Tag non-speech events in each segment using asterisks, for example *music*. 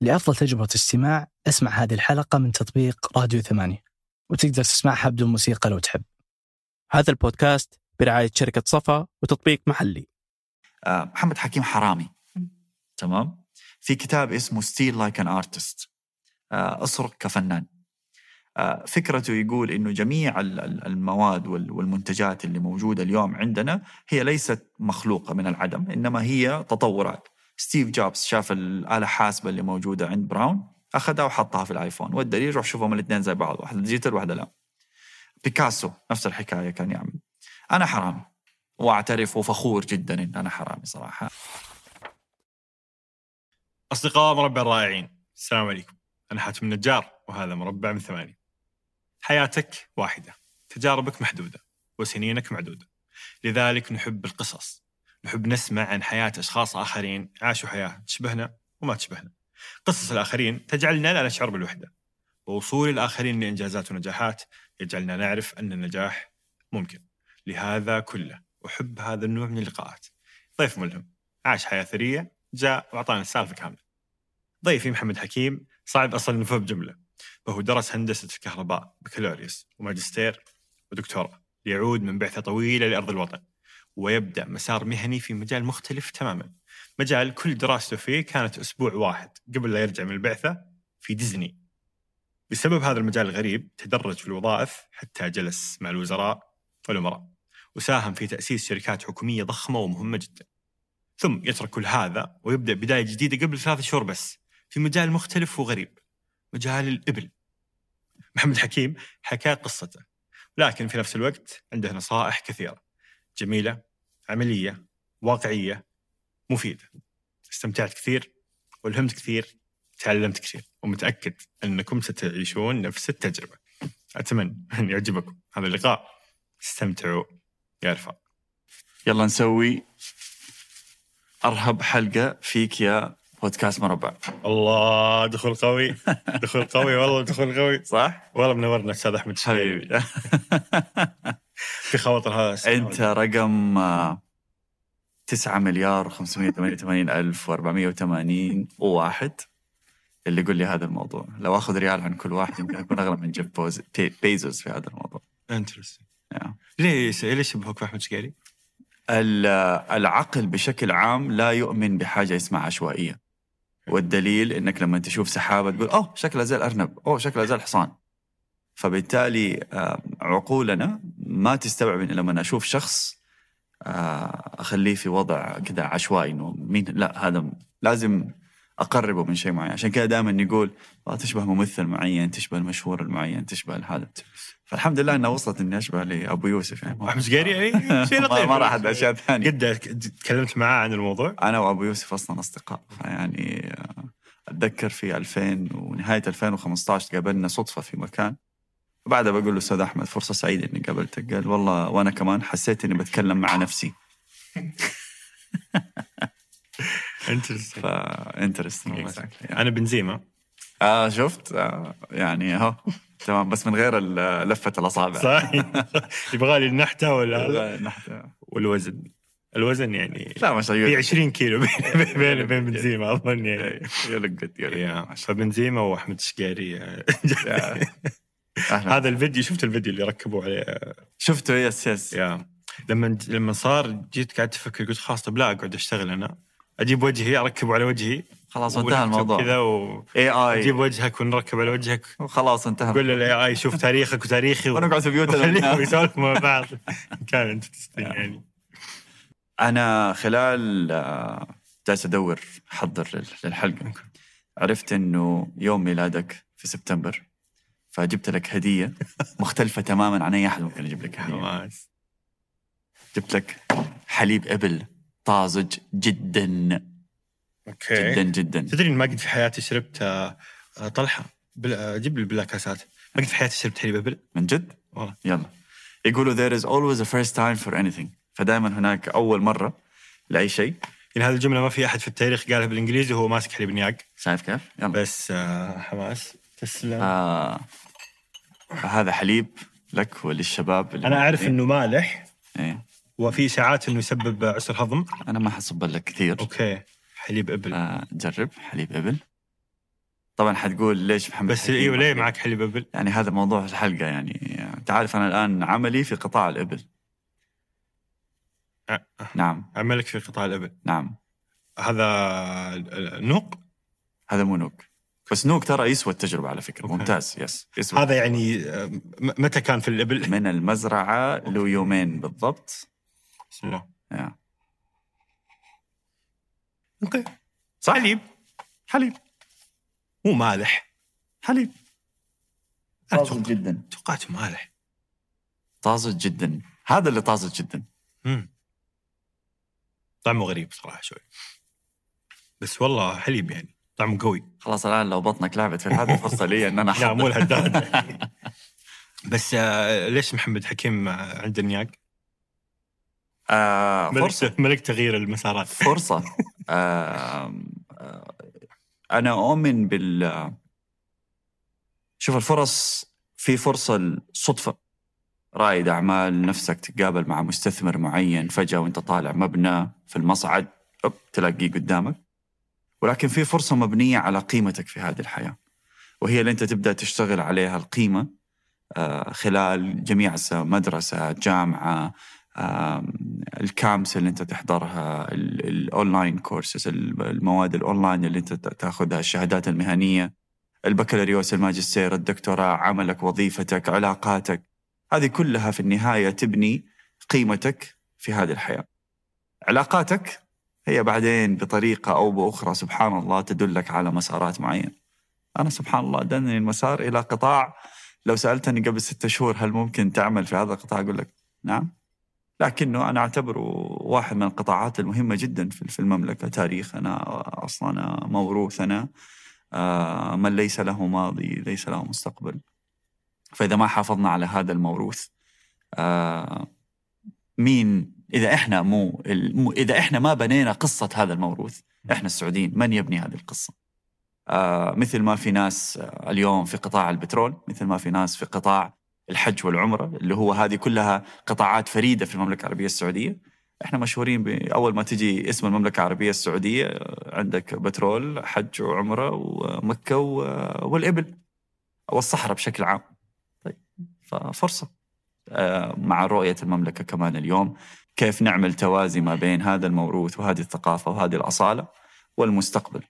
لأفضل تجربة استماع أسمع هذه الحلقة من تطبيق راديو ثمانية وتقدر تسمعها بدون موسيقى لو تحب. هذا البودكاست برعاية شركة صفا وتطبيق محلي. آه، محمد حكيم حرامي. تمام؟ في كتاب اسمه Steal Like an Artist أسرق كفنان. آه، فكرته يقول إنه جميع ال- ال- المواد وال- والمنتجات اللي موجودة اليوم عندنا هي ليست مخلوقة من العدم إنما هي تطورات. ستيف جوبز شاف الاله الحاسبه اللي موجودة عند براون أخذها وحطها في الآيفون. والدليل روح شوفهم الاثنين زي بعض واحدة digital واحدة لا. بيكاسو نفس الحكاية كان يعمل. أنا حرامي وأعترف وفخور جدا إن أنا حرامي صراحة. أصدقاء مربع الرائعين السلام عليكم. أنا حاتم النجار وهذا مربع من ثمانية. حياتك واحدة تجاربك محدودة وسنينك معدودة. لذلك نحب القصص. نحب نسمع عن حياة أشخاص آخرين عاشوا حياة تشبهنا وما تشبهنا. قصص الآخرين تجعلنا لا نشعر بالوحدة. ووصول الآخرين لإنجازات ونجاحات يجعلنا نعرف أن النجاح ممكن. لهذا كله أحب هذا النوع من اللقاءات. ضيف ملهم. عاش حياة ثرية. جاء وأعطانا السالفة كاملة. ضيفي محمد حكيم صعب أصل نفه بجملة. فهو درس هندسة الكهرباء بكالوريوس وماجستير ودكتوراه. ليعود من بعثة طويلة لأرض الوطن. ويبدأ مسار مهني في مجال مختلف تماما. مجال كل دراسته فيه كانت أسبوع واحد قبل لا يرجع من البعثة في ديزني. بسبب هذا المجال الغريب تدرج في الوظائف حتى جلس مع الوزراء والأمراء وساهم في تأسيس شركات حكومية ضخمة ومهمة جدا. ثم يترك كل هذا ويبدأ بداية جديدة قبل ثلاثة شهور بس في مجال مختلف وغريب مجال الإبل. محمد حكيم حكى قصته لكن في نفس الوقت عنده نصائح كثيرة جميلة عملية واقعية مفيدة. استمتعت كثير والهمت كثير تعلمت كثير ومتأكد أنكم ستعيشون نفس التجربة. أتمنى أن يعجبكم هذا اللقاء. استمتعوا يا رفاق. يلا نسوي أرهب حلقة فيك يا بودكاست مربع. الله دخول قوي. *laughs* دخول قوي والله دخول قوي. صح؟ والله منورنا أستاذ أحمد حبيبي. *laughs* في خواطر هذا. أنت رقم آه، 9 مليار و588 ألف و480 وواحد. اللي يقول لي هذا الموضوع. لو آخذ ريال عن كل واحد يمكن أكون اغلى من جيف بيز بي- بيزوس في هذا الموضوع. interesting. ليش ليش يشبهك باحمد شقيري؟ ال- العقل بشكل عام لا يؤمن بحاجة اسمها عشوائية. والدليل إنك لما تشوف سحابة تقول أوه شكلها زي الأرنب أوه شكلها زي الحصان. فبالتالي آه، عقولنا ما تستوعب إن لما أشوف شخص آه، أخليه في وضع كذا عشوائي إنه مين؟ لا هذا لازم أقربه من شيء معين. عشان كذا دائما نقول آه، تشبه ممثل معين تشبه المشهور المعين تشبه هذا. فالحمد لله إنها وصلت اني اشبه لأبو يوسف يعني. احمد شقيري يعني؟ *laughs* شيء لطيف. ما راح أشياء ثانية. قد تكلمت معاه عن الموضوع؟ أنا وأبو يوسف أصلا أصدقاء. فيعني آه، أتذكر في 2000 ونهاية 2015 تقابلنا صدفة في مكان. بعدها بقول له أستاذ أحمد فرصة سعيدة إني قابلتك. قال والله وأنا كمان حسيت إني بتكلم مع نفسي. *laughs* interesting ف interesting أنا بنزيما. آه شفت؟ آه يعني اهو. *laughs* تمام بس من غير لفة الأصابع. صح *laughs* يبغى لي النحتة ولا لا نحن- والوزن. الوزن يعني لا ما شاء في الله 20 كيلو بين *laughs* بين بنزيما أظن يعني. يلقط يا، فبنزيما وأحمد شقيري أهلاً. هذا الفيديو شفت الفيديو اللي ركبوا عليه؟ شفته يس يس. يا. لما لما صار جيت قاعد أفكر قلت خلاص طب لا أقعد أشتغل أنا. أجيب وجهي أركبه على وجهي. خلاص انتهى الموضوع. كذا و... AI وجهك ونركب على وجهك. خلاص انتهى. قول لل AI شوف تاريخك وتاريخي ونقعد في بيوتنا. يسولفوا مع بعض. *laughs* كان interesting يعني. أنا خلال آه، جالس أدور أحضر لل- للحلقة. عرفت إنه يوم ميلادك في سبتمبر فجبت لك هدية مختلفة تماما عن أي أحد ممكن يجيب لك هدية. *laughs* جبت لك حليب إبل طازج جدا. okay. جدا جدا. تدري ما قد في حياتي شربت آه، طلحة. بل... آه، جيب لي بالله كاسات ما قد في حياتي شربت حليب ابل من جد؟ والله. يلا. يقولوا there is always a first time for anything. فدائما هناك أول مرة لأي شيء. يعني هذه الجملة ما في أحد في التاريخ قالها بالإنجليزي وهو ماسك حليب نياق شايف كيف؟ يلا. بس آه، حماس. تسلم. آه هذا حليب لك وللشباب اللي أنا أعرف. إنه مالح. إيه. وفي اشاعات إنه يسبب عسر هضم. أنا ما حصب لك كثير. أوكي. حليب إبل آه جرب حليب إبل طبعا حتقول ليش محمد بس إيوه ليه؟ معك حليب إبل؟ يعني هذا موضوع الحلقة يعني انت عارف أنا الآن عملي في قطاع الإبل أه. نعم عملك في قطاع الإبل نعم هذا نوق هذا مو نوك بس نوك ترى يسوى التجربة على فكرة okay. ممتاز yes يسوى هذا يعني متى كان في الإبل؟ من المزرعة له يومين بالضبط بسم الله. okay. صح. حليب. حليب. مو مالح. حليب. طازج جدا. توقعته مالح. طازج جدا. هذا اللي طازج جدا. مم. طعمه غريب صراحة شوي. بس والله حليب يعني. طعمه قوي. خلاص الآن لو بطنك لعبت في هذه فرصه لي إن أنا *laughs* لا مو. لهالدرجه *laughs* بس آه، ليش محمد حكيم آه، عند النياق؟ آه فرصة. ملك تغيير المسارات. فرصة. *laughs* آه آه أنا أؤمن بال شوف الفرص في فرصة الصدفة رائد أعمال نفسك تتقابل مع مستثمر معين فجأة وأنت طالع مبنى في المصعد تلاقيه قدامك. ولكن في فرصة مبنية على قيمتك في هذه الحياة. وهي اللي أنت تبدأ تشتغل عليها القيمة آه، خلال جميع مدرسة جامعة الكامبس اللي انت تحضرها ال- ال online courses المواد الاونلاين اللي انت تاخذها الشهادات المهنية البكالوريوس الماجستير الدكتوراه عملك وظيفتك علاقاتك. هذه كلها في النهاية تبني قيمتك في هذه الحياة. علاقاتك هي بعدين بطريقة أو بأخرى سبحان الله تدلك على مسارات معينة. أنا سبحان الله دلني المسار إلى قطاع لو سألتني قبل ستة شهور هل ممكن تعمل في هذا القطاع أقول لك نعم. لكنه أنا أعتبره واحد من القطاعات المهمة جدا في المملكة. تاريخنا اصلنا موروثنا آه، من ليس له ماضي ليس له مستقبل. فإذا ما حافظنا على هذا الموروث آه، مين إذا إحنا مو إذا إحنا ما بنينا قصة هذا الموروث إحنا السعوديين من يبني هذه القصة؟ آه، مثل ما في ناس اليوم في قطاع البترول مثل ما في ناس في قطاع الحج والعمرة اللي هو هذه كلها قطاعات فريدة في المملكة العربية السعودية. إحنا مشهورين باول ما تجي اسم المملكة العربية السعودية عندك بترول حج وعمرة ومكة والإبل والصحراء بشكل عام. طيب ففرصة آه، مع رؤية المملكة كمان اليوم كيف نعمل توازي ما بين هذا الموروث وهذه الثقافة وهذه الأصالة والمستقبل.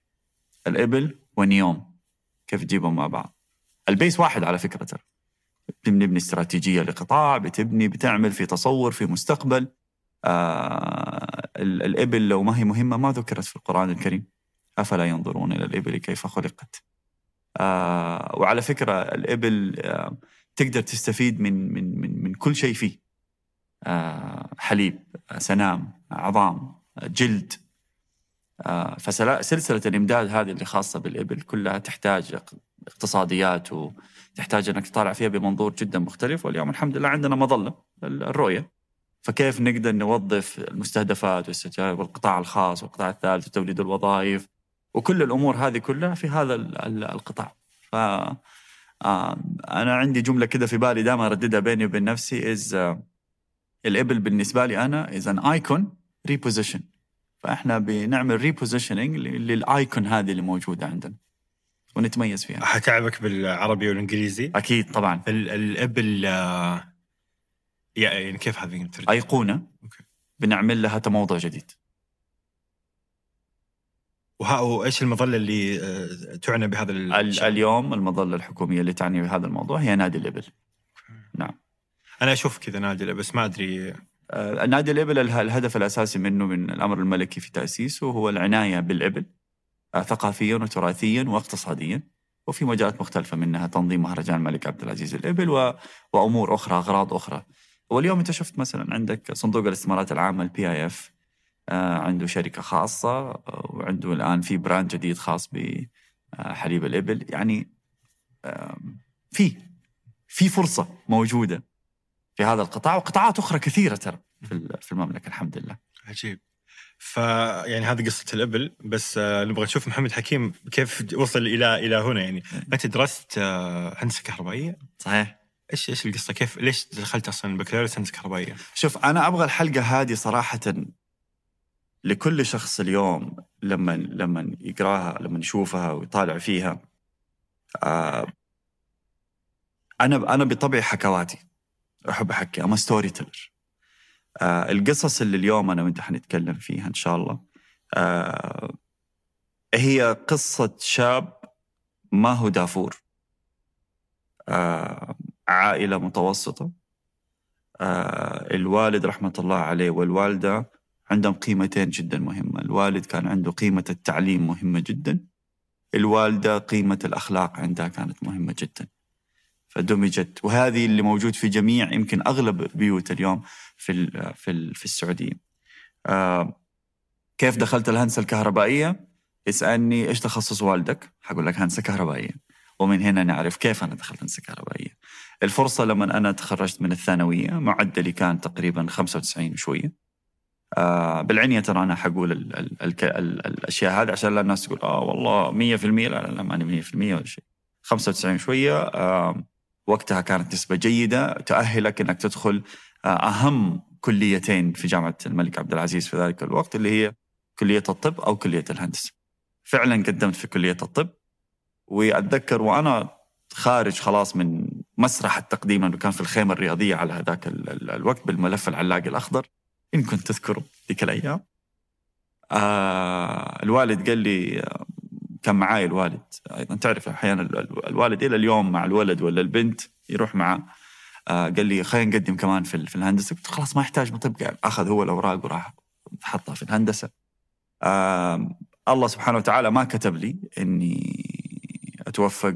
الإبل ونيوم كيف تجيبهم مع بعض. البيس واحد على فكرة ترى. بنبني استراتيجية لقطاع بتبني بتعمل في تصور في مستقبل. آه ال- الإبل لو ما هي مهمة ما ذكرت في القرآن الكريم. أفلا ينظرون إلى الإبل كيف خلقت؟ آه وعلى فكرة الإبل آه تقدر تستفيد من من من من كل شيء فيه. آه حليب سنام عظام جلد. آه فسلسلة الإمداد هذه اللي خاصة بالإبل كلها تحتاج اق- اقتصاديات وتحتاج أنك تطالع فيها بمنظور جدا مختلف واليوم الحمد لله عندنا مظلة ال- الرؤية. فكيف نقدر نوظف المستهدفات والقطاع الخاص والقطاع الثالث وتوليد الوظائف وكل الأمور هذه كلها في هذا ال- ال- القطاع. ف آه، أنا عندي جملة كده في بالي دائما أرددها بيني وبين نفسي is الإبل بالنسبة لي أنا is an icon reposition فإحنا بنعمل repositioning لل icon هذه اللي موجودة عندنا. ونتميز فيها. حتعبك بالعربي والإنجليزي؟ أكيد طبعا. ال- الابل آه، يعني كيف هذه الترجمة؟ أيقونة. okay. بنعمل لها تموضع جديد. وها وإيش المظلة اللي آه، تعنى بهذا ال- ال- اليوم المظلة الحكومية اللي تعني بهذا الموضوع هي نادي الإبل. أنا أشوف كذا نادي بس ما أدري. آه، نادي الإبل اله- الهدف الأساسي منه من الأمر الملكي في تأسيسه هو العناية بالإبل. آه، ثقافيا وتراثيا واقتصاديا وفي مجالات مختلفة منها تنظيم مهرجان الملك عبد العزيز الإبل و... وأمور أخرى أغراض أخرى. واليوم أنت شفت مثلا عندك صندوق الاستثمارات العامة ال PIF عنده شركة خاصة آه، وعنده الآن في brand جديد خاص بحليب الإبل. يعني في في فرصة موجودة في هذا القطاع وقطاعات أخرى كثيرة ترى في المملكة الحمد لله. عجيب. ف يعني هذه قصة الأبل بس آه، نبغى نشوف محمد حكيم كيف وصل إلى إلى هنا يعني. انت درست آه، هندسة كهربائية؟ صحيح. إيش إيش القصة؟ كيف ليش دخلت أصلا بكالوريوس هندسة كهربائية؟ شوف أنا أبغى الحلقة هذه صراحة لكل شخص اليوم لما لما يقراها لما يشوفها ويطالع فيها. آه أنا أنا بطبعي حكواتي. أحب أحكي. اما ستوري تيلر آه القصص اللي اليوم أنا وأنت حنتكلم فيها إن شاء الله. آه هي قصة شاب ما هو دافور. آه عائلة متوسطة. آه الوالد رحمة الله عليه والوالدة عندهم قيمتين جدا مهمة. الوالد كان عنده قيمة التعليم مهمة جدا. الوالدة قيمة الأخلاق عندها كانت مهمة جدا. فدمجت وهذه اللي موجود في جميع يمكن أغلب بيوت اليوم في في في السعودية. آه كيف دخلت الهندسة الكهربائية؟ يسالني إيش تخصص والدك؟ حقول لك هندسة كهربائية. ومن هنا نعرف كيف أنا دخلت هندسة كهربائية. الفرصة لما أنا تخرجت من الثانوية معدلي كان تقريبا 95 وشويه. آه بالعنية ترى أنا حقول ال ال ال ال الأشياء هذه عشان لا الناس تقول آه والله 100% لا لا, لا ماني 100% ولا شيء 95 شوية آه وقتها كانت نسبة جيدة. تؤهلك أنك تدخل آه، أهم كليتين في جامعة الملك عبد العزيز في ذلك الوقت اللي هي كلية الطب أو كلية الهندسة. فعلا قدمت في كلية الطب. وأتذكر وأنا خارج خلاص من مسرح التقديم انه كان في الخيمة الرياضية على هذاك الوقت بالملف العلاقي الأخضر. إن كنت تذكره ذيك الأيام. آه الوالد قال لي كان معاي الوالد. أيضا تعرف أحيانا الوالد إلى اليوم مع الولد ولا البنت يروح معاه قال لي خلينا نقدم كمان في في الهندسة. قلت خلاص ما يحتاج مطب قال أخذ هو الأوراق وراح حطها في الهندسة. الله سبحانه وتعالى ما كتب لي إني أتوفق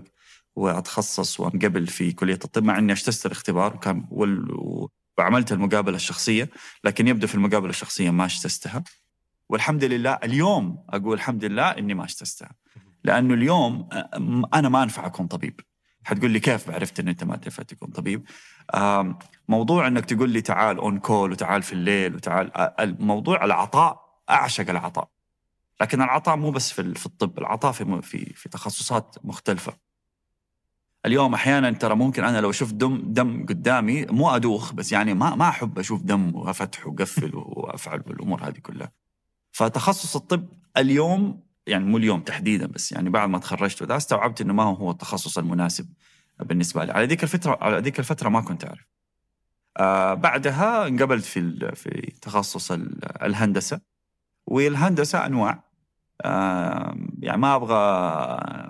وأتخصص وأنقبل في كلية الطب مع إني اجتزت الاختبار وكان وعملت المقابلة الشخصية لكن يبدو في المقابلة الشخصية ما اجتزتها والحمد لله اليوم أقول الحمد لله إني ما اجتزتها لأنه اليوم أنا ما انفع اكون طبيب. حتقول لي كيف عرفت إن أنت ما تنفع تكون طبيب موضوع إنك تقول لي تعال on call وتعال في الليل وتعال الموضوع العطاء أعشق العطاء. لكن العطاء مو بس في في الطب العطاء في في في تخصصات مختلفة. اليوم أحيانا ترى ممكن أنا لو شفت دم دم قدامي مو أدوخ بس يعني ما ما أحب أشوف دم وأفتح وقفل وأفعل بالأمور هذه كلها. فتخصص الطب اليوم يعني مو اليوم تحديدا بس يعني بعد ما تخرجت وذا استوعبت إنه ما هو التخصص المناسب بالنسبة لي. على ذيك الفترة على ذيك الفترة ما كنت أعرف. آه بعدها انقبلت في في تخصص الهندسة. والهندسة أنواع. آه يعني ما أبغى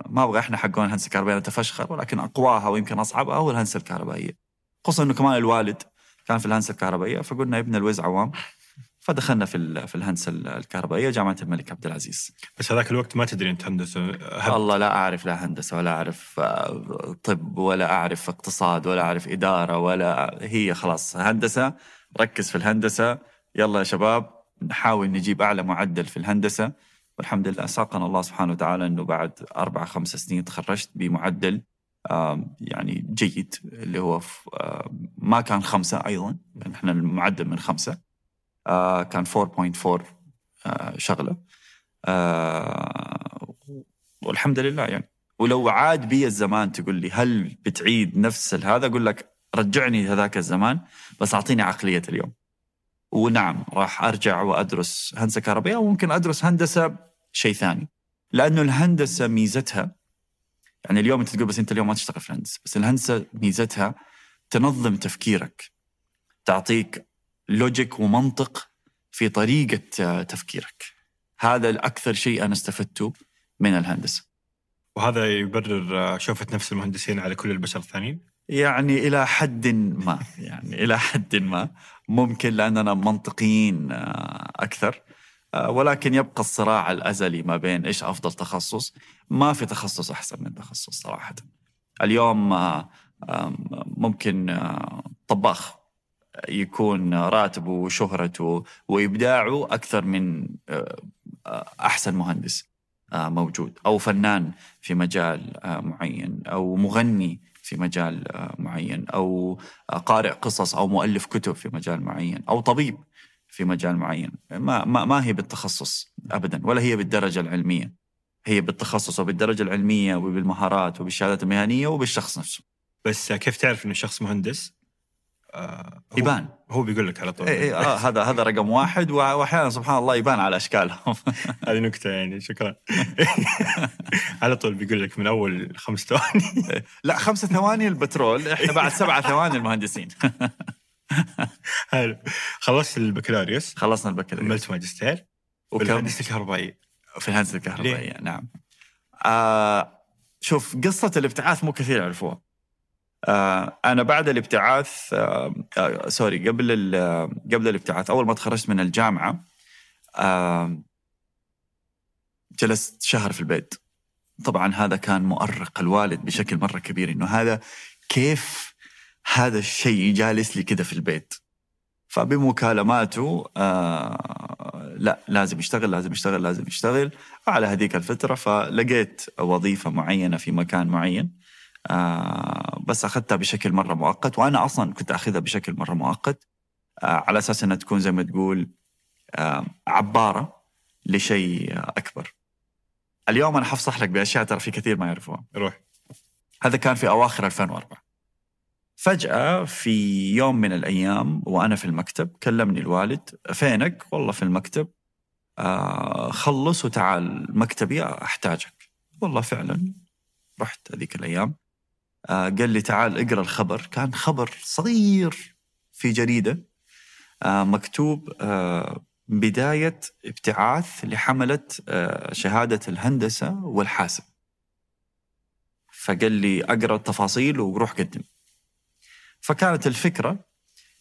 ما أبغى إحنا حقون الهندسة الكهربائية نتفشخر ولكن أقواها ويمكن أصعبها هو الهندسة الكهربائية. خصوصا إنه كمان الوالد كان في الهندسة الكهربائية فقلنا ابن الوز عوام. فدخلنا في في الهندسة الكهربائية جامعة الملك عبد العزيز. بس هذاك الوقت ما تدري أنت هندسة هب. الله لا أعرف لا هندسة ولا أعرف آه، طب ولا أعرف اقتصاد ولا أعرف إدارة ولا هي خلاص هندسة ركز في الهندسة يلا يا شباب نحاول نجيب أعلى معدل في الهندسة والحمد لله ساقنا الله سبحانه وتعالى إنه بعد أربع خمس سنين تخرجت بمعدل يعني جيد اللي هو ما كان خمسة أيضا إحنا المعدل من خمسة كان 4.4 آه شغلة. آه والحمد لله يعني. ولو عاد بي الزمان تقول لي هل بتعيد نفس هذا أقول لك رجعني هذاك الزمان بس أعطيني عقلية اليوم. ونعم راح أرجع وأدرس هندسة كهربائية وممكن أدرس هندسة شيء ثاني. لأنه الهندسة ميزتها يعني اليوم أنت تقول بس أنت اليوم ما تشتغل في الهندسة بس الهندسة ميزتها تنظم تفكيرك تعطيك لوجيك ومنطق في طريقة تفكيرك. هذا الأكثر شيء أنا استفدته من الهندسة. وهذا يبرر شوفة نفس المهندسين على كل البشر الثانيين؟ يعني إلى حد ما يعني إلى حد ما. ممكن لأننا منطقيين أكثر. ولكن يبقى الصراع الأزلي ما بين إيش أفضل تخصص. ما في تخصص أحسن من تخصص صراحة. اليوم ممكن طباخ. يكون راتبه وشهرته وإبداعه أكثر من آه، أحسن مهندس آه، موجود أو فنان في مجال آه، معين أو مغني في مجال معين أو قارئ قصص أو مؤلف كتب في مجال معين أو طبيب في مجال معين. ما ما, ما هي بالتخصص ابدا ولا هي بالدرجة العلمية. هي بالتخصص وبالدرجة العلمية وبالمهارات وبالشهادات المهنية وبالشخص نفسه. بس كيف تعرف إنه شخص مهندس؟ آه هو- يبان. هو بيقول لك على طول. إيه إيه آه *laughs* هذا هذا رقم واحد وأحيانا سبحان الله يبان على أشكالهم. *laughs* هذه نكتة يعني شكرا. *laughs* على طول بيقول لك من أول خمس ثواني. لا خمسة ثواني البترول إحنا بعد سبعة ثواني المهندسين. حلو. خلصت البكالوريوس. خلصنا البكالوريوس. كملت ماجستير. وكم؟ بالهندسه الكهربائية. في الهندسة الكهربائية نعم. آه شوف قصة الابتعاث مو كثير يعرفوها. أنا بعد الابتعاث آه آه سوري قبل قبل الابتعاث أول ما تخرجت من الجامعة آه جلست شهر في البيت. طبعا هذا كان مؤرق الوالد بشكل مرة كبير إنه هذا كيف هذا الشيء جالس لي كده في البيت. فبمكالماته آه لا لازم يشتغل لازم يشتغل لازم يشتغل. على هذيك الفترة فلقيت وظيفة معينة في مكان معين. آه بس أخذتها بشكل مرة مؤقت وأنا أصلا كنت أخذها بشكل مرة مؤقت آه على أساس أنها تكون زي ما تقول آه عبارة لشيء أكبر. اليوم أنا حفصح لك بأشياء ترى في كثير ما يعرفوها. روح. هذا كان في أواخر 2004 فجأة في يوم من الأيام وأنا في المكتب كلمني الوالد فينك؟ والله في المكتب. آه خلص وتعال مكتبي أحتاجك. والله فعلا. رحت هذيك الأيام. قال لي تعال اقرأ الخبر كان خبر صغير في جريدة آه مكتوب آه بداية ابتعاث لحملة آه شهادة الهندسة والحاسب فقال لي اقرأ التفاصيل وروح قدم. فكانت الفكرة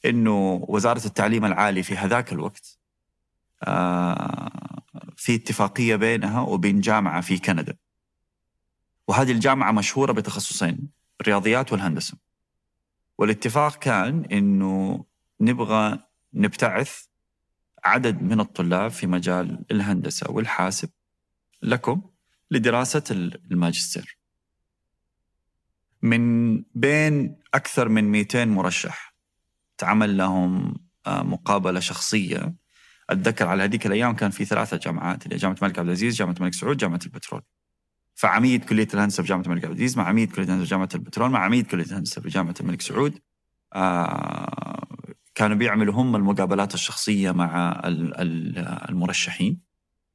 إنه وزارة التعليم العالي في هذاك الوقت آه، في اتفاقية بينها وبين جامعة في كندا. وهذه الجامعة مشهورة بتخصصين الرياضيات والهندسة. والاتفاق كان إنه نبغى نبتعث عدد من الطلاب في مجال الهندسة والحاسب لكم لدراسة الماجستير. من بين أكثر من 200 مرشح تعمل لهم آه، مقابلة شخصية أتذكر على هذيك الأيام كان في ثلاثة جامعات اللي هي جامعة الملك عبد العزيز جامعة الملك سعود جامعة البترول فعميد كلية الهندسة في جامعة الملك عبد العزيز مع عميد كلية الهندسة في جامعة البترول مع عميد كلية الهندسة في جامعة الملك سعود آه كانوا بيعملوا هم المقابلات الشخصية مع ال- ال- المرشحين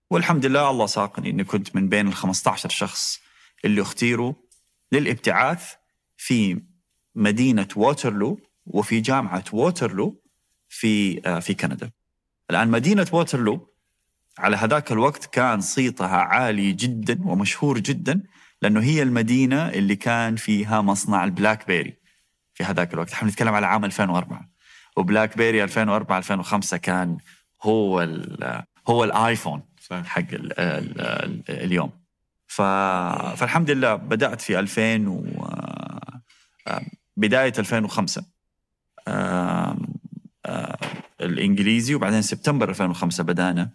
والحمد لله الله ساقني إني كنت من بين ال 15 شخص اللي اختيروا للابتعاث في مدينة ووترلو وفي جامعة ووترلو في آه، في كندا. الآن مدينة ووترلو على هذاك الوقت كان صيتها عالي جدا ومشهور جدا لأنه هي المدينة اللي كان فيها مصنع البلاك بيري في هذاك الوقت. إحنا نتكلم على عام 2004 وبلاك بيري 2004 2005 كان هو ال- هو الآيفون حق ال ال ال اليوم. ف... فالحمد لله بدأت في 2000 و آه، بداية 2005 آم، آه، الإنجليزي وبعدين سبتمبر 2005 بدأنا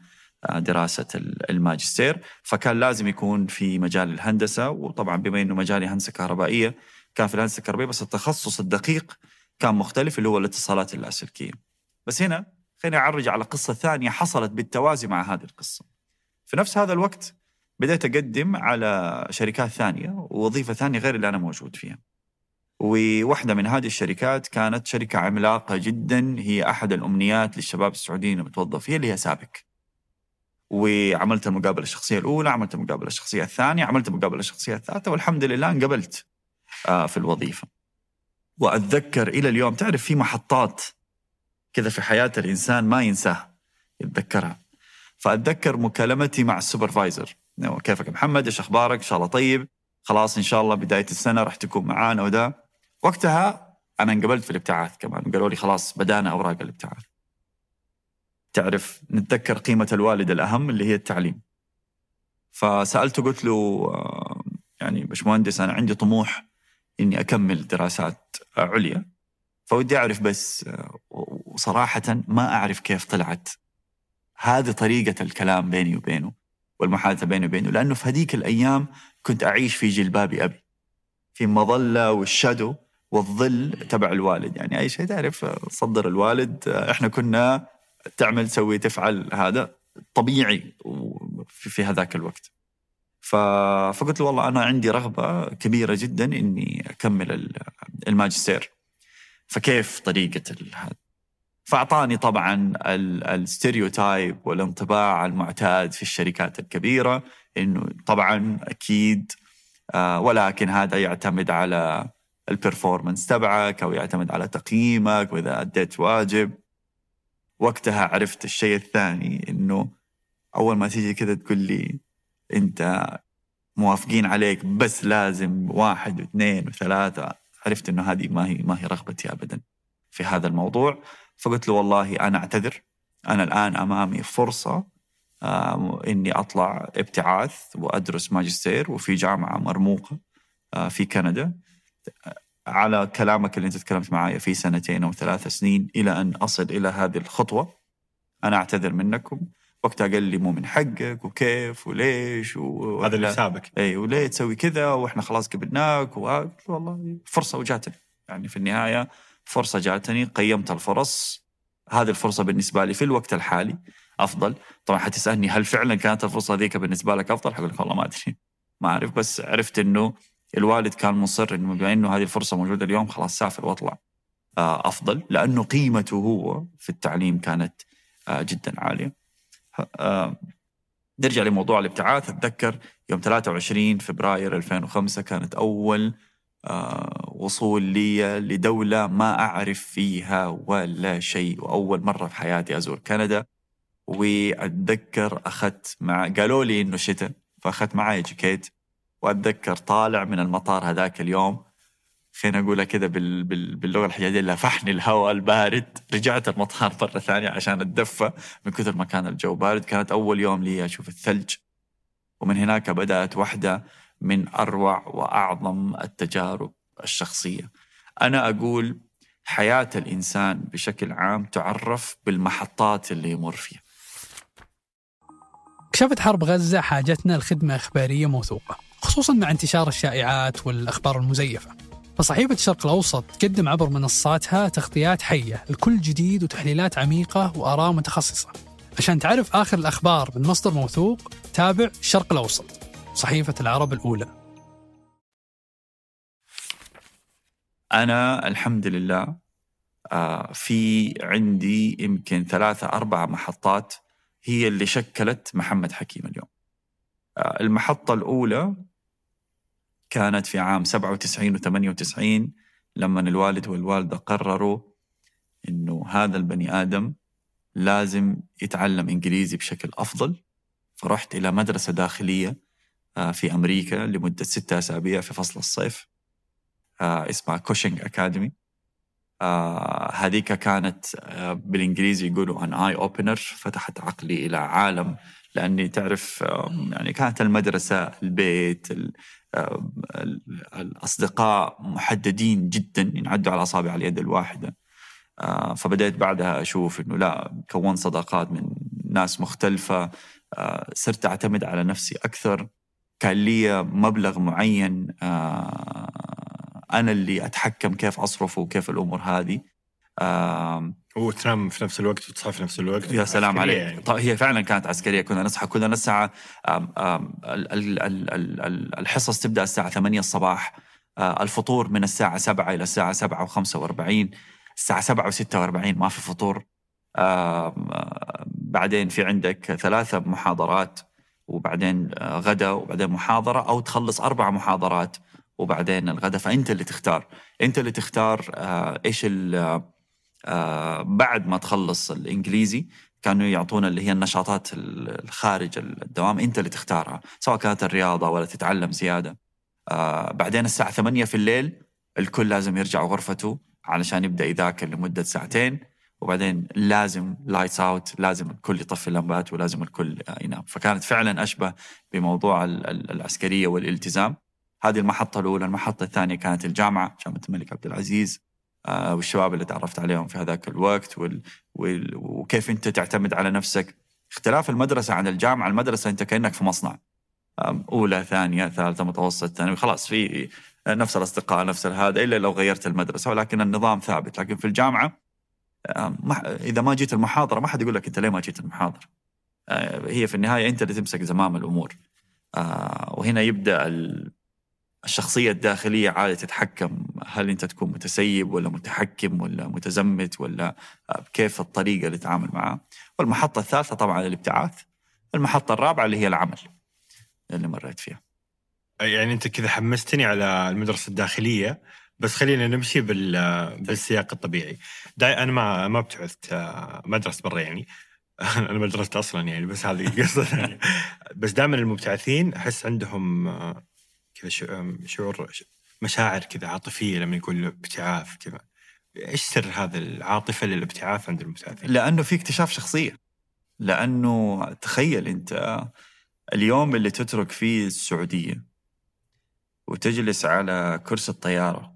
آه، دراسة ال- الماجستير. فكان لازم يكون في مجال الهندسة وطبعا بما أنه مجالي هندسة كهربائية كان في الهندسة الكهربائية بس التخصص الدقيق كان مختلف اللي هو الاتصالات اللاسلكية بس هنا خليني أعرج على قصة ثانية حصلت بالتوازي مع هذه القصة. في نفس هذا الوقت بديت أقدم على شركات ثانية ووظيفة ثانية غير اللي أنا موجود فيها. وواحدة من هذه الشركات كانت شركة عملاقة جدا هي أحد الأمنيات للشباب السعوديين المتوظف فيها اللي هي سابك. وعملت المقابلة الشخصية الأولى عملت المقابلة الشخصية الثانية عملت المقابلة الشخصية الثالثة والحمد لله انقبلت آه، في الوظيفة. وأتذكر إلى اليوم تعرف في محطات كذا في حياة الإنسان ما ينساها يتذكرها. فأتذكر مكالمتي مع السوبرفايزر. كيفك محمد؟ إيش أخبارك؟ إن شاء الله طيب. خلاص إن شاء الله بداية السنة راح تكون معانا وده وقتها أنا انقبلت في الابتعاث كمان قالوا لي خلاص بدأنا أوراق الابتعاث. تعرف نتذكر قيمة الوالد الأهم اللي هي التعليم. فسألته قلت له آه، يعني باشمهندس أنا عندي طموح إني أكمل دراسات عليا فودي أعرف بس آه، وصراحه ما أعرف كيف طلعت هذه طريقة الكلام بيني وبينه والمحادثة بيني وبينه لأنه في هذيك الأيام كنت أعيش في جلباب أبي في المظله والشادو والظل تبع الوالد. يعني أي شيء تعرف صدر الوالد إحنا كنا تعمل تسوي تفعل هذا طبيعي في, هذاك الوقت. فقلت له والله أنا عندي رغبة كبيرة جدا إني أكمل ال- الماجستير فكيف طريقة هذا فأعطاني طبعا ال- ال stereotype والانطباع المعتاد في الشركات الكبيرة إنه طبعا أكيد آه، ولكن هذا يعتمد على ال performance تبعك أو يعتمد على تقييمك وإذا أديت واجب وقتها عرفت الشيء الثاني إنه أول ما تيجي كذا تقول لي أنت موافقين عليك بس لازم واحد واثنين وثلاثة عرفت إنه هذه ما هي ما هي رغبتي ابدا في هذا الموضوع. فقلت له والله أنا أعتذر أنا الآن أمامي فرصة آه، إني أطلع ابتعاث وأدرس ماجستير وفي جامعة مرموقة آه، في كندا. على كلامك اللي انت تكلمت معايا في سنتين أو ثلاث سنين إلى أن أصل إلى هذه الخطوة. أنا أعتذر منكم. وقتها قال لي مو من حقك وكيف وليش و... هذا اللي حسابك. إي وليه تسوي كذا؟ وإحنا خلاص قبلناك والله فرصة وجاتني. يعني في النهاية فرصة جاتني قيمت الفرص. هذه الفرصة بالنسبة لي في الوقت الحالي أفضل. طبعا حتسألني هل فعلا كانت الفرصة ذيك بالنسبة لك أفضل؟ حقول لك والله ما أدري. *laughs* ما أعرف. بس عرفت إنه الوالد كان مصر إنه بما إنه هذه الفرصة موجودة اليوم خلاص سافر وأطلع آه، أفضل لأنه قيمته هو في التعليم كانت آه، جدا عالية. آه، نرجع لموضوع الابتعاث. أتذكر يوم 23 فبراير 2005 كانت أول وصول لي لدولة ما أعرف فيها ولا شيء وأول مرة في حياتي أزور كندا. وأتذكر أخذت مع قالوا لي إنه شتاء فأخذت معي جاكيت وأتذكر طالع من المطار هذاك اليوم خلينا اقولها كذا بال... بال... باللغة الحجازية لفحني الهواء البارد. رجعت المطار *laughs* مرة ثانية عشان أتدفى. من كثر ما كان الجو بارد كانت أول يوم لي أشوف الثلج. ومن هناك بدأت واحدة من أروع وأعظم التجارب الشخصية. أنا أقول حياة الإنسان بشكل عام تعرف بالمحطات اللي يمر فيها. كشفت حرب غزة حاجتنا لخدمة إخبارية موثوقة. خصوصا مع انتشار الشائعات والأخبار المزيفة. فصحيفة الشرق الأوسط تقدم عبر منصاتها تغطيات حية لكل جديد وتحليلات عميقة وآراء متخصصة. عشان تعرف آخر الأخبار من مصدر موثوق تابع الشرق الأوسط. صحيفة العرب الأولى. أنا الحمد لله آه، في عندي يمكن ثلاثة أربعة محطات هي اللي شكلت محمد حكيم اليوم. آه، المحطة الأولى كانت في عام 97 و 98 لما الوالد والوالدة قرروا إنه هذا البني آدم لازم يتعلم إنجليزي بشكل أفضل. فرحت إلى مدرسة داخلية آه، في أمريكا لمدة ستة أسابيع في فصل الصيف آه، اسمها كوشنج أكاديمي آه، هذيك كانت بالإنجليزي يقولوا أن آي أوبنر فتحت عقلي إلى عالم لأني تعرف يعني كانت المدرسة البيت ال- ال- الأصدقاء محددين جدا ينعدوا على أصابع اليد الواحدة. آه، فبدأت بعدها أشوف أنه لا كون صداقات من ناس مختلفة آه، صرت أعتمد على نفسي أكثر. كان لي مبلغ معين آه، أنا اللي أتحكم كيف أصرفه وكيف الأمور هذه. وتنام في نفس الوقت وتصحى في نفس الوقت. يا سلام عليك. يعني. طيب هي فعلا كانت عسكرية. كنا نصحى كنا الساعة آم، آم، ال- ال- ال- ال- ال- الحصص تبدأ الساعة 8 الصباح آه، الفطور من الساعة 7 إلى الساعة 7 و45 الساعة 7 و46 ما في فطور. آه، بعدين في عندك ثلاثة محاضرات وبعدين غدا وبعدين محاضرة أو تخلص أربع محاضرات وبعدين الغدا. فأنت اللي تختار. أنت اللي تختار آه، إيش ال- بعد ما تخلص الإنجليزي كانوا يعطونا اللي هي النشاطات ال- الخارج الدوام أنت اللي تختارها سواء كانت الرياضة ولا تتعلم زيادة. آه، بعدين الساعة 8 في الليل الكل لازم يرجع غرفته علشان يبدأ يذاكر لمدة ساعتين وبعدين لازم lights out لازم الكل يطفي اللمبات ولازم الكل آه، ينام. فكانت فعلا أشبه بموضوع ال- ال- العسكرية والالتزام. هذه المحطة الأولى المحطة الثانية كانت الجامعة جامعة الملك عبد العزيز. آه، والشباب اللي تعرفت عليهم في هذاك الوقت وال... وال... وكيف انت تعتمد على نفسك. اختلاف المدرسة عن الجامعة المدرسة انت كأنك في مصنع. أولى ثانية ثالثة متوسط ثانوي خلاص في نفس الأصدقاء نفس هذا إلا لو غيرت المدرسة. ولكن النظام ثابت. لكن في الجامعة ما... إذا ما جيت المحاضرة ما حد يقول لك أنت ليه ما جيت المحاضرة؟ آه، هي في النهاية أنت اللي تمسك زمام الأمور. آه، وهنا يبدأ ال... الشخصية الداخلية عادة تتحكم. هل أنت تكون متسيب ولا متحكم ولا متزمت ولا كيف الطريقة اللي تتعامل معاه والمحطة الثالثة طبعا الابتعاث المحطة الرابعة اللي هي العمل اللي مريت فيها. يعني أنت كذا حمستني على المدرسة الداخلية بس خلينا نمشي بال بالسياق الطبيعي. داي أنا ما ما ابتعثت آه، ما درست برا يعني. *laughs* أنا ما درست أصلا يعني بس هذه *laughs* قصة. بس دائما المبتعثين أحس عندهم آه، شعور مشاعر كذا عاطفية لما يقول ابتعاث كذا. إيش سر هذا العاطفة للابتعاث عند المبتعثين؟ لأنه في اكتشاف شخصية لأنه تخيل أنت اليوم اللي تترك فيه السعودية وتجلس على كرسي الطيارة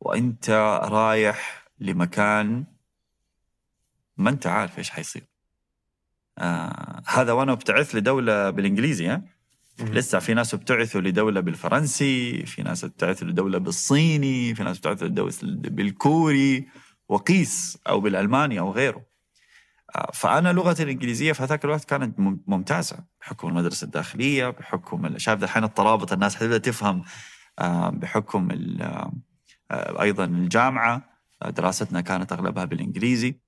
وأنت رايح لمكان ما أنت عارف إيش حيصير آه هذا وأنا أبتعث لدولة بالإنجليزي ها لسه في ناس ابتعثوا لدولة بالفرنسي في ناس ابتعثوا لدولة بالصيني في ناس ابتعثوا لدولة بالكوري وقيس أو بالألماني أو غيره. آه، فأنا لغتي الإنجليزية في هذاك الوقت كانت مم- ممتازة بحكم المدرسة الداخلية بحكم شايف الحين الترابط الناس حتبدا تفهم آه، بحكم آه، أيضا الجامعة دراستنا كانت أغلبها بالإنجليزي.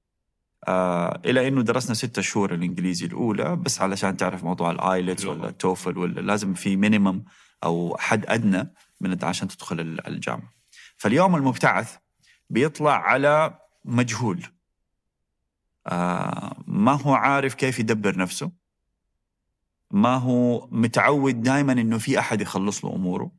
آه، إلى إنه درسنا ستة شهور الإنجليزي الأولى بس علشان تعرف موضوع ال IELTS ولا ال TOEFL ولا لازم في minimum أو حد أدنى من عشان تدخل ال- الجامعة. فاليوم المبتعث بيطلع على مجهول. آه، ما هو عارف كيف يدبر نفسه. ما هو متعود دائما إنه في أحد يخلص له أموره.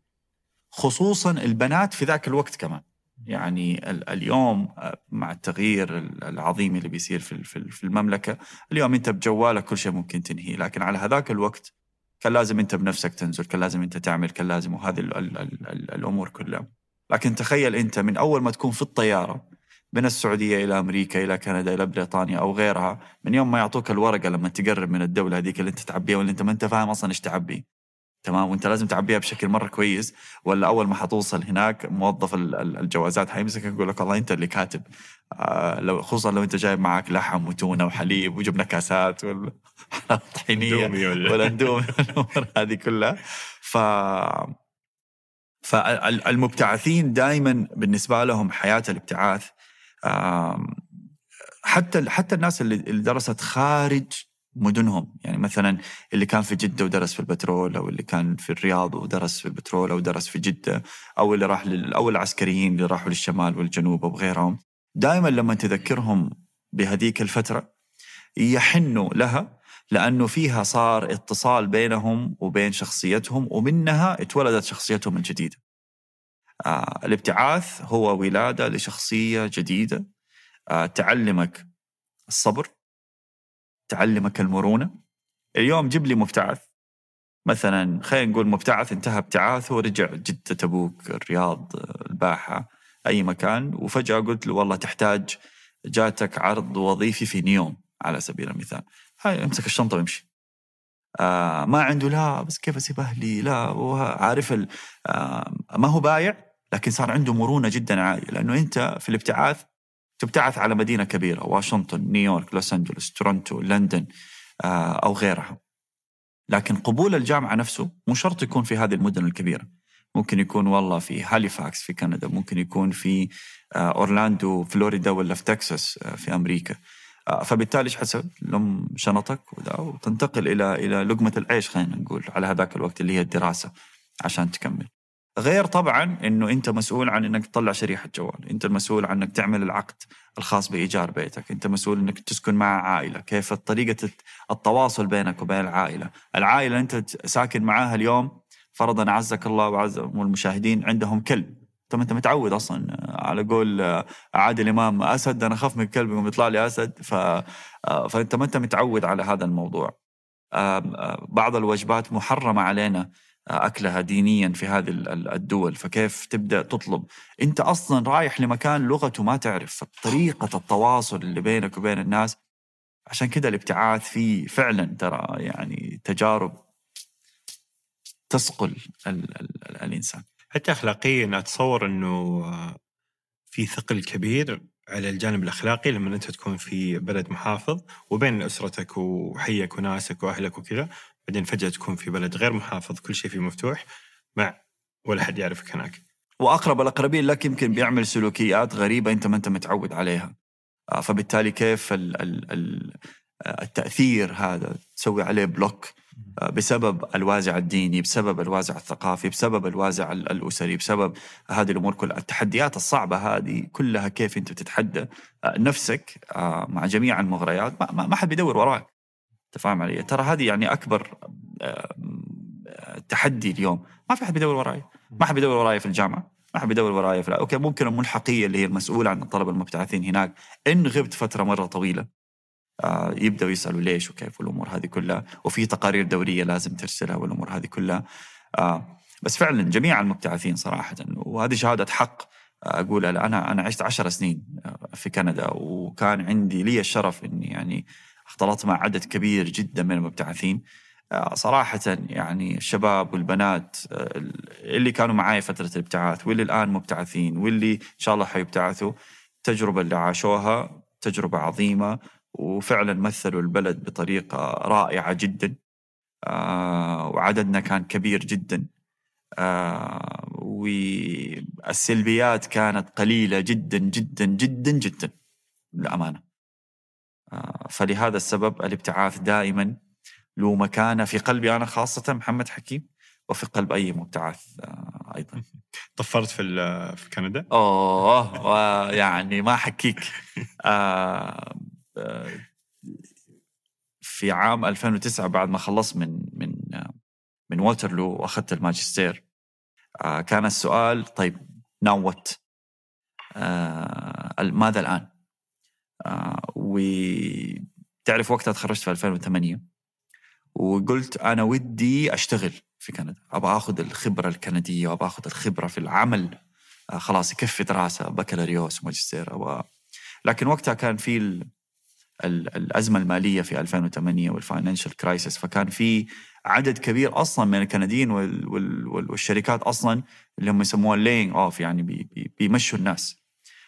خصوصا البنات في ذاك الوقت كمان. يعني ال- اليوم آه، مع التغيير ال- العظيم اللي بيصير في في ال- في المملكة اليوم أنت بجوالك كل شيء ممكن تنهيه. لكن على هذاك الوقت كان لازم أنت بنفسك تنزل كان لازم أنت تعمل كان لازم وهذه ال- ال- ال- ال- الأمور كلها. لكن تخيل أنت من أول ما تكون في الطيارة من السعودية إلى أمريكا إلى كندا إلى بريطانيا أو غيرها من يوم ما يعطوك الورقة لما تقرب من الدولة هذيك اللي أنت تعبيها واللي أنت ما أنت فاهم أصلا إيش تعبي. تمام؟ وانت لازم تعبيها بشكل مرة كويس ولا أول ما حتوصل هناك موظف ال- ال- الجوازات حيمسكك يقول لك والله أنت اللي كاتب. آه لو خصوصا لو أنت جايب معك لحم وتونة وحليب وجبنة كاسات ولا *laughs* طحينية اندومي ولا؟ والاندومي *laughs* والأمور هذه كلها. ف فالمبتعثين دائما بالنسبة لهم حياة الابتعاث حتى حتى الناس اللي درست خارج مدنهم. يعني مثلا اللي كان في جدة ودرس في البترول أو اللي كان في الرياض ودرس في البترول أو درس في جدة أو اللي راح لل أو العسكريين اللي راحوا للشمال والجنوب أو غيرهم دائما لما تذكرهم بهذيك الفترة يحنوا لها لأنه فيها صار اتصال بينهم وبين شخصيتهم ومنها اتولدت شخصيتهم الجديدة. آه الابتعاث هو ولادة لشخصية جديدة. آه تعلمك الصبر. تعلمك المرونة. اليوم جيب لي مبتعث. مثلا خلينا نقول مبتعث انتهى ابتعاثه ورجع جدة تبوك الرياض الباحة أي مكان. وفجأة قلت له والله تحتاج جاتك عرض وظيفي في نيوم على سبيل المثال. هاي امسك الشنطة وامشي. آه ما عنده لا بس كيف أسيب أهلي؟ لا عارف آه ما هو بايع لكن صار عنده مرونة جدا عالية. لأنه أنت في الابتعاث تبتعث على مدينة كبيرة واشنطن نيويورك لوس أنجلوس تورونتو لندن آه أو غيرها. لكن قبول الجامعة نفسه مو شرط يكون في هذه المدن الكبيرة. ممكن يكون والله في هاليفاكس في كندا ممكن يكون في آه أورلاندو فلوريدا ولا في تكساس آه في أمريكا. فبالتالي إيش حسب لم شنطك وتنتقل إلى إلى لقمة العيش خلينا نقول على هذاك الوقت اللي هي الدراسة عشان تكمل. غير طبعا إنه أنت مسؤول عن إنك تطلع شريحة جوال، أنت المسؤول عن انك تعمل العقد الخاص بإيجار بيتك، أنت مسؤول إنك تسكن مع عائلة، كيف طريقة التواصل بينك وبين العائلة، العائلة أنت ساكن معاها اليوم فرضا أعزك الله وعز المشاهدين عندهم كلب. طب أنت متعود أصلا على قول آه، عادل إمام أسد أنا أخاف من يقوم يطلع لي أسد ف آه، فأنت ما أنت متعود على هذا الموضوع. آه، بعض الوجبات محرمة علينا أكلها دينيا في هذه ال- ال- الدول فكيف تبدأ تطلب؟ أنت أصلا رايح لمكان لغته ما تعرف طريقه التواصل اللي بينك وبين الناس عشان كذا الابتعاث فيه فعلا ترى يعني تجارب تثقل ال ال ال الإنسان. حتى اخلاقيا أتصور إنه في ثقل كبير على الجانب الأخلاقي لما أنت تكون في بلد محافظ وبين أسرتك وحيك وناسك وأهلك وكذا. بعدين فجأة تكون في بلد غير محافظ كل شيء فيه مفتوح مع ولا حد يعرفك هناك. وأقرب الأقربين لك يمكن بيعمل سلوكيات غريبة أنت ما أنت متعود عليها. آه، فبالتالي كيف ال ال ال آه، التأثير هذا تسوي عليه بلوك؟ آه، بسبب الوازع الديني بسبب الوازع الثقافي بسبب الوازع ال- الأسري بسبب هذه الأمور كلها. التحديات الصعبة هذه كلها كيف أنت بتتحدى آه، نفسك مع جميع المغريات. ما ما حد بيدور وراك. انت فاهم علي. ترى هذه يعني أكبر آه، تحدي اليوم. ما في حد بيدور وراي. ما حد بيدور وراي في الجامعة. ما حد بيدور وراي في أوكي ممكن الملحقية اللي هي المسؤولة عن الطلبه المبتعثين هناك إن غبت فترة مرة طويلة آه يبدأوا يسألوا ليش وكيف والأمور هذه كلها. وفي تقارير دورية لازم ترسلها والأمور هذه كلها. آه بس فعلا جميع المبتعثين صراحة وهذه شهادة حق أقولها أنا أنا عشت عشر سنين في كندا وكان عندي لي الشرف إني يعني اختلطت مع عدد كبير جدا من المبتعثين. آه، صراحة يعني الشباب والبنات آه، اللي كانوا معي فترة الابتعاث واللي الآن مبتعثين واللي إن شاء الله حيبتعثوا التجربة اللي عاشوها تجربة عظيمة وفعلا مثلوا البلد بطريقة رائعة جدا. آه، وعددنا كان كبير جدا. والسلبيات كانت قليلة جدا جدا جدا جدا. للأمانة. فلهذا السبب الابتعاث دائما له مكانة في قلبي أنا خاصة محمد حكيم وفي قلب أي مبتعث آه، أيضا. طفرت في في كندا؟ أوه ويعني ما حكيك *laughs* آه، آه، في عام 2009 بعد ما خلصت من من آه، من ووترلو وأخذت الماجستير آه، كان السؤال طيب now what ماذا الآن؟ آه، وتعرف وقتها تخرجت في 2008 وقلت أنا ودي أشتغل في كندا. أبغى آخذ الخبرة الكندية وابغى آخذ الخبرة في العمل. آه، خلاص يكفي دراسة بكالوريوس وماجستير أبغى. لكن وقتها كان في ال... ال- الأزمة المالية في 2008 وال financial crisis فكان في عدد كبير أصلا من الكنديين. وال... وال- والشركات أصلا اللي هم يسموها laying off يعني بي... بي... بيمشوا الناس.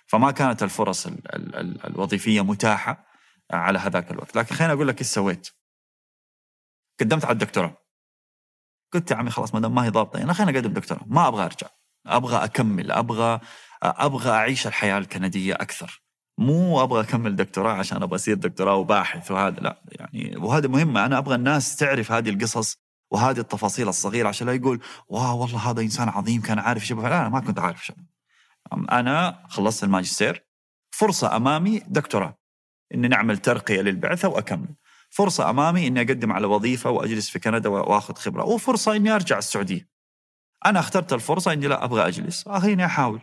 فما كانت الفرص ال... ال... ال... الوظيفية متاحة على هذاك الوقت. لكن خليني أقول لك إيش سويت. قدمت على الدكتوراه. قلت يا عمي خلاص ما دام ما هي ضابطة أنا خليني أقدم دكتوراه. ما أبغى أرجع. أبغى أكمل. أبغى أبغى أعيش الحياة الكندية أكثر. مو أبغى أكمل دكتوراه عشان أبغى أصير دكتوراه وباحث وهذا لا. يعني وهذا مهم أنا أبغى الناس تعرف هذه القصص وهذه التفاصيل الصغيرة عشان لا يقول واو والله هذا إنسان عظيم كان عارف شبه لا أنا ما كنت عارف شبه أنا خلصت الماجستير فرصة أمامي دكتوراه إني نعمل ترقية للبعثة وأكمل. فرصة أمامي إني أقدم على وظيفة وأجلس في كندا وأخذ خبرة وفرصة إني أرجع السعودية. أنا اخترت الفرصة إني لا أبغى أجلس خليني أحاول.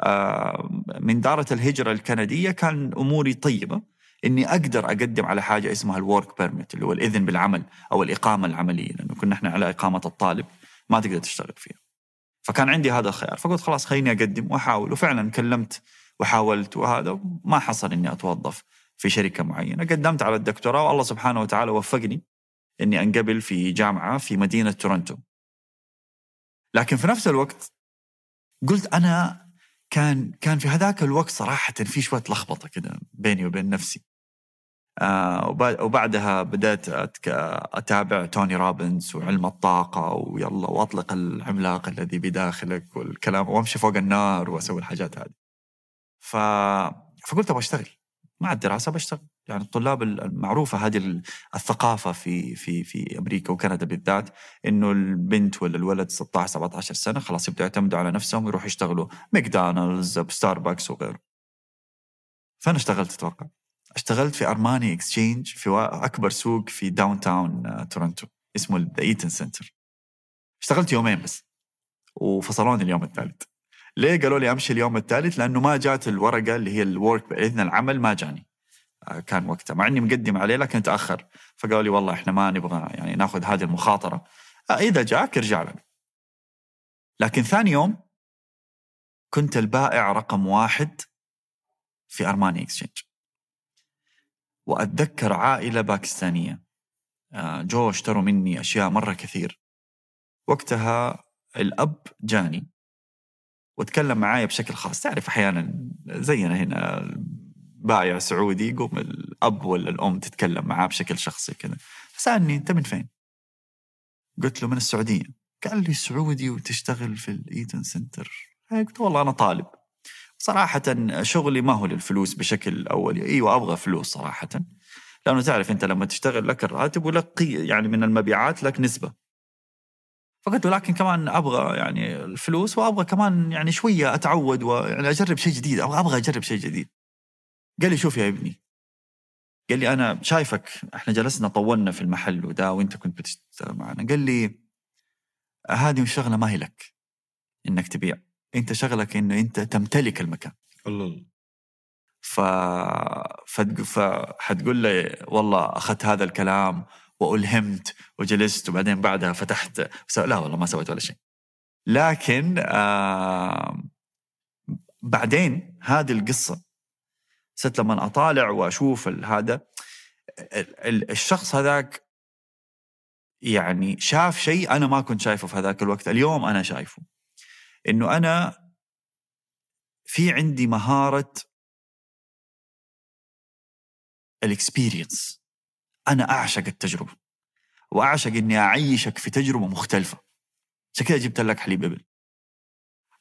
آه، من دارة الهجرة الكندية كان أموري طيبة إني أقدر أقدم على حاجة اسمها ال work permit اللي هو الإذن بالعمل أو الإقامة العملية لأنه كنا إحنا على إقامة الطالب ما تقدر تشتغل فيها. فكان عندي هذا الخيار. فقلت خلاص خليني أقدم وأحاول. وفعلا كلمت وحاولت وهذا ما حصل إني أتوظف في شركة معينة. قدمت على الدكتوراه والله سبحانه وتعالى وفقني إني أنقبل في جامعة في مدينة تورنتو. لكن في نفس الوقت قلت أنا كان كان في هذاك الوقت صراحة في شوية لخبطة كده بيني وبين نفسي. وبعدها بدأت أتابع توني روبنز وعلم الطاقة ويلا وأطلق العملاق الذي بداخلك والكلام وأمشي فوق النار وأسوي الحاجات هذه. ف... فقلت أبغى أشتغل. مع الدراسة بشتغل. يعني الطلاب المعروفة هذه ال- الثقافة في في في أمريكا وكندا بالذات إنه البنت ولا الولد 16 17 سنة خلاص يبدأوا يعتمدوا على نفسهم ويروحوا يشتغلوا McDonald's Starbucks وغيره. فأنا اشتغلت أتوقع. اشتغلت في Armani Exchange في أكبر سوق في downtown آه، تورنتو اسمه The Eaton Centre اشتغلت يومين بس وفصلوني اليوم الثالث. ليه قالوا لي أمشي اليوم الثالث؟ لأنه ما جات الورقة اللي هي ال work بإذن العمل ما جاني. آه، كان وقتها مع إني مقدم عليه لكن تأخر. فقالوا لي والله إحنا ما نبغى يعني ناخذ هذه المخاطرة. آه، إذا جاك ارجع لنا. لكن ثاني يوم كنت البائع رقم واحد في Armani Exchange وأتذكر عائلة باكستانية. آه، جو اشتروا مني أشياء مرة كثير. وقتها الأب جاني وتكلم معايا بشكل خاص. تعرف أحيانا زينا هنا بائع سعودي يقوم الأب ولا الأم تتكلم معاه بشكل شخصي كذا. فسألني أنت من فين؟ قلت له من السعودية. قال لي سعودي وتشتغل في الايدن سنتر قلت والله أنا طالب. صراحة شغلي ما هو للفلوس بشكل أولي أيوة أبغى فلوس صراحة. لأنه تعرف أنت لما تشتغل لك الراتب ولك يعني من المبيعات لك نسبة. فقلت له لكن كمان أبغى يعني الفلوس وأبغى كمان يعني شوية أتعود ويعني أجرب شيء جديد. أبغى أبغى أجرب شيء جديد. قال لي شوف يا ابني. قال لي أنا شايفك إحنا جلسنا طولنا في المحل وده وأنت كنت بتشتغل معنا. قال لي هذه الشغلة ما هي لك إنك تبيع. أنت شغلك إنه أنت تمتلك المكان. الله. ف... فتق... فحتقول لي والله أخذت هذا الكلام وألهمت وجلست وبعدين بعدها فتحت. لا والله ما سويت ولا شيء. لكن آه... بعدين هذه القصة صرت لما أطالع وأشوف هذا ال- ال- الشخص هذاك يعني شاف شيء أنا ما كنت شايفه في هذاك الوقت اليوم أنا شايفه. إنه أنا في عندي مهارة الإكسبيرينس. أنا أعشق التجربة وأعشق إني أعيشك في تجربة مختلفة. عشان كذا جبت لك حليب إبل.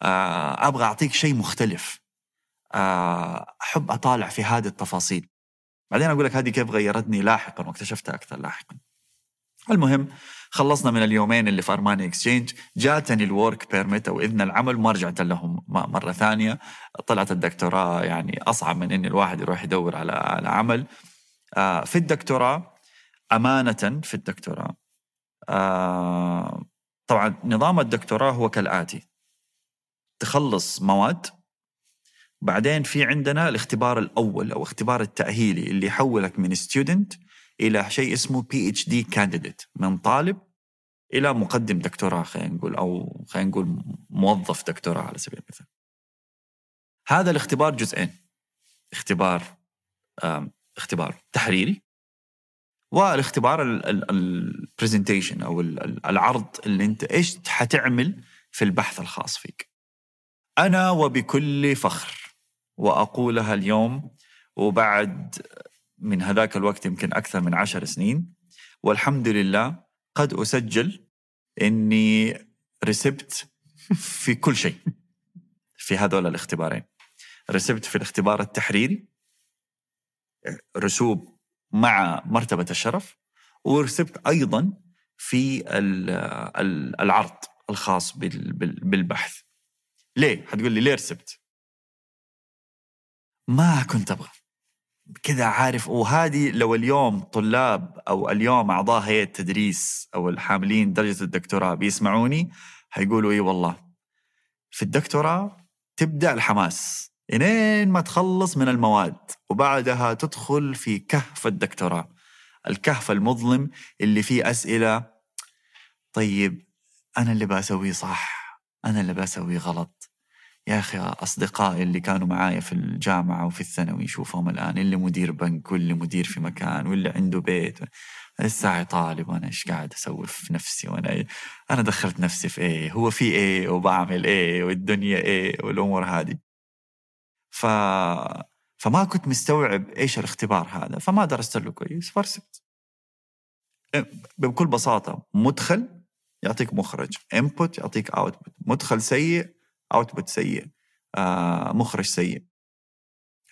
آه، أبغى أعطيك شيء مختلف. آه، أحب أطالع في هذه التفاصيل. بعدين أقول لك هذه كيف غيرتني لاحقا واكتشفتها أكثر لاحقا. المهم خلصنا من اليومين اللي في Armani Exchange جاتني ال work permit أو إذن العمل وما رجعت لهم مرة ثانية. طلعت الدكتوراه يعني أصعب من ان الواحد يروح يدور على على عمل. آه، في الدكتوراه أمانة في الدكتوراه. آه، طبعا نظام الدكتوراه هو كالآتي. تخلص مواد بعدين في عندنا الاختبار الأول أو اختبار التأهيلي اللي يحولك من student إلى شيء اسمه PhD candidate من طالب إلى مقدم دكتوراه خلينا نقول أو خلينا نقول موظف دكتوراه على سبيل المثال. هذا الاختبار جزئين اختبار اختبار تحريري والاختبار البرزنتيشن أو ال- ال- العرض اللي أنت إيش حتعمل في البحث الخاص فيك. أنا وبكل فخر وأقولها اليوم وبعد من هذاك الوقت يمكن أكثر من عشر سنين والحمد لله قد أسجل إني رسبت في كل شيء في هذول الاختبارين رسبت في الاختبار التحريري رسوب مع مرتبة الشرف ورسبت أيضا في ال- ال- العرض الخاص بال- بال- بالبحث ليه؟ حتقول لي ليه رسبت؟ ما كنت أبغى كذا عارف. وهذه لو اليوم طلاب أو اليوم أعضاء هيئة تدريس أو الحاملين درجة الدكتوراه بيسمعوني هيقولوا إي والله في الدكتوراه تبدأ الحماس إلين ما تخلص من المواد وبعدها تدخل في كهف الدكتوراه. الكهف المظلم اللي فيه أسئلة طيب أنا اللي بسويه صح أنا اللي بسويه غلط. يا أخي أصدقائي اللي كانوا معايا في الجامعة وفي الثانوي شوفهم الآن اللي مدير بنك واللي مدير في مكان واللي عنده بيت. لسه طالب وأنا إيش قاعد أسوي في نفسي؟ وأنا أنا دخلت نفسي في إيه؟ هو في إيه؟ وبعمل إيه؟ والدنيا إيه؟ والأمور هذه. ف... فما كنت مستوعب إيش الاختبار هذا فما درست له كويس فرسبت بكل بساطة مدخل يعطيك مخرج input يعطيك output مدخل سيء output سيء آه مخرج سيء.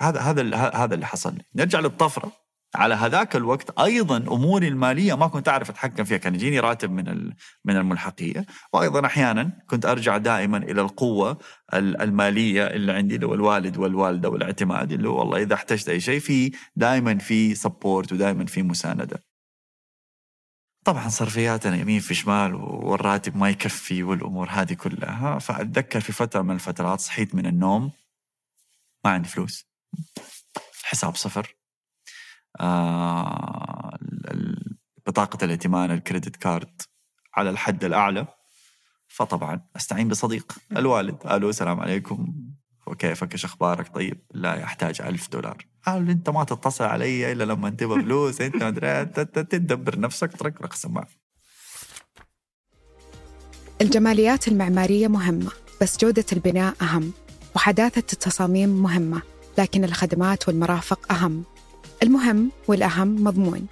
هذا هذا هذا اللي حصل لي. نرجع للطفرة. على هذاك الوقت أيضا أموري المالية ما كنت أعرف أتحكم فيها كان يجيني راتب من من الملحقية. وأيضا أحيانا كنت أرجع دائما إلى القوة ال- المالية اللي عندي اللي هو الوالد والوالدة والاعتماد اللي هو والله إذا احتجت أي شيء في دائما في سبورت ودائما في مساندة. طبعا صرفياتنا يمين في شمال والراتب ما يكفي والأمور هذه كلها. فأتذكر في فترة من الفترات صحيت من النوم ما عندي فلوس حساب صفر آه بطاقة الائتمان الكريدت كارد على الحد الأعلى. فطبعا أستعين بصديق الوالد. ألو السلام عليكم. وكيفك إيش أخبارك طيب لا يحتاج ألف دولار. قال أنت ما تتصل علي إلا لما تبغى فلوس أنت ما أدري تدبر نفسك تركرك السماعه الجماليات المعمارية مهمة بس جودة البناء أهم وحداثة التصاميم مهمة لكن الخدمات والمرافق أهم. المهم والأهم مضمون.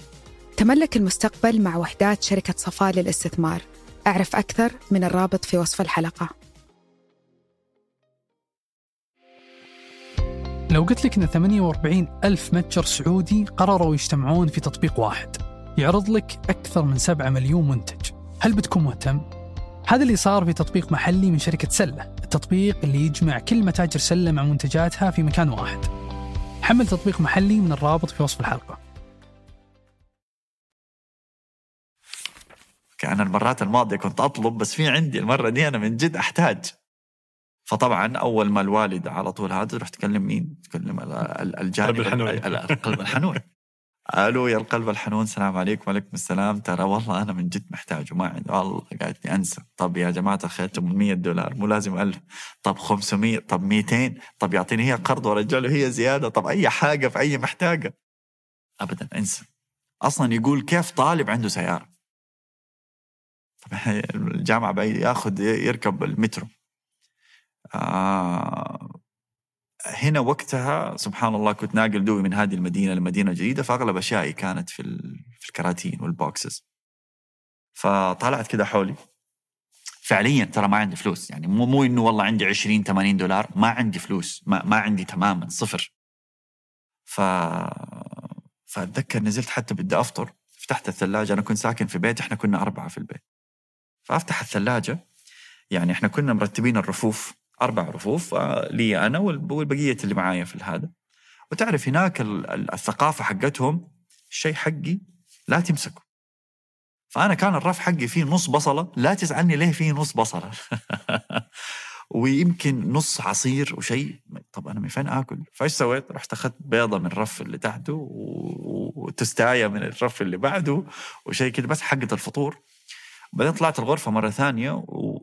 تملك المستقبل مع وحدات شركة صفاء للاستثمار. أعرف أكثر من الرابط في وصف الحلقة. لو قلت لك أن 48 ألف متجر سعودي قرروا يجتمعون في تطبيق واحد يعرض لك أكثر من 7 مليون منتج. هل بتكون مهتم؟ هذا اللي صار في تطبيق محلي من شركة سلة التطبيق اللي يجمع كل متاجر سلة مع منتجاتها في مكان واحد. حمل تطبيق محلي من الرابط في وصف الحلقة. أنا المرات الماضية كنت أطلب بس في عندي المرة دي أنا من جد أحتاج. فطبعا أول ما الوالد على طول هذا رحت تكلم مين؟ تكلم ال- ال- الجانب القلب الحنون. ال- ال- القلب الحنون. ألو يا القلب الحنون السلام عليكم وعليكم السلام. ترى والله أنا من جد محتاج وما عندي والله قالت لي أنسى. طب يا جماعة الخير 800 دولار مو لازم 1000 طب 500 طب 200 طب يعطيني هي قرض وارجع له هي زيادة. طب أي حاجة في أي محتاجة. ابدا أنسى. أصلا يقول كيف طالب عنده سيارة؟ طب *laughs* الجامعة بعيد ياخذ يركب المترو. آه هنا وقتها سبحان الله كنت ناقل دوبي من هذه المدينة لمدينة جديدة فأغلب أشيائي كانت في في الكراتين والبوكسز. فطلعت كده حولي. فعليا ترى ما عندي فلوس يعني مو مو إنه والله عندي 20 80 دولار ما عندي فلوس ما, ما عندي تماما صفر. ف فأتذكر نزلت حتى بدي أفطر فتحت الثلاجة أنا كنت ساكن في بيت إحنا كنا أربعة في البيت. فأفتح الثلاجة يعني إحنا كنا مرتبين الرفوف. أربع رفوف آه، لي أنا والب- والبقية اللي معايا في هذا. وتعرف هناك ال- ال- الثقافة حقتهم الشيء حقي لا تمسكه. فأنا كان الرف حقي فيه نص بصلة لا تسالني ليه فيه نص بصلة. *laughs* ويمكن نص عصير وشيء. طب أنا من فين آكل؟ فايش سويت؟ رحت أخذت بيضة من الرف اللي تحته وتستاية من الرف اللي بعده وشيء كده بس حقة الفطور. بعدين طلعت الغرفة مرة ثانية و...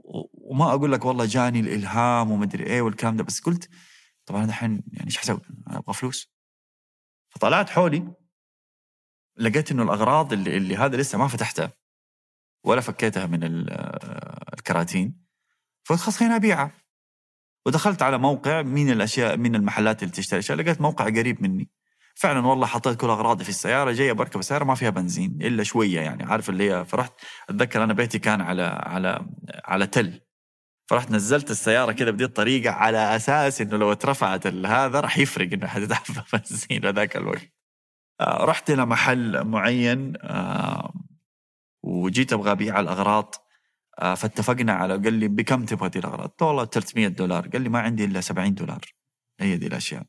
وما أقول لك والله جاني الإلهام ومدري إيه والكلام ده بس قلت طبعا الحين يعني إيش حسوي؟ أنا أبغى فلوس. فطلعت حولي لقيت إنه الأغراض اللي, اللي هذا لسه ما فتحتها ولا فكيتها من آه، الكراتين. فقلت خلاص خليني ابيعها ودخلت على موقع مين الأشياء من المحلات اللي تشتري أشياء لقيت موقع قريب مني. فعلا والله حطيت كل أغراضي في السيارة جاي بركب السياره ما فيها بنزين إلا شوية يعني عارف اللي هي فرحت أتذكر أنا بيتي كان على على على تل. فرحت نزلت السيارة كده بدي الطريقة على أساس إنه لو اترفعت هذا راح يفرق إنه حتتعب بنزين هذاك الوقت. آه، رحت إلى محل معين آه، وجيت أبغى أبيع الأغراض. آه، فاتفقنا على قال لي بكم تبغى دي الأغراض؟ قلت له والله 300 دولار. قال لي ما عندي إلا 70 دولار. هي دي الأشياء.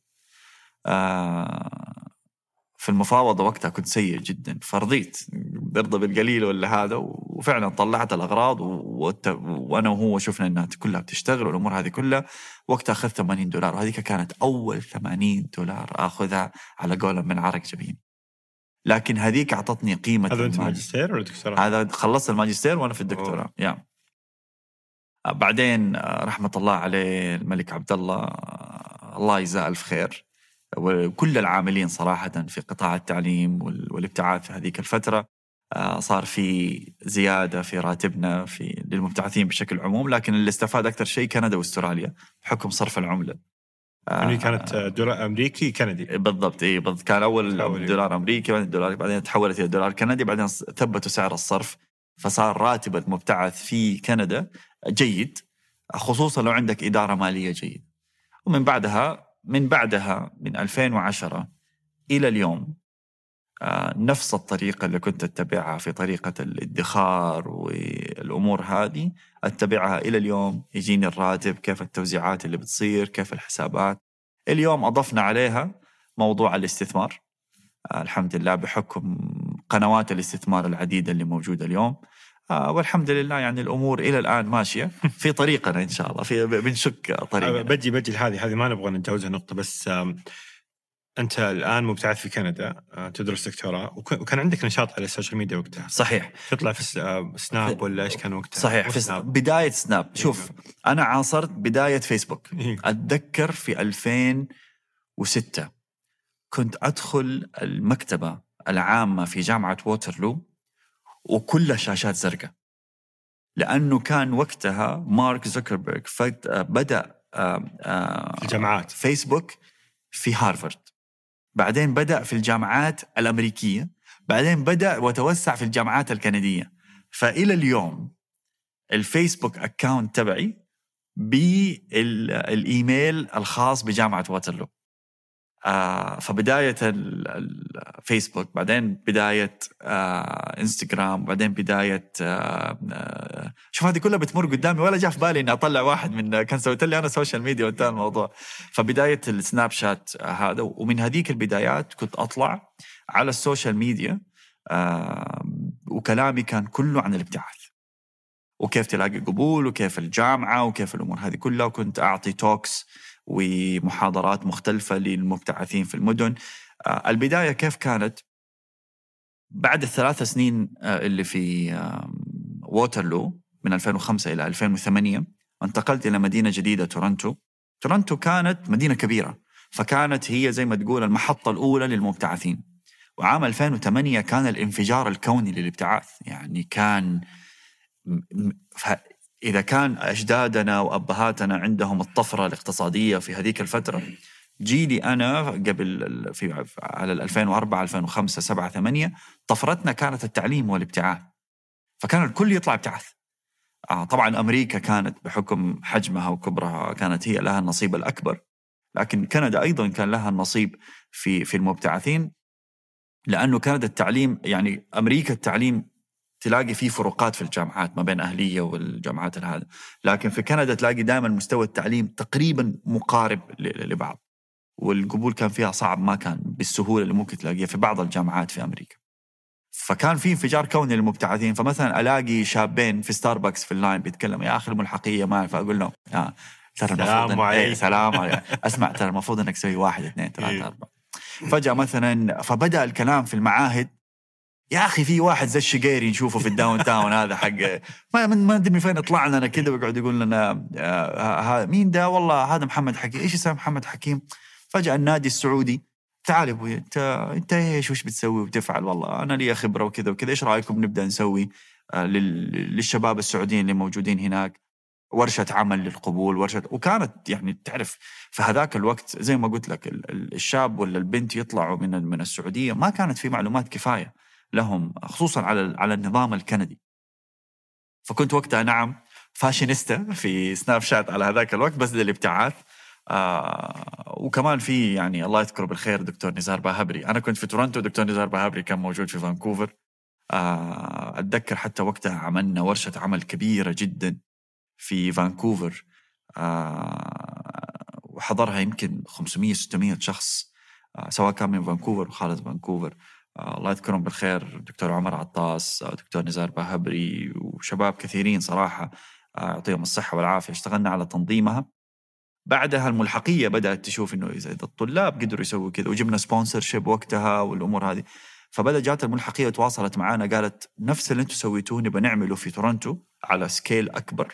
في المفاوضة وقتها كنت سيء جدا. فرضيت برضى بالقليل ولا هذا وفعلا طلعت الأغراض و- والت- وأنا وهو شفنا إنها كلها بتشتغل والأمور هذه كلها. وقتها أخذت 80 دولار وهذيك كانت أول 80 دولار أخذها على قولهم من عرق جبين. لكن هذيك أعطتني قيمة هذا أنت. ماجستير ولا دكتوراه؟ هذا خلصت الماجستير وأنا في الدكتوراه يا. بعدين آه، رحمة الله عليه الملك عبد الله آه، الله يجزاه ألف خير. وكل العاملين صراحة في قطاع التعليم وال- والابتعاث في هذيك الفترة آه، صار في زيادة في راتبنا في للمبتعثين بشكل عموم لكن اللي استفاد أكثر شيء كندا وأستراليا بحكم صرف العملة. آه، يعني كانت دولار أمريكي كندي. بالضبط اي بالضبط. كان أول دولار أمريكي بعدين الدولار بعدين تحولت إلى دولار كندي بعدين ثبتوا سعر الصرف فصار راتب المبتعث في كندا جيد خصوصا لو عندك إدارة مالية جيده ومن بعدها من بعدها من 2010 إلى اليوم آه، نفس الطريقة اللي كنت أتبعها في طريقة الادخار والأمور هذه أتبعها إلى اليوم. يجيني الراتب كيف التوزيعات اللي بتصير كيف الحسابات. اليوم أضفنا عليها موضوع الاستثمار. آه، الحمد لله بحكم قنوات الاستثمار العديدة اللي موجودة اليوم. آه، والحمد لله يعني الأمور إلى الآن ماشية. *laughs* في طريقنا إن شاء الله في بنشك طريقنا. بجي بجي لهذه هذه ما نبغى نتجاوزها نقطة بس أنت الآن مبتعث في كندا آه، تدرس دكتوراه وك- وكان عندك نشاط على ال social media وقتها. صحيح. تطلع في آه، سناب ولا إيش كان وقتها؟ صحيح في سناب. بداية سناب. شوف أنا عاصرت بداية فيسبوك. إيه. أتذكر في 2006 كنت أدخل المكتبة العامة في جامعة ووترلو وكلها شاشات زرقاء. لأنه كان وقتها مارك زوكربيرج بدأ الجامعات. فيسبوك في هارفارد. بعدين بدأ في الجامعات الأمريكية. بعدين بدأ وتوسع في الجامعات الكندية. فإلى اليوم الفيسبوك account تبعي بالايميل الخاص بجامعة واترلو آه فبداية ال- الفيسبوك بعدين بداية آه انستغرام بعدين بداية آه آه شوف هذه كلها بتمر قدامي ولا جاء في بالي إني أطلع واحد من كان سويت لي أنا social media وانتهى الموضوع. فبداية السناب شات آه، هذا ومن هذيك البدايات كنت أطلع على ال social media آه وكلامي كان كله عن الابتعاث. وكيف تلاقي قبول وكيف الجامعة وكيف الأمور هذه كلها وكنت أعطي talks ومحاضرات مختلفة للمبتعثين في المدن. آه، البداية كيف كانت؟ بعد الثلاث سنين آه، اللي في ووترلو من 2005 إلى 2008 انتقلت إلى مدينة جديدة تورنتو. تورنتو كانت مدينة كبيرة فكانت هي زي ما تقول المحطة الأولى للمبتعثين. وعام 2008 كان الانفجار الكوني للابتعاث يعني كان إذا كان أجدادنا وأبهاتنا عندهم الطفرة الاقتصادية في هذيك الفترة جيلي أنا قبل في على ال 2004 2005 7 8 طفرتنا كانت التعليم والابتعاث. فكان الكل يطلع ابتعاث آه طبعا أمريكا كانت بحكم حجمها وكبرها كانت هي لها النصيب الأكبر. لكن كندا أيضا كان لها النصيب في في المبتعثين لأنه كندا التعليم يعني أمريكا التعليم تلاقي فيه فروقات في الجامعات ما بين أهلية والجامعات هذا لكن في كندا تلاقي دائما مستوى التعليم تقريبا مقارب لبعض. والقبول كان فيها صعب ما كان بالسهولة اللي ممكن تلاقيها في بعض الجامعات في أمريكا. فكان في انفجار كوني للمبتعثين. فمثلا ألاقي شابين في ستاربكس في اللاين بيتكلموا يا أخي الملحقية ما فاقول لهم آه ترى المفروض سلام. إيه، سلام *laughs* أسمع ترى المفروض إنك تسوي واحد اثنين إيه. ثلاثة أربعة. فجأة مثلا فبدأ الكلام في المعاهد يا أخي في واحد زي الشقيري نشوفه في الداون تاون هذا حق *laughs* ما ما أدري من فين طلع لنا كذا ويقعد يقول لنا آه، ها مين ده؟ والله هذا محمد حكيم. إيش اسمه محمد حكيم؟ فجأة النادي السعودي تعال أبوي انت أنت إيش؟ وش بتسوي؟ وتفعل. والله أنا لي خبرة وكذا وكذا. إيش رأيكم نبدأ نسوي آه، لل- للشباب السعوديين اللي موجودين هناك؟ ورشة عمل للقبول ورشه وكانت يعني تعرف في هذاك الوقت زي ما قلت لك ال- ال- الشاب ولا البنت يطلعوا من من السعودية ما كانت في معلومات كفاية. لهم خصوصا على على النظام الكندي. فكنت وقتها نعم فاشينيستا في سناب شات على هذاك الوقت بس للابتعاث آه وكمان في يعني الله يذكره بالخير دكتور نزار باهبري. أنا كنت في تورنتو دكتور نزار باهبري كان موجود في فانكوفر. آه أتذكر حتى وقتها عملنا ورشة عمل كبيرة جدا في فانكوفر. آه وحضرها يمكن 500 600 شخص آه سواء كان من فانكوفر وخارج فانكوفر. الله يذكرهم بالخير دكتور عمر عطاس آه دكتور نزار باهبري وشباب كثيرين صراحة آه يعطيهم الصحة والعافية. اشتغلنا على تنظيمها. بعدها الملحقية بدأت تشوف اذا إذا الطلاب قدروا يسووا كذا وجبنا sponsorship وقتها والأمور هذه. فبدأ جات الملحقية وتواصلت معنا قالت نفس اللي أنتم سويتوه نبغى نعمله في تورنتو على scale أكبر.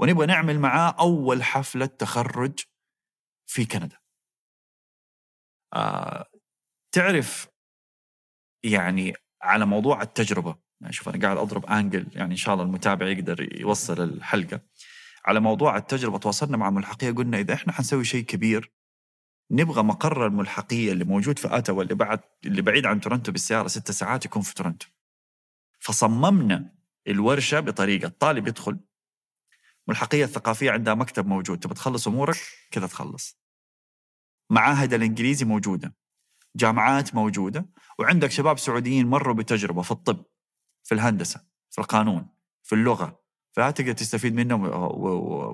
ونبغى نعمل معاه أول حفلة تخرج في كندا. آه تعرف يعني على موضوع التجربة يعني شوف أنا قاعد أضرب angle يعني إن شاء الله المتابع يقدر يوصل الحلقة. على موضوع التجربة تواصلنا مع الملحقيه قلنا إذا إحنا حنسوي شيء كبير نبغى مقر الملحقيه اللي موجود في اوتاوا اللي بعد اللي بعيد عن تورنتو بالسيارة ست ساعات يكون في تورنتو. فصممنا الورشة بطريقة الطالب يدخل الملحقيه الثقافية عندها مكتب موجود تبغى تخلص أمورك كذا تخلص. معاهد الإنجليزي موجودة. جامعات موجودة وعندك شباب سعوديين مروا بتجربة في الطب في الهندسة في القانون في اللغة فلا تقدر تستفيد منهم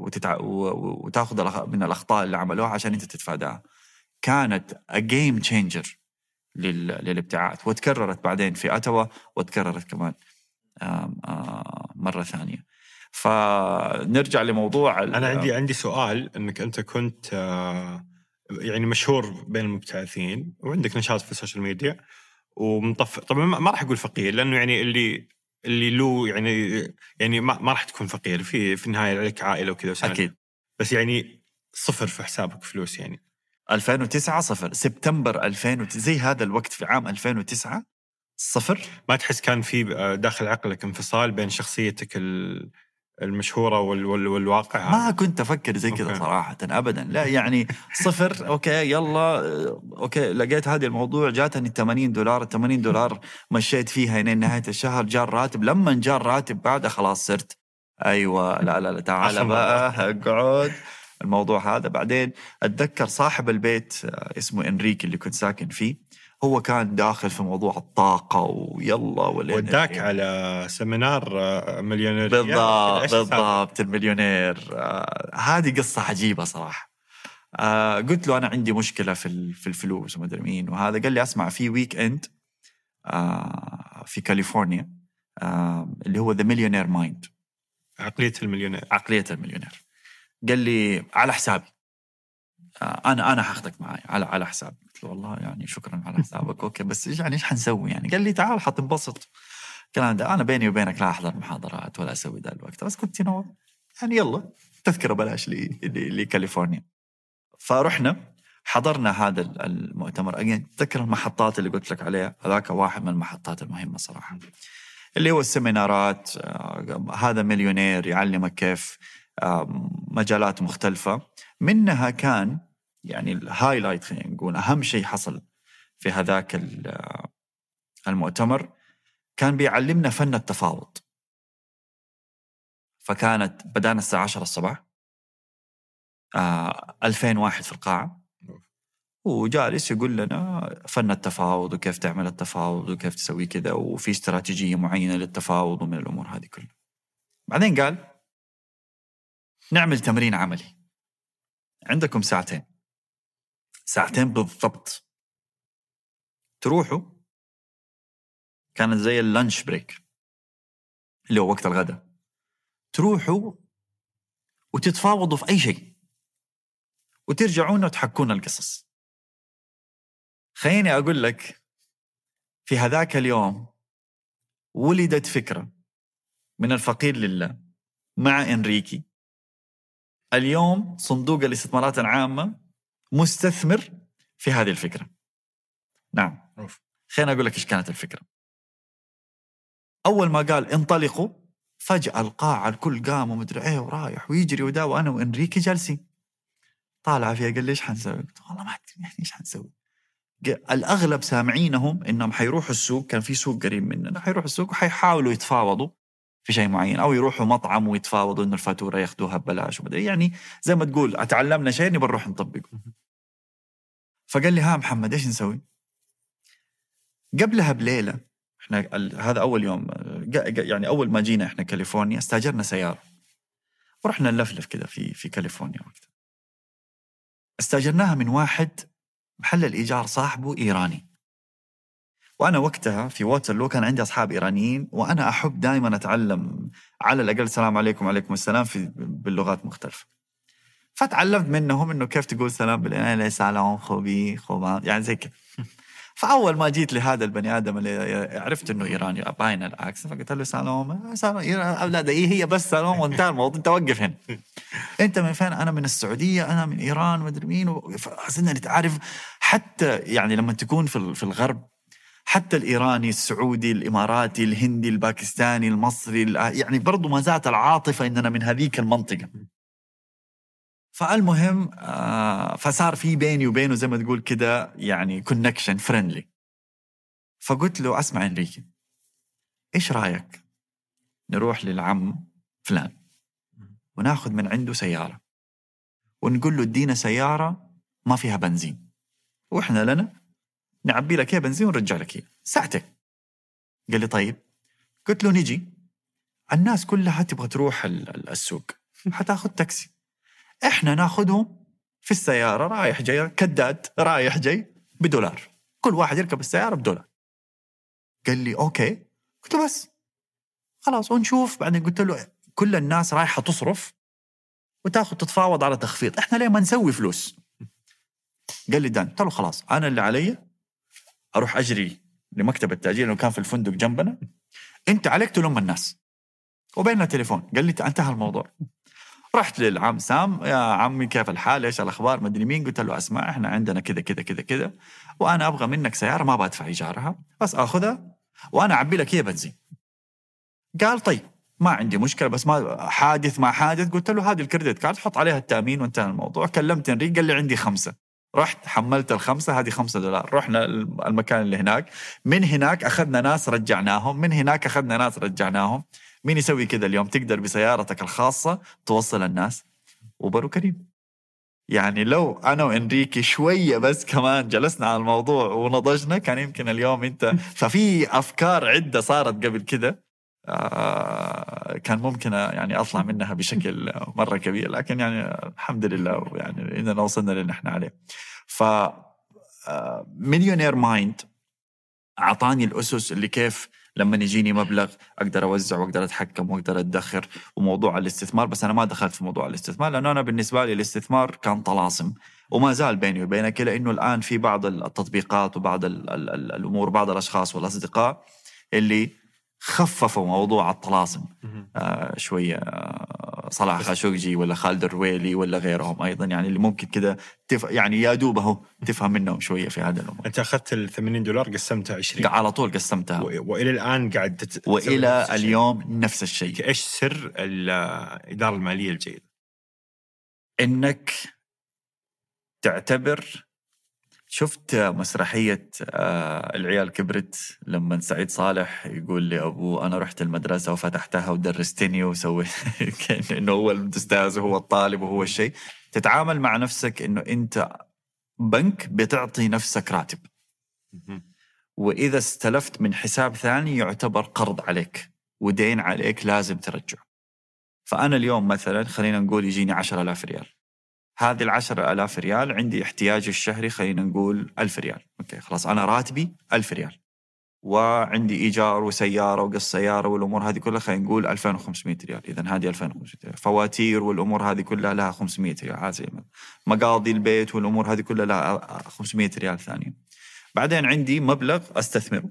وتتع... وتاخذ من الأخطاء اللي عملوها عشان أنت تتفاداها. كانت game changer لل... للابتعاث وتكررت بعدين في أتوا وتكررت كمان مرة ثانية. فنرجع لموضوع أنا عندي عندي سؤال إنك أنت كنت آه، يعني مشهور بين المبتعثين وعندك نشاط في السوشيال ميديا ومطفر طبعا ما راح أقول فقير لأنه يعني اللي اللي له يعني يعني ما, ما راح تكون فقير في في النهاية عليك عائلة وكذا. أكيد. بس يعني صفر في حسابك فلوس يعني. 2009 صفر. سبتمبر 2000 زي هذا الوقت في عام 2009 صفر؟ ما تحس كان في آه، داخل عقلك انفصال بين شخصيتك ال- المشهورة وال وال والواقع. ما كنت أفكر زي كذا. صراحة ابدا. لا يعني صفر okay يلا okay لقيت هذا الموضوع جاتني 80 دولار. ال 80 دولار مشيت فيها لين نهاية الشهر. جاء الراتب. لما جاء الراتب بعدها خلاص صرت أيوه لا لا لا تعال بقى اقعد. الموضوع هذا بعدين. أتذكر صاحب البيت آه، اسمه إنريكي اللي كنت ساكن فيه. هو كان داخل في موضوع الطاقة ويلا. وداك على seminar آه، مليونيريات بالضبط؟ بالضبط المليونير. آه هذه قصة عجيبة صراحة. آه قلت له أنا عندي مشكلة في ال- في الفلوس وما أدري مين وهذا. قال لي أسمع في weekend آه في كاليفورنيا اللي هو the millionaire mind عقلية المليونير. عقلية المليونير. قال لي على حسابي. أنا أنا حاخذك معي على على حسابي. والله يعني شكرا على حسابك. okay بس إيش يعني إيش حنسوي؟ يعني قال لي تعال حتنبسط. الكلام ده. أنا بيني وبينك لا أحضر محاضرات ولا أسوي ذا الوقت. بس كنت no يعني يلا تذكرة بلاش لي- لي- لكاليفورنيا. فرحنا حضرنا هذا ال- المؤتمر. أجين تذكر المحطات اللي قلت لك عليها؟ هذاك واحد من المحطات المهمة صراحة. اللي هو ال seminars آه، هذا مليونير يعلمك كيف مجالات مختلفة. منها كان يعني ال highlight خلينا نقول أهم شيء حصل في هذاك ال- المؤتمر كان بيعلمنا فن التفاوض. فكانت بدأنا الساعة 10 الصباح آه 2000 واحد في القاعة. وجالس يقول لنا فن التفاوض وكيف تعمل التفاوض وكيف تسوي كذا وفي استراتيجية معينة للتفاوض ومن الأمور هذه كلها. بعدين قال نعمل تمرين عملي. عندكم ساعتين. ساعتين بالضبط. تروحوا. كانت زي اللانش بريك. اللي هو وقت الغداء. تروحوا وتتفاوضوا في أي شيء. وترجعون وتحكون القصص. خليني أقول لك في هذاك اليوم ولدت فكرة من الفقير لله مع إنريكي. اليوم صندوق الاستثمارات العامة مستثمر في هذه الفكرة نعم. خليني أقول لك إيش كانت الفكرة أول ما قال انطلقوا فجأة القاعة الكل قام ومدري إيه ورايح ويجري ودا وأنا وإنريكي جالسين طالع فيها قال لي إيش حنسوي؟ قلت والله ما أدري يعني إيش حنسوي؟ الأغلب سامعينهم إنهم حيروحوا السوق كان في سوق قريب مننا حيروحوا السوق وحيحاولوا يتفاوضوا في شيء معين أو يروحوا مطعم ويتفاوضوا إنه الفاتورة ياخذوها ببلاش ومدري يعني زي ما تقول تعلمنا شيء نبغى نروح نطبقه. فقال لي ها محمد إيش نسوي؟ قبلها بليلة إحنا هذا أول يوم يعني أول ما جينا إحنا كاليفورنيا استأجرنا سيارة. ورحنا نلفلف كذا في في كاليفورنيا وقتها. استأجرناها من واحد محل الإيجار صاحبه إيراني. وأنا وقتها في ووترلو كان عندي أصحاب إيرانيين وأنا أحب دائما أتعلم على الأقل السلام عليكم وعليكم السلام في باللغات مختلفة. فتعلمت منهم إنه كيف تقول سلام بالإيراني سلام خوبي خوبا. يعني زي كذا. *laughs* فأول ما جيت لهذا البني آدم اللي عرفت إنه إيراني باين الاكس فقلت له سلام سلام إيران- أولاد إيه هي بس سلام وانتهى الموضوع أنت وقف هنا. *laughs* أنت من فين؟ أنا من السعودية أنا من إيران مدري مين فصرنا نتعرف حتى يعني لما تكون في الغرب حتى الإيراني السعودي الإماراتي الهندي الباكستاني المصري ال- يعني برضو ما زالت العاطفة إننا من هذيك المنطقة. فالمهم آه فصار في بيني وبينه زي ما تقول كده يعني connection friendly فقلت له أسمع إنريكي إيش رأيك نروح للعم فلان؟ وناخذ من عنده سيارة. ونقول له ادينا سيارة ما فيها بنزين. وإحنا لنا نعبي لك اياها بنزين ونرجع لك اياها ساعتين قال لي طيب. قلت له نجي الناس كلها تبغى تروح ال- ال- السوق. حتاخذ تاكسي. إحنا ناخذهم في السيارة رايح جاي كداد رايح جاي بدولار. كل واحد يركب السيارة بدولار. قال لي أوكي. قلت له بس. خلاص ونشوف. بعدين قلت له كل الناس رايحة تصرف وتاخذ تتفاوض على تخفيض. إحنا ليه ما نسوي فلوس؟ قال لي دان قلت له خلاص أنا اللي علي. أروح أجري لمكتب التأجير اللي كان في الفندق جنبنا. أنت عليك تلم الناس. وبيننا تليفون. قال لي انتهى الموضوع. رحت للعم سام يا عمي كيف الحال؟ إيش الأخبار؟ مدري مين. قلت له أسمع إحنا عندنا كذا كذا كذا كذا. وأنا أبغى منك سيارة ما بدفع إيجارها. بس آخذها وأنا أعبي لك هي بنزين. قال طيب ما عندي مشكلة بس ما حادث ما حادث. قلت له هذه ال credit card حط عليها التأمين وانتهى الموضوع. كلمت انريك قال لي عندي خمسة. رحت حملت الخمسة هذه خمسة دولار. رحنا المكان اللي هناك. من هناك أخذنا ناس رجعناهم. من هناك أخذنا ناس رجعناهم. مين يسوي كذا اليوم؟ تقدر بسيارتك الخاصة توصل الناس. أوبر وكريم. يعني لو أنا وإنريكي شوية بس كمان جلسنا على الموضوع ونضجنا كان يمكن اليوم انت ففي أفكار عدة صارت قبل كده كان ممكن يعني أطلع منها بشكل مرة كبير لكن يعني الحمد لله يعني اننا وصلنا للي إحنا عليه. ف Millionaire Mind أعطاني الأسس اللي كيف لما يجيني مبلغ أقدر أوزع وأقدر أتحكم وأقدر أدخر وموضوع الاستثمار بس أنا ما دخلت في موضوع الاستثمار لأنه أنا بالنسبة لي الاستثمار كان طلاسم وما زال بيني وبينك الا إنه الآن في بعض التطبيقات وبعض ال ال ال الأمور بعض الأشخاص والأصدقاء اللي خففوا موضوع الطلاسم. آه شوية آه صلاح خاشقجي ولا خالد الرويلي ولا غيرهم أيضا يعني اللي ممكن كذا تف... يعني يا دوب أهو تفهم منهم شوية في هذا الأمور. أنت أخذت ال 80 دولار قسمتها 20 على طول قسمتها. و... وإلى الآن قاعد تت... تسوي نفس والى الشيء. اليوم نفس الشيء. إيش سر الاداره المالية الجيدة؟ إنك تعتبر شفت مسرحية آه، العيال كبرت لما سعيد صالح يقول لأبوه أنا رحت المدرسة وفتحتها ودرستني وسويت *laughs* كأنه إنه هو الأستاذ وهو الطالب وهو الشيء. تتعامل مع نفسك إنه أنت بنك بتعطي نفسك راتب. وإذا استلفت من حساب ثاني يعتبر قرض عليك ودين عليك لازم ترجعه. فأنا اليوم مثلا خلينا نقول يجيني عشرة آلاف ريال. هذه العشرة آلاف ريال عندي احتياجي الشهري خلينا نقول ألف ريال. أوكي خلاص أنا راتبي ألف ريال. وعندي إيجار وسيارة وقص سيارة والأمور هذه كلها خلينا نقول 2500 ريال. إذا هذه 2500 ريال. فواتير والأمور هذه كلها لها 500 ريال. ما- مقاضي البيت والأمور هذه كلها لها 500 ريال ثانية بعدين عندي مبلغ أستثمره.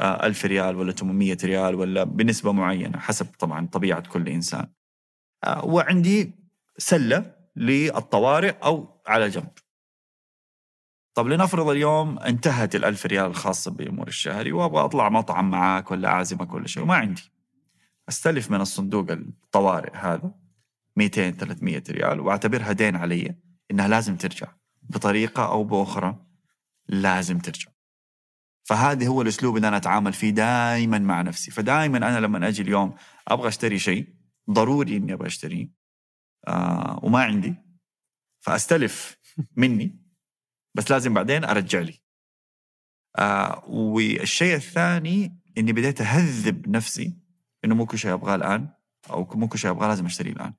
آه، ألف ريال ولا 800 ريال ولا بنسبة معينة حسب طبعا طبيعة كل إنسان. آه، وعندي سلة للطوارئ أو على جنب. طب لنفرض اليوم انتهت الألف ريال الخاصة بأمور الشهري وأبغى أطلع مطعم معاك ولا أعزمك ولا شيء وما عندي. أستلف من الصندوق الطوارئ هذا 200 300 ريال وأعتبرها دين علي إنها لازم ترجع. بطريقة أو بأخرى لازم ترجع. فهذا هو الأسلوب اللي أنا أتعامل فيه دائما مع نفسي. فدائما أنا لما أجي اليوم أبغى أشتري شيء ضروري إني أبغى أشتريه. آه وما عندي فأستلف *laughs* مني بس لازم بعدين أرجع لي. آه والشيء الثاني إني بديت أهذب نفسي إنه مو كل شيء أبغاه الآن أو مو كل شيء أبغاه لازم أشتريه الآن.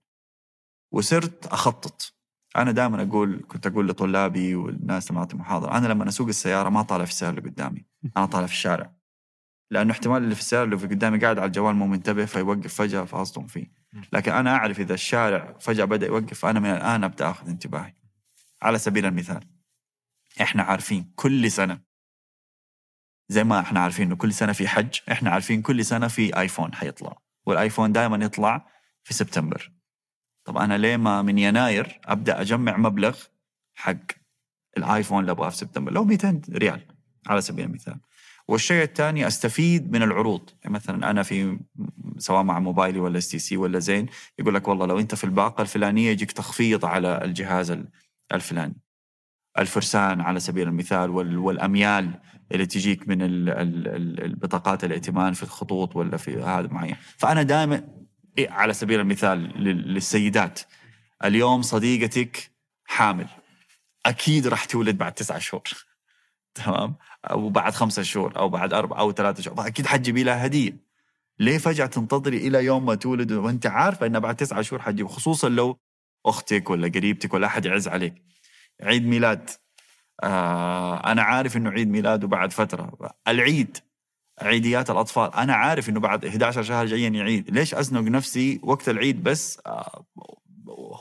وصرت أخطط. أنا دائما أقول كنت أقول لطلابي والناس لما أعطي محاضرة أنا لما أسوق السيارة ما طالع في السيارة اللي قدامي *laughs* أنا طالع في الشارع. لأنه احتمال اللي في السيارة اللي في قدامي قاعد على الجوال مو منتبه فيوقف فجأة فأصدم فيه. لكن أنا أعرف إذا الشارع فجأة بدأ يوقف فأنا من الآن أبدأ أخذ انتباهي. على سبيل المثال إحنا عارفين كل سنة زي ما إحنا عارفين إنه كل سنة في حج إحنا عارفين كل سنة في آيفون حيطلع. والآيفون دائما يطلع في سبتمبر. طب أنا ليه ما من يناير أبدأ أجمع مبلغ حق الآيفون اللي أبغاه في سبتمبر؟ لو 200 ريال على سبيل المثال. والشيء الثاني أستفيد من العروض. يعني مثلا أنا في سواء مع موبايلي ولا STC ولا زين يقول لك والله لو أنت في الباقة الفلانية يجيك تخفيض على الجهاز ال- الفلاني. الفرسان على سبيل المثال وال- والأميال اللي تجيك من ال- ال- ال- البطاقات الائتمان في الخطوط ولا في هذا معين. فأنا دائما إيه، على سبيل المثال لل- للسيدات اليوم صديقتك حامل. أكيد راح تولد بعد تسعة شهور. *laughs* تمام؟ أو بعد خمسة شهور أو بعد أربع أو ثلاثة شهور. فاكيد حتجيبي لها هدية. ليه فجأة تنتظري إلى يوم ما تولد؟ وأنت عارفة انها بعد تسعة شهور حتجيب خصوصا لو أختك ولا قريبتك ولا أحد يعز عليك. عيد ميلاد. آه أنا عارف إنه عيد ميلاده بعد فترة. العيد عيديات الأطفال. أنا عارف إنه بعد 11 شهر جايين يعيد. ليش أزنق نفسي وقت العيد بس؟ آه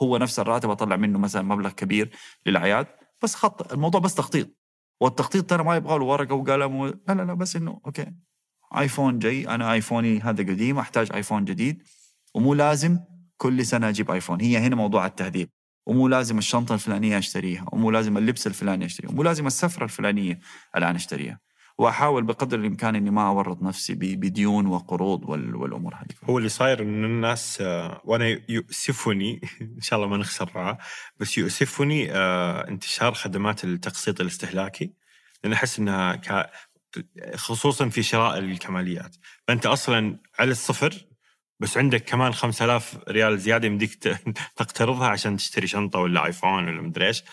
هو نفس الراتب أطلع منه مثلا مبلغ كبير للأعياد. بس خط الموضوع بس تخطيط. والتخطيط ترى ما يبغى له ورقة وقلم و... لا لا لا بس إنه أوكي. آيفون جاي أنا آيفوني هذا قديم أحتاج آيفون جديد. ومو لازم كل سنة أجيب آيفون. هي هنا موضوع التهذيب. ومو لازم الشنطة الفلانية أشتريها. ومو لازم اللبس الفلاني اشتريه ومو لازم السفرة الفلانية الآن أشتريها. وأحاول بقدر الإمكان إني ما أورط نفسي بديون وقروض وال... والأمور هذه. هو اللي صاير إن الناس آه، وأنا يؤسفني *laughs* إن شاء الله ما نخسر رعاه بس يؤسفني آه، انتشار خدمات التقسيط الاستهلاكي لأن أحس إنها كا- خصوصا في شراء الكماليات. فأنت أصلا على الصفر بس عندك كمان 5000 ريال زيادة يمديك *laughs* تقترضها عشان تشتري شنطة ولا آيفون ولا مدري إيش.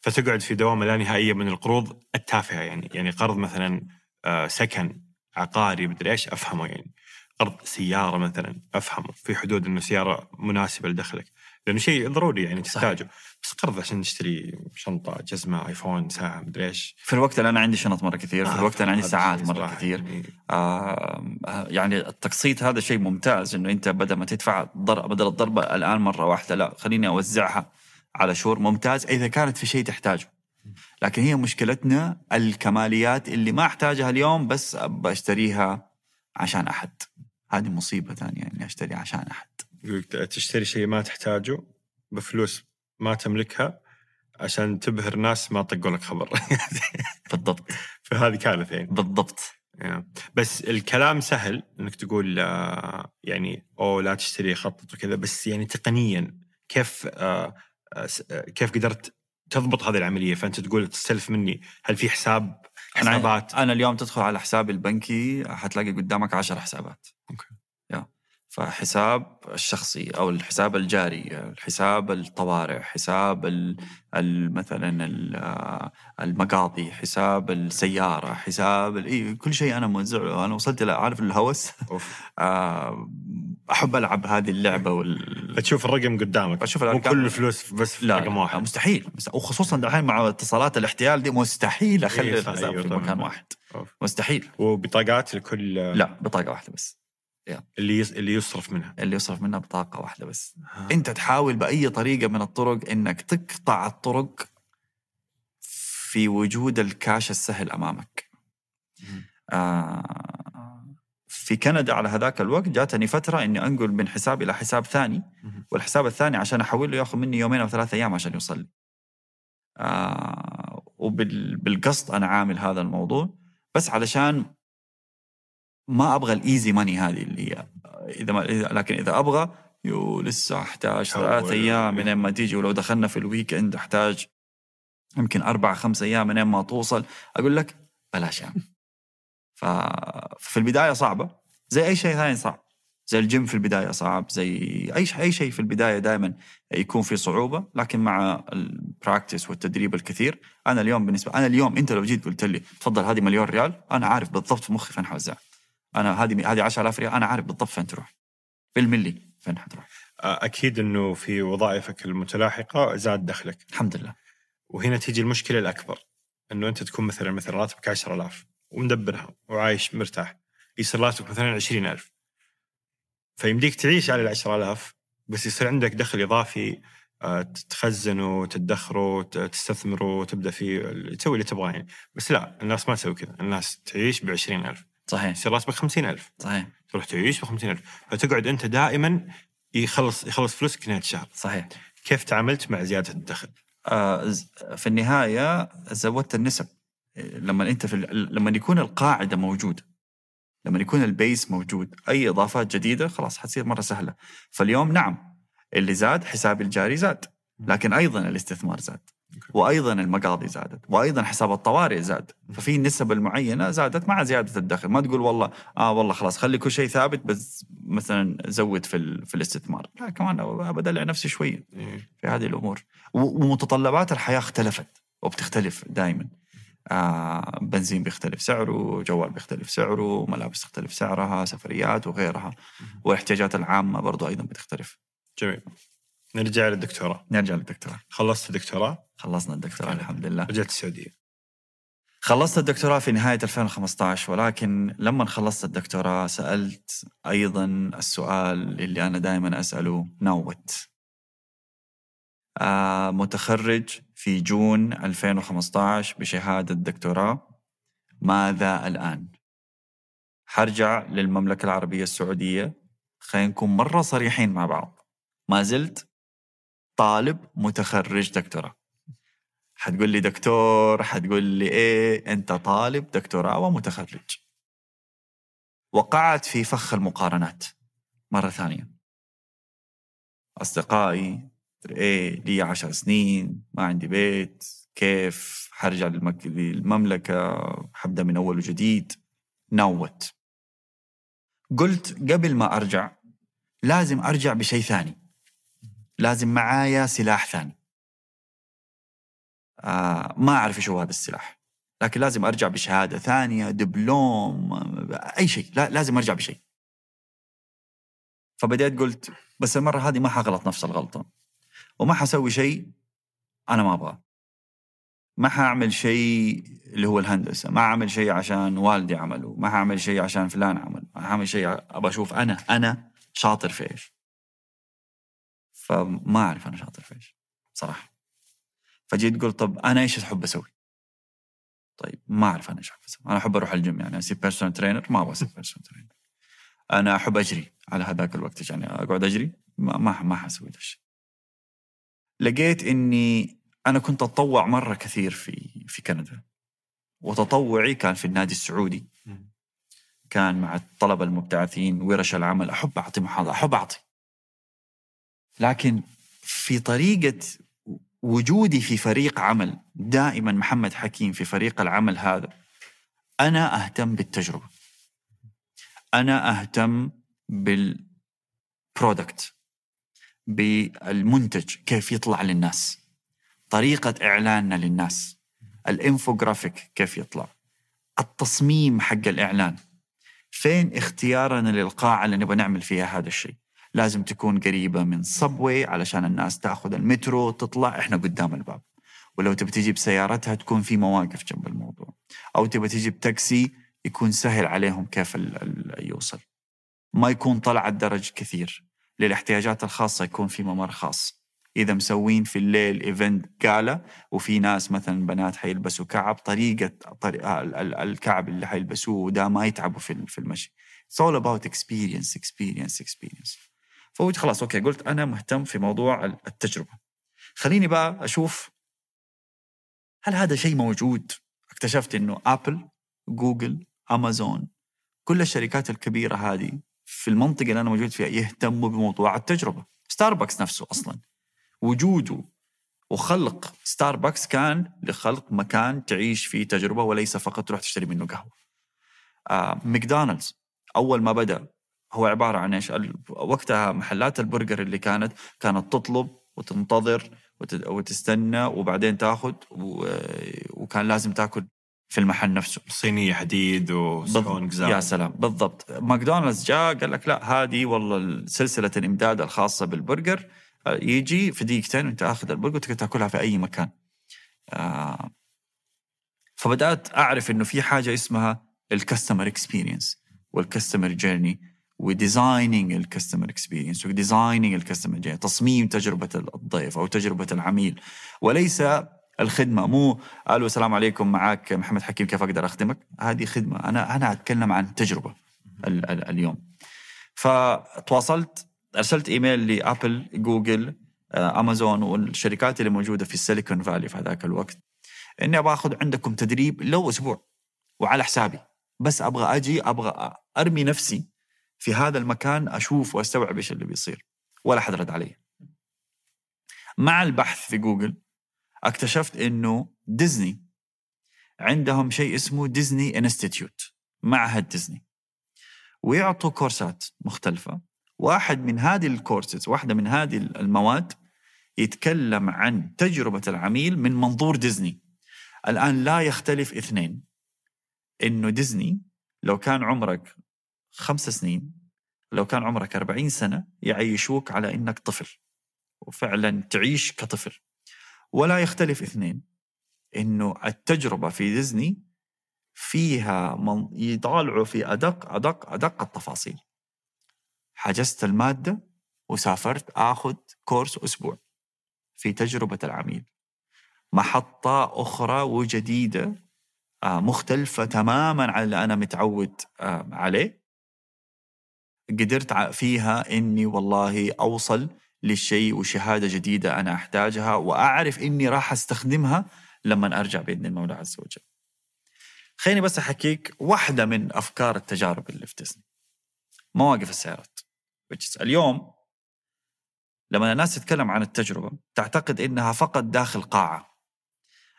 فتقعد في دوامه لا نهائية من القروض التافهة يعني يعني قرض مثلا آه، سكن عقاري مدري إيش أفهمه يعني. قرض سيارة مثلا أفهمه. في حدود إنه سيارة مناسبة لدخلك. لأنه شيء ضروري يعني تحتاجه. بس قرض عشان تشتري شنطة جزمة آيفون ساعة مدري إيش. في الوقت اللي أنا عندي شنط مرة كثير في الوقت اللي عندي هذا ساعات مرة كثير. يعني. آه يعني التقسيط هذا شيء ممتاز إنه أنت بدل ما تدفع بدل الضربة الآن مرة واحدة لا خليني أوزعها. على شهور ممتاز إذا كانت في شيء تحتاجه. لكن هي مشكلتنا الكماليات اللي ما أحتاجها اليوم بس أشتريها عشان أحد. هذه مصيبة ثانية إني أشتري عشان أحد. تشتري شيء ما تحتاجه بفلوس ما تملكها عشان تبهر ناس ما طقوا لك خبر. *laughs* بالضبط. فهذه كارثه يعني. بالضبط. Yeah. بس الكلام سهل إنك تقول آه، يعني أو لا تشتري خطط وكذا. بس يعني تقنيا كيف آه، كيف قدرت تضبط هذه العملية؟ فأنت تقول تستلف مني. هل في حساب حسابات؟ أنا اليوم تدخل على حسابي البنكي حتلاقي قدامك عشر حسابات. أوكي. فحساب الشخصي أو الحساب الجاري الحساب الطوارئ حساب مثلا آه، المقاضي حساب السيارة حساب كل شيء أنا موزعه أنا وصلت إلى عارف الهوس. *laughs* آه، أحب ألعب هذه اللعبة وال فتشوف الرقم قدامك أشوف مو الأرقام. كل الفلوس بس في لا رقم لا واحد مستحيل مست- وخصوصا دحين مع اتصالات الاحتيال دي مستحيل أخلي إيه، الحساب في. مكان واحد أوف. مستحيل وبطاقات لكل لا بطاقة واحدة بس اللي يص... اللي يصرف منها. اللي يصرف منها بطاقة واحدة بس. انت تحاول بأي طريقة من الطرق إنك تقطع الطرق في وجود الكاش السهل أمامك. آه في كندا على هذاك الوقت جاتني فترة إني أنقل من حساب إلى حساب ثاني. والحساب الثاني عشان أحوله ياخذ مني يومين أو ثلاثة أيام عشان يوصل لي. آه وبالقصد أنا عامل هذا الموضوع. بس علشان ما أبغى ال easy money هذه اللي هي. إذا ما لكن إذا أبغى يو لسه أحتاج. ثلاث أيام من ما تيجي ولو دخلنا في ال weekend أحتاج يمكن أربع خمس أيام من ما توصل. أقول لك بلاش *laughs* عم ففي البداية صعبة. زي أي شيء ثاني صعب. زي الجيم في البداية صعب. زي أي شيء أي شيء في البداية دائما يكون في صعوبة. لكن مع ال practice والتدريب الكثير أنا اليوم بالنسبة أنا اليوم أنت لو جيت قلت لي تفضل هذه مليون ريال أنا عارف بالضبط في مخي فين حوزعها. أنا هذه هذه 10000 ريال أنا عارف بالضبط فين تروح. بالملي فين حتروح. أكيد إنه في وظائفك المتلاحقة زاد دخلك. الحمد لله. وهنا تيجي المشكلة الأكبر إنه أنت تكون مثلا مثلا راتبك 10000 ومدبرها وعايش مرتاح يصير راتبك مثلا 20000 فيمديك تعيش على ال 10000 بس يصير عندك دخل إضافي تخزنه تدخره تستثمره وتبدأ فيه تسوي اللي تبغاه يعني. بس لا الناس ما تسوي كذا الناس تعيش ب 20000 صحيح. يصير راتبك 50000 صحيح. تروح تعيش ب 50000 فتقعد أنت دائما يخلص يخلص فلوسك نهايه الشهر صحيح. كيف تعاملت مع زيادة الدخل؟ آه، في النهاية زودت النسب. لما أنت في لما يكون القاعدة موجوده لما يكون البيس موجود أي إضافات جديدة خلاص حتصير مرة سهلة. فاليوم نعم اللي زاد حسابي الجاري زاد لكن أيضا الاستثمار زاد. وأيضا المقاضي زادت وأيضا حساب الطوارئ زاد. ففي نسب المعينة زادت مع زيادة الدخل. ما تقول والله آه والله خلاص خلي كل شيء ثابت بس مثلا زود في في الاستثمار. لا كمان بدلع نفسي شوية في هذه الأمور. ومتطلبات الحياة اختلفت وبتختلف دائما آه بنزين بيختلف سعره جوال بيختلف سعره ملابس تختلف سعرها سفريات وغيرها. والاحتياجات العامة برضو أيضا بتختلف. جميل. نرجع للدكتوراه. نرجع للدكتوراه. خلصت الدكتوراه؟ خلصنا الدكتوراه الحمد لله. رجعت السعودية. خلصت الدكتوراه في نهاية 2015 ولكن لما خلصت الدكتوراه سألت أيضا السؤال اللي أنا دائما أسأله نوت. آه متخرج في جون 2015 بشهادة دكتوراه ماذا الآن؟ حرجع للمملكة العربية السعودية. خلينا نكون مرة صريحين مع بعض. ما زلت طالب متخرج دكتوراه. حتقول لي دكتور حتقول لي إيه أنت طالب دكتوراه ومتخرج. وقعت في فخ المقارنات مرة ثانية. أصدقائي إيه لي عشر سنين ما عندي بيت كيف؟ حرجع. للمملكة حبدأ من أول وجديد. نوت. قلت قبل ما أرجع لازم أرجع بشيء ثاني. لازم معايا سلاح ثاني. آه ما أعرف إيش هو هذا السلاح لكن لازم أرجع بشهادة ثانية دبلوم أي شيء لا لازم أرجع بشيء. فبديت قلت بس المرة هذه ما حغلط نفس الغلطة وما حسوي شيء أنا ما أبغاه. ما حأعمل شيء اللي هو الهندسة ما أعمل شيء عشان والدي عمله ما حأعمل شيء عشان فلان عمل ما حأعمل شيء أبغى أشوف أنا أنا شاطر في إيش. فما أعرف أنا شاطر في إيش صراحة فجيت قلت طب أنا إيش أحب أسوي؟ طيب ما أعرف أنا إيش أحب أسوي. أنا أحب أروح الجيم يعني أصير personal trainer ما أبغى أصير personal trainer أنا أحب أجري على هذاك الوقت يعني أقعد أجري ما ما, ما حسوي ذا الشيء. لقيت إني أنا كنت أتطوع مرة كثير في في كندا. وتطوعي كان في النادي السعودي. كان مع الطلبة المبتعثين ورش العمل أحب أعطي محاضرة أحب أعطي. لكن في طريقة وجودي في فريق عمل دائما محمد حكيم في فريق العمل هذا أنا أهتم بالتجربة. أنا أهتم بال product بالمنتج كيف يطلع للناس. طريقة إعلاننا للناس. الانفوجرافيك كيف يطلع. التصميم حق الإعلان. فين اختيارنا للقاعة اللي نبغى نعمل فيها هذا الشيء؟ لازم تكون قريبة من subway علشان الناس تأخذ المترو تطلع إحنا قدام الباب. ولو تبي تجيب سيارتها تكون في مواقف جنب الموضوع. أو تبي تجيب تاكسي يكون سهل عليهم كيف ال ال يوصل. ما يكون طلع الدرج كثير. للاحتياجات الخاصة يكون في ممر خاص. إذا مسوين في الليل event gala وفي ناس مثلا بنات حيلبسوا كعب طريقة طريقة الكعب اللي حيلبسوه ده ما يتعبوا في المشي. It's all about experience experience experience. فقلت خلاص okay. قلت أنا مهتم في موضوع التجربة. خليني بقى أشوف هل هذا شيء موجود؟ اكتشفت إنه أبل جوجل أمازون كل الشركات الكبيرة هذه في المنطقة اللي أنا موجود فيها يهتموا بموضوع التجربة. ستاربكس نفسه أصلا. وجوده وخلق ستاربكس كان لخلق مكان تعيش فيه تجربة وليس فقط تروح تشتري منه قهوة. آه ماكدونالدز أول ما بدأ هو عبارة عن إيش؟ وقتها محلات البرجر اللي كانت كانت تطلب وتنتظر وتستنى وبعدين تاخذ وكان لازم تاكل في المحل نفسه. صينية حديد وصحون يا سلام. بالضبط. ماكدونالدز جاء قال لك لا هذه والله سلسلة الإمداد الخاصة بالبرجر. يجي في دقيقتين وأنت آخذ البرجر وتقدر تاكلها في أي مكان. آه فبدأت أعرف إنه في حاجة اسمها الكاستمر اكسبيرينس والكاستمر جيرني وديزايننج الكاستمر اكسبيرينس وديزايننج الكاستمر جيرني تصميم تجربة الضيف أو تجربة العميل. وليس الخدمة. مو ألو السلام عليكم معك محمد حكيم كيف أقدر أخدمك؟ هذه خدمة. أنا أنا أتكلم عن تجربة ال ال اليوم. فتواصلت أرسلت إيميل لأبل جوجل أمازون والشركات اللي موجودة في السيليكون فالي في هذاك الوقت. إني أبغى أخذ عندكم تدريب لو أسبوع وعلى حسابي. بس أبغى أجي أبغى أرمي نفسي في هذا المكان أشوف وأستوعب إيش اللي بيصير. ولا حد رد علي. مع البحث في جوجل اكتشفت إنه ديزني عندهم شيء اسمه Disney Institute معهد ديزني. ويعطوا كورسات مختلفة. واحد من هذه الكورسز واحدة من هذه المواد يتكلم عن تجربة العميل من منظور ديزني. الآن لا يختلف اثنين. إنه ديزني لو كان عمرك خمس سنين لو كان عمرك 40 سنة يعيشوك على إنك طفل وفعلا تعيش كطفل. ولا يختلف اثنين إنه التجربة في ديزني فيها من يطالعوا في أدق أدق أدق التفاصيل. حجزت المادة وسافرت آخذ كورس أسبوع في تجربة العميل. محطة أخرى وجديدة مختلفة تماما عن اللي أنا متعود عليه. قدرت فيها إني والله أوصل للشيء وشهادة جديدة أنا أحتاجها وأعرف إني راح أستخدمها لما أرجع بإذن المولى عز وجل. خليني بس أحكيك واحدة من أفكار التجارب اللي في ديزني. مواقف السيارات. اليوم لما الناس تتكلم عن التجربة تعتقد إنها فقط داخل قاعة.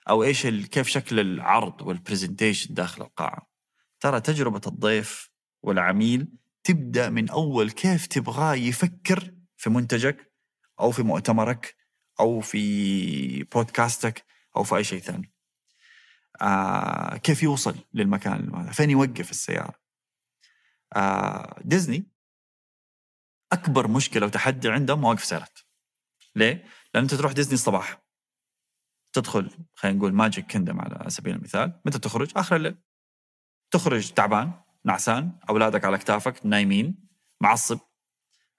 أو إيش كيف شكل العرض والبرزنتيشن داخل القاعة. ترى تجربة الضيف والعميل تبدأ من أول كيف تبغاه يفكر في منتجك أو في مؤتمرك أو في بودكاستك أو في أي شيء ثاني. آه كيف يوصل للمكان؟ فين يوقف السيارة؟ آه ديزني أكبر مشكلة وتحدي عندهم مواقف سيارات. ليه؟ لأن أنت تروح ديزني الصباح تدخل خلينا نقول ماجيك كينجدم على سبيل المثال، متى تخرج؟ آخر الليل. تخرج تعبان، نعسان، أولادك على اكتافك، نايمين، معصب.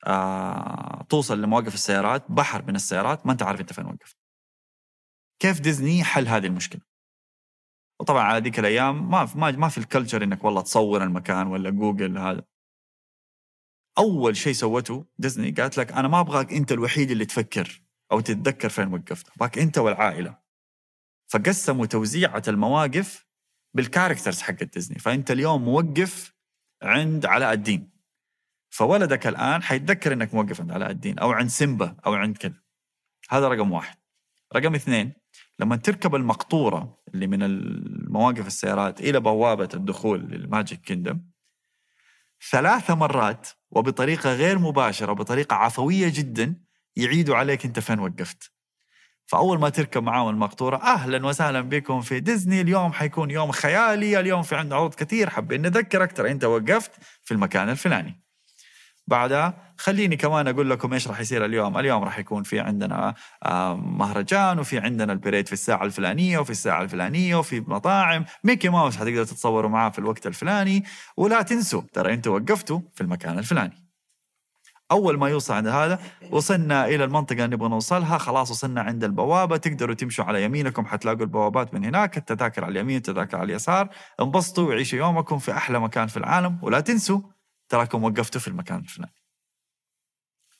آه، توصل لمواقف السيارات، بحر من السيارات، ما أنت عارف أنت فين وقفت. كيف ديزني حل هذه المشكلة؟ وطبعا على ذيك الأيام ما ما ما في ال culture إنك والله تصور المكان ولا جوجل هذا أول شيء سوته ديزني قالت لك أنا ما أبغاك أنت الوحيد اللي تفكر أو تتذكر فين وقفت أبغاك أنت والعائلة فقسموا توزيعة المواقف بال characters حق ديزني فأنت اليوم موقف عند علاء الدين. فولدك الآن حيتذكر إنك موقف عند علاء الدين أو عند سيمبا أو عند كذا. هذا رقم واحد. رقم اثنين لما تركب المقطورة اللي من المواقف السيارات إلى بوابة الدخول للماجيك كينجدم ثلاث مرات وبطريقة غير مباشرة وبطريقة عفوية جدا يعيدوا عليك أنت فين وقفت. فأول ما تركب معاهم المقطورة أهلا وسهلا بكم في ديزني اليوم حيكون يوم خيالي اليوم في عندنا عروض كثير حابين نذكرك ترى أنت وقفت في المكان الفلاني. بعدها خليني كمان أقول لكم إيش راح يصير اليوم، اليوم راح يكون في عندنا آه، مهرجان وفي عندنا البريد في الساعة الفلانية وفي الساعة الفلانية وفي مطاعم، ميكي ماوس حتقدروا تتصوروا معاه في الوقت الفلاني، ولا تنسوا ترى أنتوا وقفتوا في المكان الفلاني. أول ما يوصل عند هذا وصلنا إلى المنطقة اللي نبغى نوصلها خلاص وصلنا عند البوابة تقدروا تمشوا على يمينكم حتلاقوا البوابات من هناك التذاكر على اليمين التذاكر على اليسار انبسطوا وعيشوا يومكم في أحلى مكان في العالم. ولا تنسوا تراكم وقفتوا في المكان الفلاني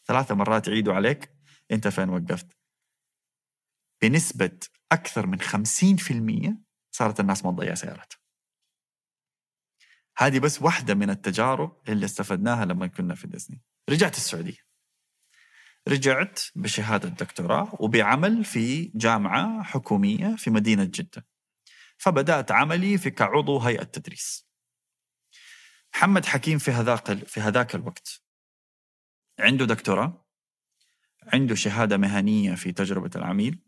ثلاثة مرات يعيدوا عليك أنت فين وقفت؟ بنسبة أكثر من 50% صارت الناس ما تضيع سيارات. هذه بس واحدة من التجارب اللي استفدناها لما كنا في ديزني. رجعت السعودية. رجعت بشهادة دكتوراه وبعمل في جامعة حكومية في مدينة جدة. فبدأت عملي في كعضو هيئة تدريس. محمد حكيم في هذاك في هذاك الوقت عنده دكتوراه عنده شهادة مهنية في تجربة العميل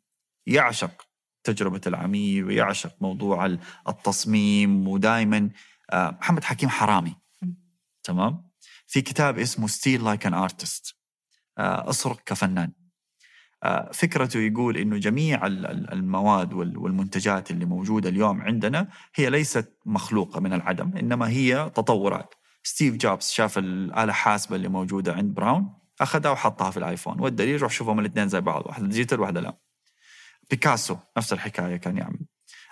يعشق تجربة العميل ويعشق موضوع التصميم ودائما محمد حكيم حرامي. تمام؟ في كتاب اسمه Steal Like an Artist اسرق كفنان. آه، فكرته يقول إنه جميع المواد والمنتجات اللي موجودة اليوم عندنا هي ليست مخلوقة من العدم إنما هي تطورات. ستيف جوبز شاف الآلة الحاسبه اللي موجودة عند براون أخذها وحطها في الآيفون. والدليل روح شوفهم الاثنين زي بعض واحدة digital واحدة لا. بيكاسو نفس الحكاية كان يعمل.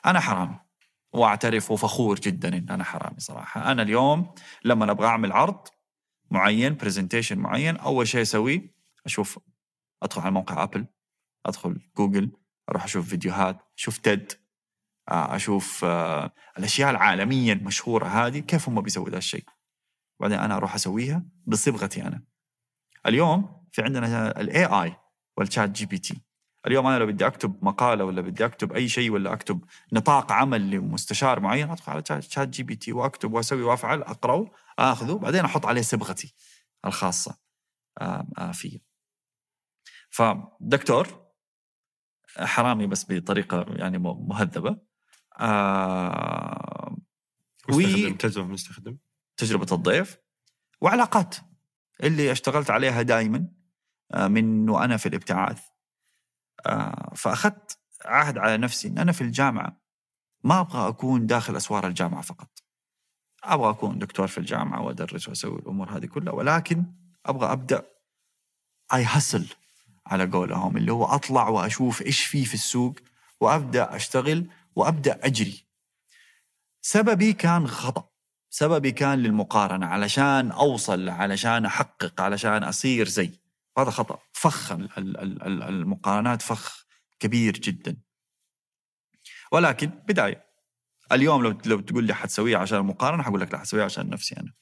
أنا حرامي وأعترف وفخور جدا إن أنا حرامي صراحة. أنا اليوم لما أبغى أعمل عرض معين presentation معين. أول شيء أسويه أشوف أدخل على موقع أبل أدخل جوجل أروح أشوف فيديوهات أشوف تيد آه، أشوف آه، الأشياء العالمية المشهورة هذه كيف هم بيسووا ذا الشيء. بعدين أنا أروح أسويها بصبغتي أنا. اليوم في عندنا ال AI وال ChatGPT اليوم أنا لو بدي أكتب مقالة ولا بدي أكتب أي شيء ولا أكتب نطاق عمل لمستشار معين أدخل على ChatGPT وأكتب وأسوي وأفعل أقرأه. آخذه بعدين أحط عليه صبغتي الخاصة آه، فيه. فدكتور حرامي بس بطريقة يعني مهذبة آه مستخدم تجربة مستخدم. تجربة الضيف وعلاقات اللي اشتغلت عليها دائما آه من وأنا في الابتعاث. آه فأخذت عهد على نفسي إن أنا في الجامعة ما أبغى أكون داخل أسوار الجامعة فقط. أبغى أكون دكتور في الجامعة وأدرس وأسوي الأمور هذه كلها ولكن أبغى أبدأ. اي هسل على قولهم اللي هو أطلع وأشوف إيش في في السوق وأبدأ أشتغل وأبدأ أجري. سببي كان خطأ. سببي كان للمقارنة علشان أوصل علشان أحقق علشان أصير زي. هذا خطأ. فخ المقارنات فخ كبير جدا. ولكن بداية. اليوم لو لو تقول لي حتسويها عشان المقارنة حقول لك لا حسويها عشان نفسي أنا.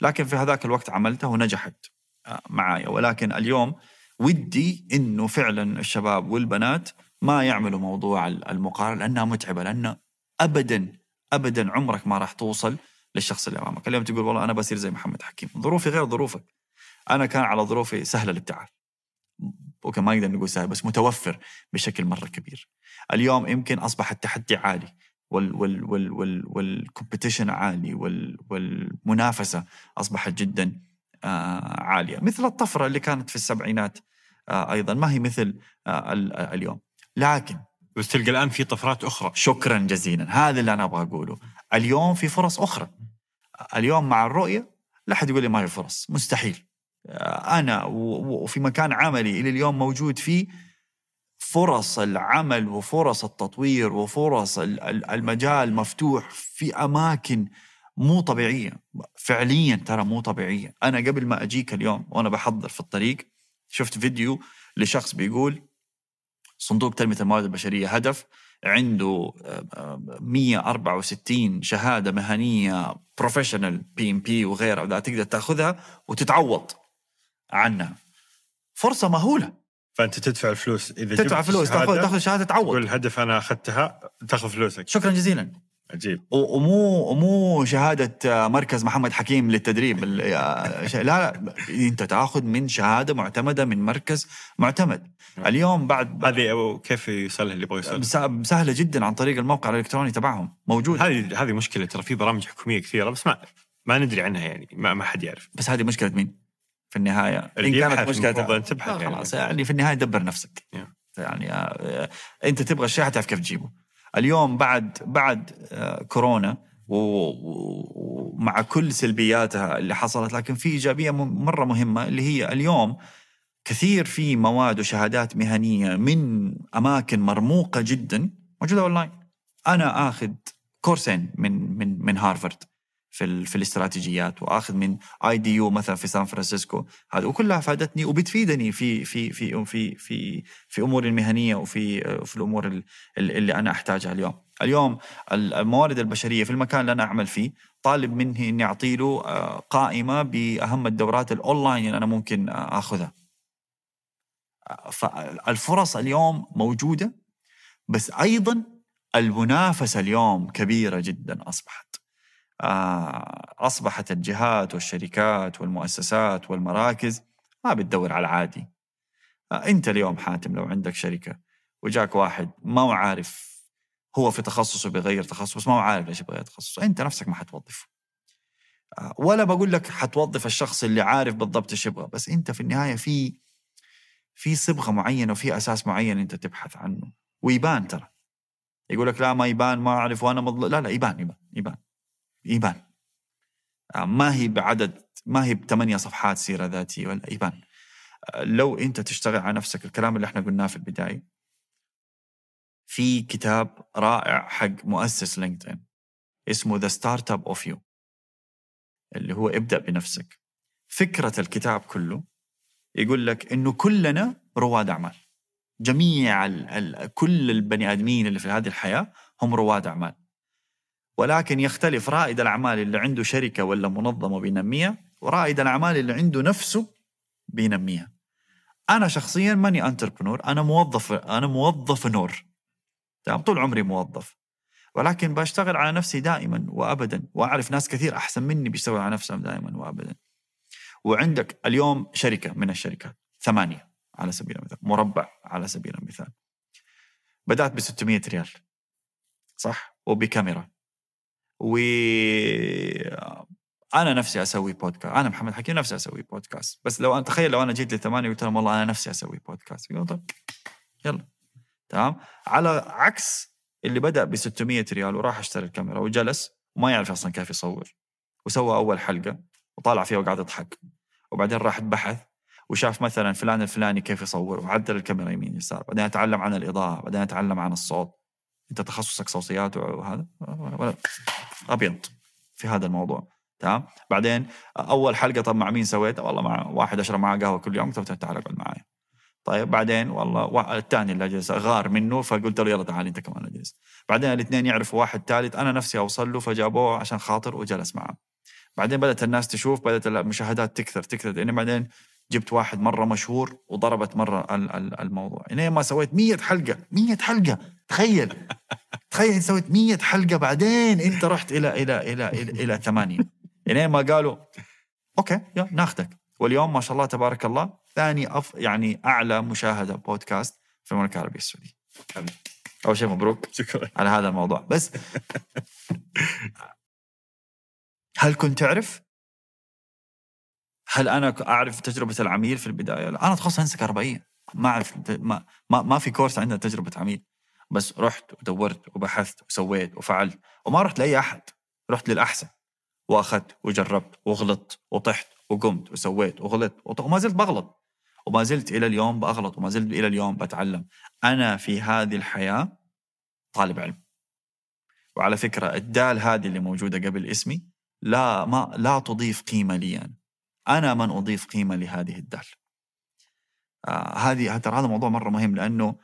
لكن في هذاك الوقت عملتها ونجحت آه، معايا. ولكن اليوم ودي إنه فعلا الشباب والبنات ما يعملوا موضوع المقارنة لأنها متعبة لأنه ابدا ابدا عمرك ما راح توصل للشخص اللي أمامك. اليوم تقول والله أنا بصير زي محمد حكيم. ظروفي غير ظروفك. أنا كان على ظروفي سهلة الابتعاث okay ما نقدر نقول سهل بس متوفر بشكل مرة كبير. اليوم يمكن أصبح التحدي عالي. وال وال وال وال وال competition عالي وال والمنافسة أصبحت جدا آه عالية. مثل الطفرة اللي كانت في السبعينات آه أيضا. ما هي مثل آه ال- اليوم. لكن بس تلقى الآن في طفرات أخرى. شكرا جزيلا. هذا اللي أنا أبغى أقوله. اليوم في فرص أخرى. اليوم مع الرؤية لا حد يقول لي ما في فرص. مستحيل. أنا وفي مكان عملي إلى اليوم موجود فيه فرص العمل وفرص التطوير وفرص ال- ال- المجال مفتوح في أماكن مو طبيعية. فعليا ترى مو طبيعية. أنا قبل ما أجيك اليوم وأنا بحضر في الطريق شفت فيديو لشخص بيقول صندوق تنمية الموارد البشرية هدف عنده آه، آه، 164 شهادة مهنية professional PMP وغيرها تقدر تأخذها وتتعوض عنها. فرصة مهولة. فأنت تدفع الفلوس. إذا تدفع جبت فلوس تاخذ شهادة، تاخذ شهادة تعوض تقول الهدف أنا أخذتها تاخذ فلوسك. شكرا جزيلا. عجيب. ومو ومو شهادة مركز محمد حكيم للتدريب. لا لا. أنت تاخذ من شهادة معتمدة من مركز معتمد. اليوم بعد هذه كيف يوصلها اللي يبغى يوصل بس- سهله جدا عن طريق الموقع الإلكتروني تبعهم. موجود. هذه هذه مشكلة ترى في برامج حكومية كثيرة بس ما ما ندري عنها يعني ما, ما حد يعرف. بس هذه مشكلة مين؟ في النهاية إن كانت مشكلة تبحث. آه يعني. خلاص يعني في النهاية دبر نفسك. Yeah. يعني آه، أنت تبغى الشيء حتعرف كيف تجيبه. اليوم بعد بعد آه، كورونا ومع كل سلبياتها اللي حصلت لكن في إيجابية مرة مهمة اللي هي اليوم كثير في مواد وشهادات مهنية من أماكن مرموقة جدا موجودة اونلاين أنا آخذ كورسين من من من هارفارد في في الاستراتيجيات وآخذ من EDU مثلا في سان فرانسيسكو هذا وكلها فادتني وبتفيدني في في في في في في أموري المهنية وفي في الأمور ال- ال- اللي أنا أحتاجها اليوم. اليوم ال- الموارد البشرية في المكان اللي أنا أعمل فيه طالب مني إني أعطي له آه، قائمة بأهم الدورات الأونلاين اللي أنا ممكن آه، آخذها. فالفرص اليوم موجودة بس أيضا المنافسة اليوم كبيرة جدا أصبحت. آه، أصبحت الجهات والشركات والمؤسسات والمراكز ما بتدور على العادي آه، أنت اليوم حاتم لو عندك شركة وجاك واحد ما هو عارف هو في تخصصه بيغير تخصص ما هو عارف ليش يبغى تخصصه أنت نفسك ما حتوظفه. آه، ولا بقول لك حتوظف الشخص اللي عارف بالضبط إيش يبغى بس أنت في النهاية في في صبغة معينة وفي أساس معين أنت تبحث عنه ويبان ترى. يقول لك لا ما يبان ما أعرف وأنا مضل... لا لا يبان يبان يبان. يبان آه، ما هي بعدد ما هي بثمانية صفحات سيرة ذاتية ولا آه، لو أنت تشتغل على نفسك الكلام اللي إحنا قلناه في البداية في كتاب رائع حق مؤسس لينكدين اسمه The Startup of You اللي هو ابدأ بنفسك. فكرة الكتاب كله يقول لك إنه كلنا رواد أعمال. جميع ال ال كل البني آدمين اللي في هذه الحياة هم رواد أعمال. ولكن يختلف رائد الأعمال اللي عنده شركة ولا منظمة بينميها ورائد الأعمال اللي عنده نفسه بينميها. أنا شخصيا ماني انتربرنور أنا موظف أنا موظف نور. تمام؟ طول عمري موظف. ولكن بشتغل على نفسي دائما وابدا وأعرف ناس كثير أحسن مني بيشتغلوا على نفسهم دائما وابدا. وعندك اليوم شركة من الشركات ثمانية على سبيل المثال مربع على سبيل المثال. بدأت ب 600 ريال صح؟ وبكاميرا. و أنا نفسي أسوي بودكاست أنا محمد حكيم نفسي أسوي بودكاست بس لو أنا تخيل لو أنا جيت لثمانية وقلت لهم والله أنا نفسي أسوي بودكاست يقولوا طيب يلا. تمام؟ على عكس اللي بدأ ب 600 ريال وراح اشترى الكاميرا وجلس وما يعرف أصلا كيف يصور. وسوى أول حلقة وطالع فيها وقاعد يضحك. وبعدين راح بحث وشاف مثلا فلان الفلاني كيف يصور وعدل الكاميرا يمين يسار. بعدين أتعلم عن الإضاءة بعدين أتعلم عن الصوت. أنت تخصصك صوتيات وهذا؟ أبيض في هذا الموضوع. تمام؟ بعدين أول حلقة طب مع مين سويتها والله مع واحد أشرب معاه قهوة كل يوم له تعال اقعد معايا طيب بعدين والله وا- الثاني اللي جلس غار منه فقلت له يلا تعال أنت كمان اجلس بعدين الاثنين يعرفوا واحد ثالث أنا نفسي أوصل له فجابوه عشان خاطر وجلس معه بعدين بدأت الناس تشوف بدأت المشاهدات تكثر تكثر. لاني بعدين جبت واحد مرة مشهور وضربت مرة ال- ال- الموضوع. يعني ما سويت 100 حلقة 100 حلقة. تخيل. تخيل سويت 100 حلقة بعدين إنت رحت إلى إلى إلى إلى, إلى ثمانيه إلين ما قالوا okay يلا ناخذك واليوم ما شاء الله تبارك الله ثاني أو يعني أعلى مشاهدة بودكاست في المملكة العربية السعودية. أول شيء مبروك شكرا. على هذا الموضوع. بس هل كنت تعرف؟ هل أنا أعرف تجربة العميل في البداية؟ لا أنا تخصص هندسه كهربائيه ما أعرف ما, ما ما في كورس عندنا تجربة عميل. بس رحت ودورت وبحثت وسويت وفعلت. وما رحت لأي أحد. رحت للأحسن. وأخذت وجربت وغلطت وطحت وقمت وسويت وغلطت وما زلت بغلط. وما زلت إلى اليوم بغلط وما زلت إلى اليوم بتعلم. أنا في هذه الحياة طالب علم. وعلى فكرة الدال هذه اللي موجودة قبل اسمي لا ما لا تضيف قيمة لي أنا. أنا من أضيف قيمة لهذه الدال. آه هذه ترى هذا موضوع مرة مهم لأنه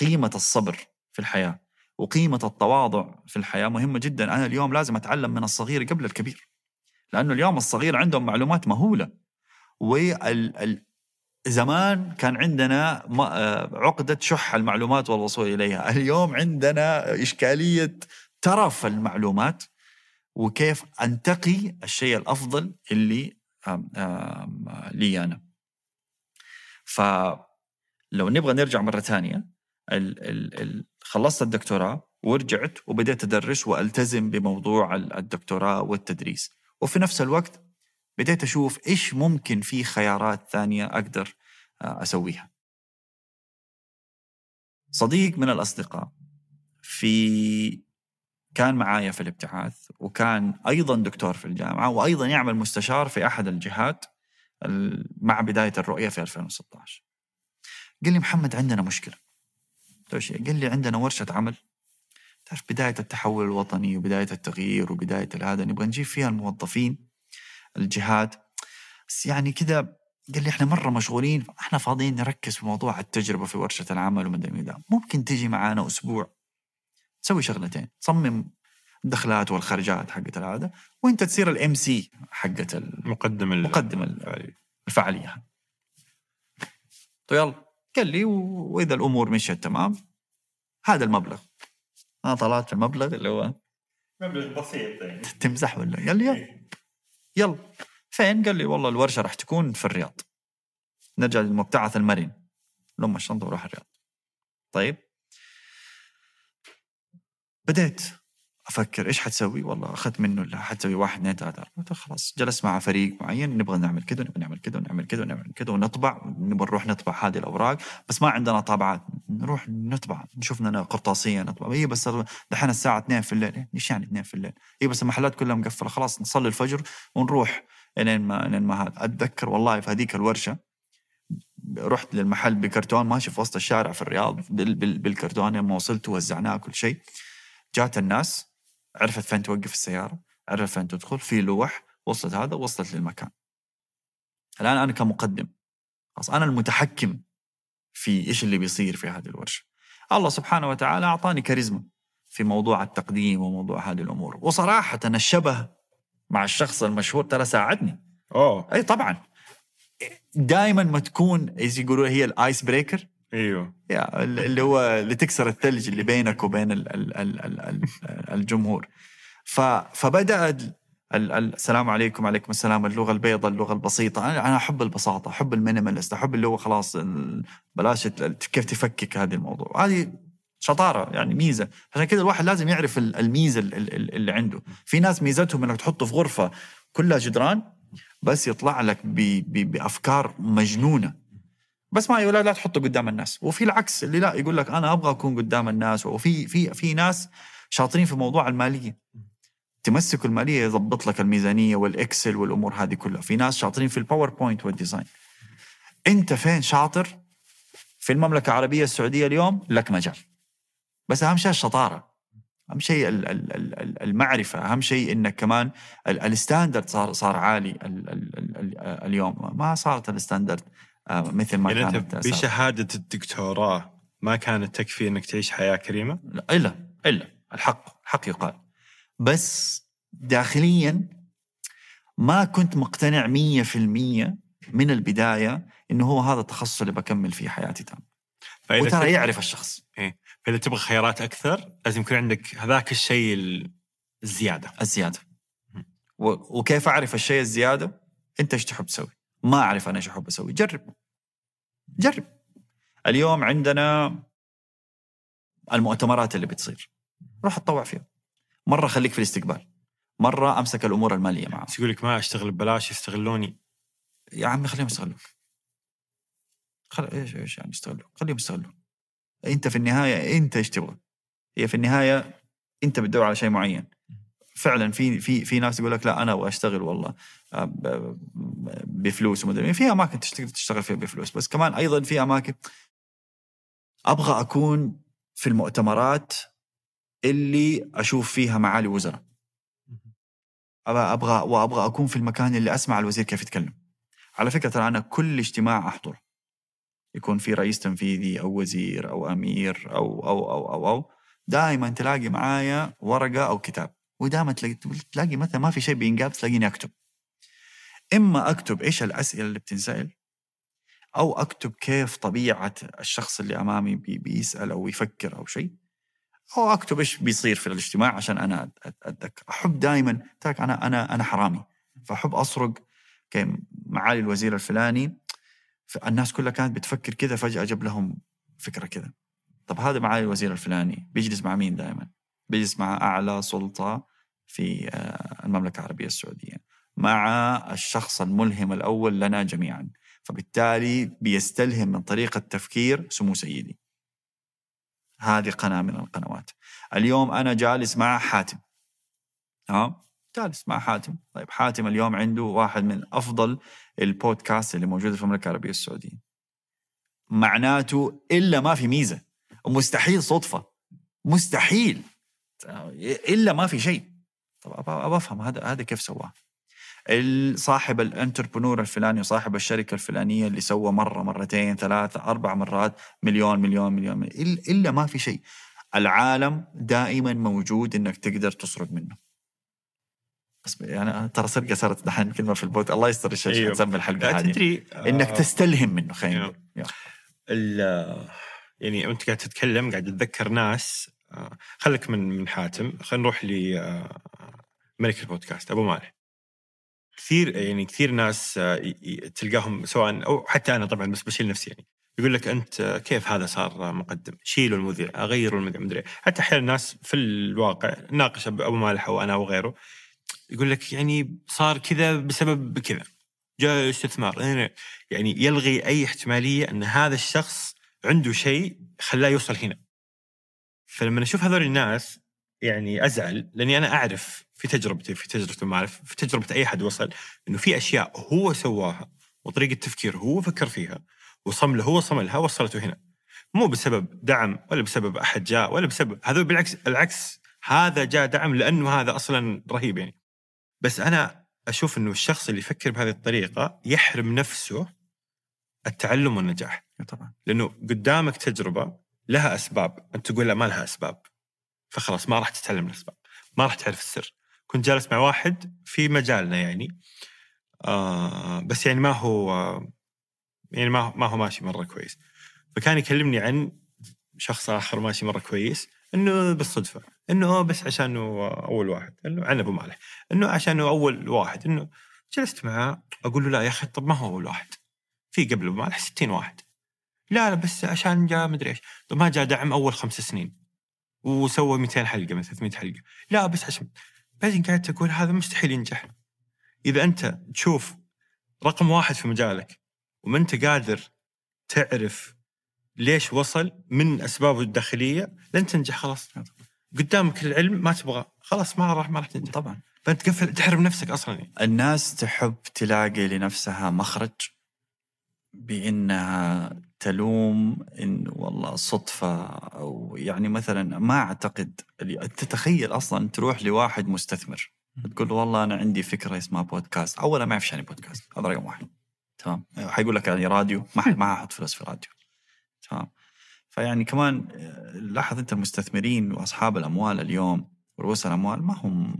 قيمة الصبر في الحياة. وقيمة التواضع في الحياة مهمة جدا. أنا اليوم لازم أتعلم من الصغير قبل الكبير. لأنه اليوم الصغير عندهم معلومات مهولة. زمان كان عندنا آه، عقدة شح المعلومات والوصول إليها. اليوم عندنا إشكالية ترف المعلومات. وكيف أنتقي الشيء الأفضل اللي لي أنا. فلو نبغى نرجع مرة ثانية ال ال ال خلصت الدكتوراه ورجعت وبدأت أدرس وألتزم بموضوع ال- الدكتوراه والتدريس. وفي نفس الوقت بديت أشوف إيش ممكن في خيارات ثانية أقدر آه، أسويها. صديق من الأصدقاء في كان معايا في الابتعاث وكان أيضا دكتور في الجامعة وأيضا يعمل مستشار في أحد الجهات ال- مع بداية الرؤية في 2016 قال لي محمد عندنا مشكلة. قلت له "إيش هي؟" قال لي عندنا ورشة عمل. تعرف بداية التحول الوطني وبداية التغيير وبداية هذا نبغى نجيب فيها الموظفين الجهات بس يعني كذا قال لي إحنا مرة مشغولين إحنا فاضيين نركز في موضوع التجربة في ورشة العمل ومدري ذا ممكن تجي معانا أسبوع. تسوي شغلتين. تصمم الدخلات والخرجات حقت هذا وأنت تصير ال MC حقت ال- مقدم ال- مقدم ال- الفعاليه طيب يلا. قال لي وإذا الأمور مشيت تمام هذا المبلغ. أنا طلعت المبلغ اللي هو مبلغ بسيط يعني. تمزح ولا؟ قال لي يلا. يلا. فين؟ قال لي والله الورشة راح تكون في الرياض. نرجع للمبتعث المرن لما الشنطه وروح الرياض. طيب. بديت. أفكر إيش حتسوي؟ والله أخذت منه حتسوي واحد اثنين ثلاثة. قلت خلاص جلست مع فريق معين نبغى نعمل كذا نبغى نعمل كذا ونعمل كذا ونعمل كذا ونطبع نبغى نروح نطبع هذه الأوراق بس ما عندنا طابعات. نروح نطبع نشوف لنا قرطاسية نطبع. هي بس دحين الساعة 2 في الليل. إيه، إيش يعني 2 في الليل؟ هي بس المحلات كلها مقفلة. خلاص نصلي الفجر ونروح إلين ما إلين ما هذا. أتذكر والله في هذيك الورشة رحت للمحل بكرتون ماشي في وسط الشارع في الرياض بال بال بالكرتون لما وصلت وزعناه كل شيء جات الناس عرفت فين توقف السيارة عرفت فين تدخل في لوح وصلت هذا وصلت للمكان. الآن أنا كمقدم خلاص أنا المتحكم في إيش اللي بيصير في هذه الورشة. الله سبحانه وتعالى أعطاني كاريزما في موضوع التقديم وموضوع هذه الأمور. وصراحة الشبه مع الشخص المشهور ترى ساعدني. أوه. أي طبعا. دائما ما تكون يقولوا هي ال ice breaker. إيوه. يا اللي هو اللي تكسر الثلج اللي بينك وبين ال ال ال ال ال الجمهور. فبدأ ال ال ال السلام عليكم وعليكم السلام اللغة البيضاء اللغة البسيطة. أنا أنا أحب البساطة أحب المينيماليست أحب اللي هو خلاص بلاش كيف تفكك هذه الموضوع. هذه شطارة يعني ميزة. عشان كذا الواحد لازم يعرف ال- الميزة ال- ال- اللي عنده. في ناس ميزتهم إنك تحطه في غرفة كلها جدران بس يطلع لك بأفكار مجنونة. بس ما يقول لا, تحطه قدام الناس. وفي العكس اللي لا يقول لك أنا أبغى أكون قدام الناس. وفي في في ناس شاطرين في موضوع المالية. تمسكوا المالية يضبط لك الميزانية وال Excel والأمور هذه كلها. في ناس شاطرين في ال PowerPoint وال design أنت فين شاطر؟ في المملكة العربية السعودية اليوم لك مجال. بس أهم شيء الشطارة. أهم شيء ال- ال- ال- ال- المعرفة. أهم شيء إنك كمان ال- ال standard صار صار عالي ال- ال- ال- ال- اليوم. ما صارت ال standard. مثل ما يعني كانت انت. بشهادة الدكتوراه ما كانت تكفي إنك تعيش حياة كريمة؟ لا، إلا إلا. الحق الحق يقال. بس داخليا ما كنت مقتنع مية في المية من البداية إنه هو هذا التخصص اللي بكمل فيه حياتي تام. وترى يعرف الشخص. فإذا تبغى خيارات أكثر لازم يكون عندك هذاك الشيء ال- الزيادة. الزيادة. وكيف أعرف الشيء الزيادة؟ أنت إيش تحب تسوي؟ ما أعرف أنا إيش أحب أسوي. جرب. جرب. اليوم عندنا المؤتمرات اللي بتصير. روح اتطوع فيها. مرة خليك في الاستقبال. مرة أمسك الأمور المالية معهم بس يقول لك ما أشتغل ببلاش يستغلوني. يا عمي خليهم يستغلوك خل... إيش إيش يعني يستغلوك خليهم يستغلوك أنت في النهاية أنت إيش تبغى؟ هي في النهاية أنت بتدور على شيء معين. فعلا في في في ناس يقول لك لا أنا أبغى أشتغل والله. بفلوس ومدري. في أماكن تشتغل تشتغل فيها بفلوس بس كمان أيضا في أماكن. أبغى أكون في المؤتمرات اللي أشوف فيها معالي وزراء. أبغى أبغى وأبغى أكون في المكان اللي أسمع الوزير كيف يتكلم. على فكرة ترى أنا كل اجتماع أحضره. يكون في رئيس تنفيذي أو وزير أو أمير أو أو أو أو, أو. دائما تلاقي معايا ورقة أو كتاب. ودائما تلاقي تلاقي مثلا ما في شيء بينقال تلاقيني أكتب. إما أكتب إيش الأسئلة اللي بتنسأل أو أكتب كيف طبيعة الشخص اللي أمامي بي بيسأل أو يفكر أو شيء أو أكتب إيش بيصير في الاجتماع عشان أنا أت- أت- أتذكر. أحب دائما تاك أنا أنا أنا حرامي. فأحب أسرق كيف معالي الوزير الفلاني. الناس كلها كانت بتفكر كذا فجأة جاب لهم فكرة كذا. طب هذا معالي الوزير الفلاني بيجلس مع مين دائما بيجلس مع أعلى سلطة في آه، المملكة العربية السعودية. مع الشخص الملهم الأول لنا جميعا. فبالتالي بيستلهم من طريقة تفكير سمو سيدي. هذه قناة من القنوات. اليوم أنا جالس مع حاتم. ها؟ جالس مع حاتم. طيب حاتم اليوم عنده واحد من أفضل البودكاست اللي موجودة في المملكة العربية السعودية. معناته إلا ما في ميزة. ومستحيل صدفة. مستحيل. إلا ما في شيء. طب أبغى افهم هذا هذا كيف سواه؟ صاحب ال entrepreneur الفلاني وصاحب الشركة الفلانية اللي سوى مرة مرتين ثلاثة أربع مرات مليون مليون مليون, مليون. إلا- إلا ما في شيء. العالم دائما موجود إنك تقدر تسرق منه. بس يعني ترى سرقه صارت دحين كلمه في البودكاست الله يستر الشيء أيوه. نسمي الحلقة هذه. تدري إنك آه، تستلهم منه خلينا أيوه. نقول. يعني أنت قاعد تتكلم قاعد تتذكر ناس آه، خليك من من حاتم. خلينا نروح ل آه، ملك البودكاست أبو مالح كثير يعني كثير ناس آه، تلقاهم سواء أو حتى أنا طبعا بس بشيل نفسي يعني. يقول لك أنت كيف هذا صار مقدم؟ شيلوا المذيع، أغيروا المذيع مدري حتى أحيانا الناس في الواقع ناقش ابو مالح أو أنا وغيره يقول لك يعني صار كذا بسبب كذا. جاء استثمار. يعني يلغي أي احتمالية أن هذا الشخص عنده شيء خلاه يوصل هنا. فلما أشوف هذول الناس يعني أزعل لأني أنا أعرف في تجربتي في تجربة ما اعرف في تجربة أي حد وصل إنه في أشياء هو سواها وطريقة تفكير هو فكر فيها وصمله هو صملها وصلته هنا. مو بسبب دعم ولا بسبب أحد جاء ولا بسبب هذا بالعكس العكس هذا جاء دعم لأنه هذا أصلا رهيب يعني. بس أنا أشوف إنه الشخص اللي يفكر بهذه الطريقة يحرم نفسه التعلم والنجاح. طبعا. لأنه قدامك تجربة لها أسباب أنت تقول لا ما لها أسباب. فخلاص ما راح تتعلم الأسباب ما راح تعرف السر. كنت جالس مع واحد في مجالنا يعني. آه بس يعني ما هو يعني ما هو- ما هو ماشي مرة كويس. فكان يكلمني عن شخص آخر ماشي مرة كويس إنه بالصدفة إنه بس عشانه أول واحد إنه عن أبو مالح إنه عشانه أول واحد إنه جلست معاه أقول له لا يا أخي طب ما هو أول واحد؟ في قبل أبو مالح 60 واحد. لا لا بس عشان جاء مدري إيش. طب ما جاء دعم أول خمس سنين وسوى 200 حلقة من 300 حلقة. لا بس عشان بعدين قعدت أقول هذا مستحيل ينجح. إذا أنت تشوف رقم واحد في مجالك وما أنت قادر تعرف ليش وصل من أسبابه الداخلية لن تنجح خلاص. قدامك العلم ما تبغى. خلاص ما راح ما راح تنجح. طبعا. فأنت تقفل تحرم نفسك أصلا. يعني. الناس تحب تلاقي لنفسها مخرج بأنها تلوم إن والله صدفة أو يعني مثلا ما أعتقد تتخيل أصلا تروح لواحد مستثمر تقول له والله أنا عندي فكرة اسمها بودكاست اولا ما يعرف يعني بودكاست هذا رقم واحد تمام؟ حيقول لك يعني راديو ما ما أحط فلوس في راديو تمام؟ فيعني كمان آه، لاحظ أنت المستثمرين وأصحاب الأموال اليوم ورؤوس الأموال ما هم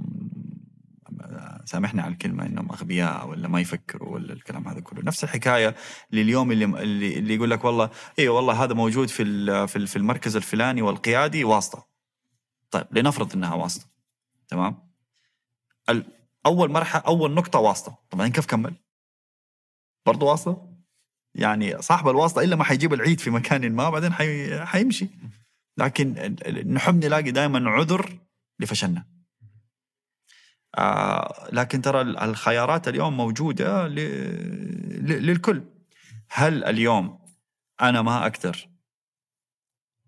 سامحني على الكلمة إنهم أغبياء ولا ما يفكروا ولا الكلام هذا كله. نفس الحكاية لليوم اللي اللي, اللي يقول لك والله اي والله هذا موجود في في ال- في المركز الفلاني والقيادي واسطة. طيب لنفرض إنها واسطة تمام؟ أول مرحلة أول نقطة واسطة. طب بعدين كيف كمل؟ برضه واسطة؟ يعني صاحب الواسطة إلا ما حيجيب العيد في مكان ما بعدين حي... حيمشي. لكن نحب نلاقي دائما عذر لفشلنا. لكن ترى ال- الخيارات اليوم موجودة. للكل. هل اليوم أنا ما أقدر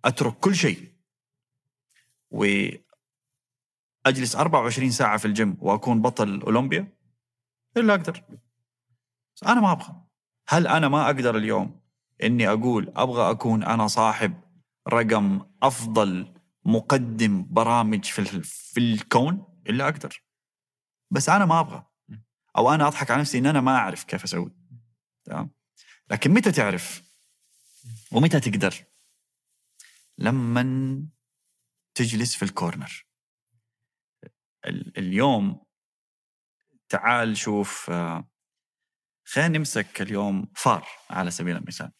أترك كل شيء وأجلس 24 ساعة في الجيم وأكون بطل أولمبيا؟ إلا أقدر. أنا ما أبغى. هل أنا ما أقدر اليوم إني أقول أبغى أكون أنا صاحب رقم أفضل مقدم برامج في في الكون؟ إلا أقدر. بس أنا ما أبغى. أو أنا أضحك على نفسي إن أنا ما أعرف كيف أسوي. تمام؟ لكن متى تعرف؟ ومتى تقدر؟ لما تجلس في الكورنر. ال- اليوم تعال شوف آه، خلينا نمسك اليوم فار على سبيل المثال.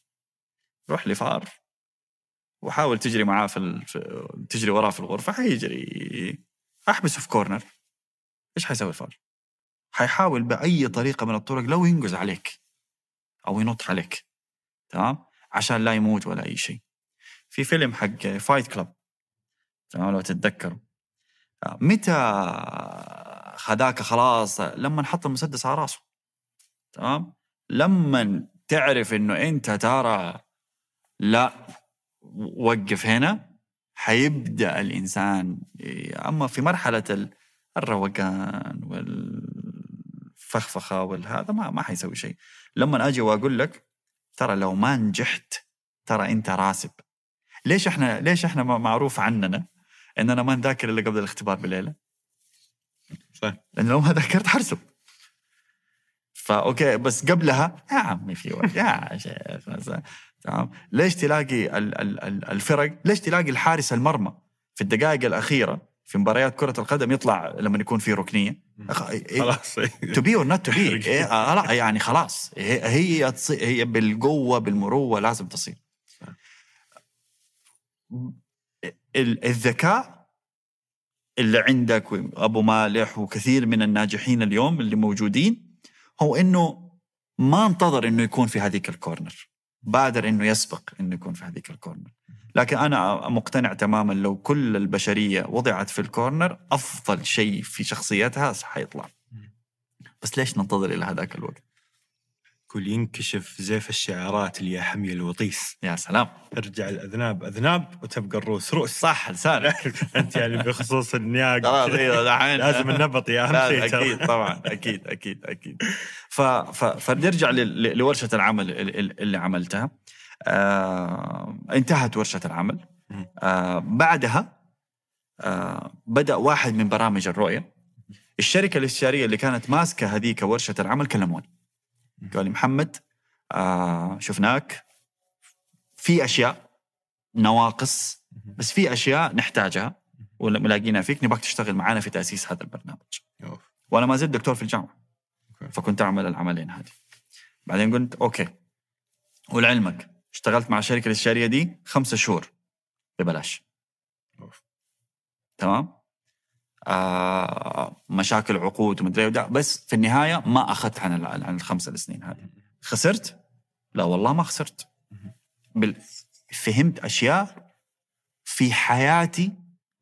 روح لفار وحاول تجري معاه في, ال... تجري وراه في الغرفة حيجري. احبسه في كورنر. إيش حيسوي الفار؟ حيحاول بأي طريقة من الطرق لو ينقز عليك أو ينط عليك تمام؟ عشان لا يموت ولا أي شيء. في فيلم حق فايت كلاب تمام؟ لو تتذكروا. آه، متى خداك خلاص؟ لما حط المسدس على راسه تمام؟ لما تعرف إنه أنت ترى لا وقف هنا حيبدأ الإنسان أما في مرحلة الروقان والفخفخة والهذا ما ما حيسوي شيء. لما أجي وأقول لك ترى لو ما نجحت ترى أنت راسب. ليش إحنا ليش إحنا معروف عننا اننا ما نذاكر إلا قبل الاختبار بليله صح لأنه لو ما ذاكرت حرسب. فاوكي بس قبلها يا عمي في وقت يا شيخ تمام. ليش تلاقي ال- ال- ال- الفرق؟ ليش تلاقي الحارس المرمى في الدقائق الأخيرة في مباريات كرة القدم يطلع لما يكون في ركنية. خلاص. to be or not to be لا يعني خلاص. هي هي بالقوة بالمروة لازم تصير. ال- الذكاء اللي عندك ابو مالح وكثير من الناجحين اليوم اللي موجودين هو إنه ما انتظر إنه يكون في هذيك ال corner بادر إنه يسبق إنه يكون في هذيك ال corner لكن أنا مقتنع تماما لو كل البشرية وضعت في ال corner أفضل شيء في شخصيتها حيطلع بس ليش ننتظر إلى هذاك الوقت؟ كل ينكشف زيف الشعارات اللي يا حمي الوطيس. يا سلام. ارجع الأذناب أذناب وتبقى الروس. روس. صح لسان *laughs* أنت يعني بخصوص النياق. لازم النبط يا اهم شيء. أكيد طبعا. أكيد أكيد أكيد. ف... ف... فنرجع ل... لورشة العمل ال- ال- اللي عملتها. آه... انتهت ورشة العمل. آه... بعدها آه... بدأ واحد من برامج الرؤية. الشركة الاستشارية اللي كانت ماسكة هذيك ورشة العمل كلموني. قال لي محمد آه... شفناك. في أشياء نواقص بس في أشياء نحتاجها ولا ملاقينها فيك نبغاك تشتغل معنا في تأسيس هذا البرنامج. وأنا ما زلت دكتور في الجامعة. فكنت أعمل العملين هذه. بعدين قلت أوكي. ولعلمك اشتغلت مع الشركة الاستشاريه دي خمسة شهور. ببلاش. أوف. تمام؟ آه مشاكل عقود ومدري وده. بس في النهاية ما أخذت عن عن الخمسة سنين هذه. خسرت؟ لا والله ما خسرت. بال... فهمت أشياء في حياتي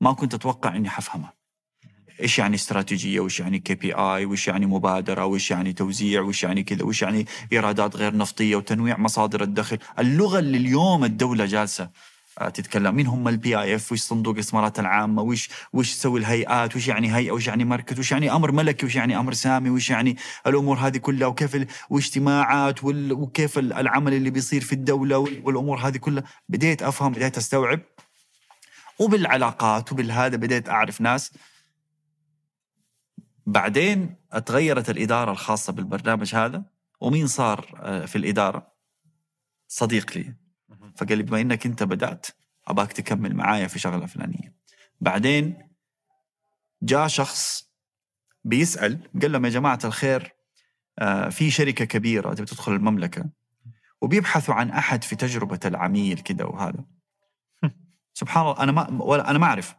ما كنت أتوقع إني حفهمها. إيش يعني استراتيجيه وايش يعني كي بي اي وايش يعني مبادره وايش يعني توزيع وايش يعني كذا وايش يعني ايرادات غير نفطيه وتنويع مصادر الدخل اللغة اللي اليوم الدولة جالسه آه، تتكلم مين هم ال PIF وش صندوق الاستثمارات العامه وش وش تسوي الهيئات وش يعني هيئه وش يعني مركز وش يعني أمر ملكي وش يعني أمر سامي وش يعني الأمور هذه كلها وكيف ال... واجتماعات وال... وكيف ال- العمل اللي بيصير في الدولة وال- والامور هذه كلها بديت افهم بديت استوعب وبالعلاقات وبالهذا بديت اعرف ناس بعدين اتغيرت الإدارة الخاصة بالبرنامج هذا ومين صار آه، في الإدارة؟ صديق لي. فقال لي بما إنك أنت بدأت أباك تكمل معايا في شغلة فلانية. بعدين جاء شخص بيسأل قال لهم يا جماعة الخير آه، في شركة كبيرة تبي تدخل المملكة. وبيبحثوا عن أحد في تجربة العميل كده وهذا. *laughs* سبحان الله أنا ما ولا أنا ما أعرف.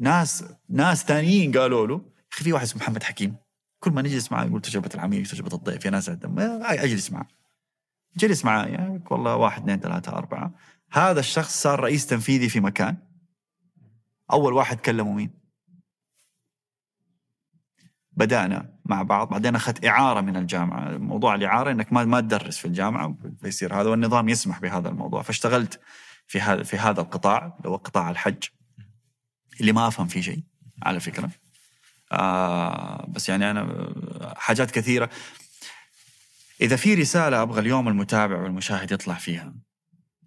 ناس ناس ثانيين قالوا له في واحد اسمه محمد حكيم. كل ما نجلس معاه يقول تجربة العميل تجربة الضيف يا ناس. اجلس معاه جلس معاه يعني والله واحد اثنين ثلاثة أربعة. هذا الشخص صار رئيس تنفيذي في مكان. أول واحد كلمه مين؟ بدأنا مع بعض. بعدين أخذت إعارة من الجامعة. موضوع الإعارة أنك ما ما تدرس في الجامعة فيصير هذا والنظام يسمح بهذا الموضوع. فاشتغلت في هذا في هذا القطاع اللي هو قطاع الحج اللي ما أفهم فيه شيء على فكرة. آه بس يعني أنا حاجات كثيرة. إذا في رسالة أبغى اليوم المتابع والمشاهد يطلع فيها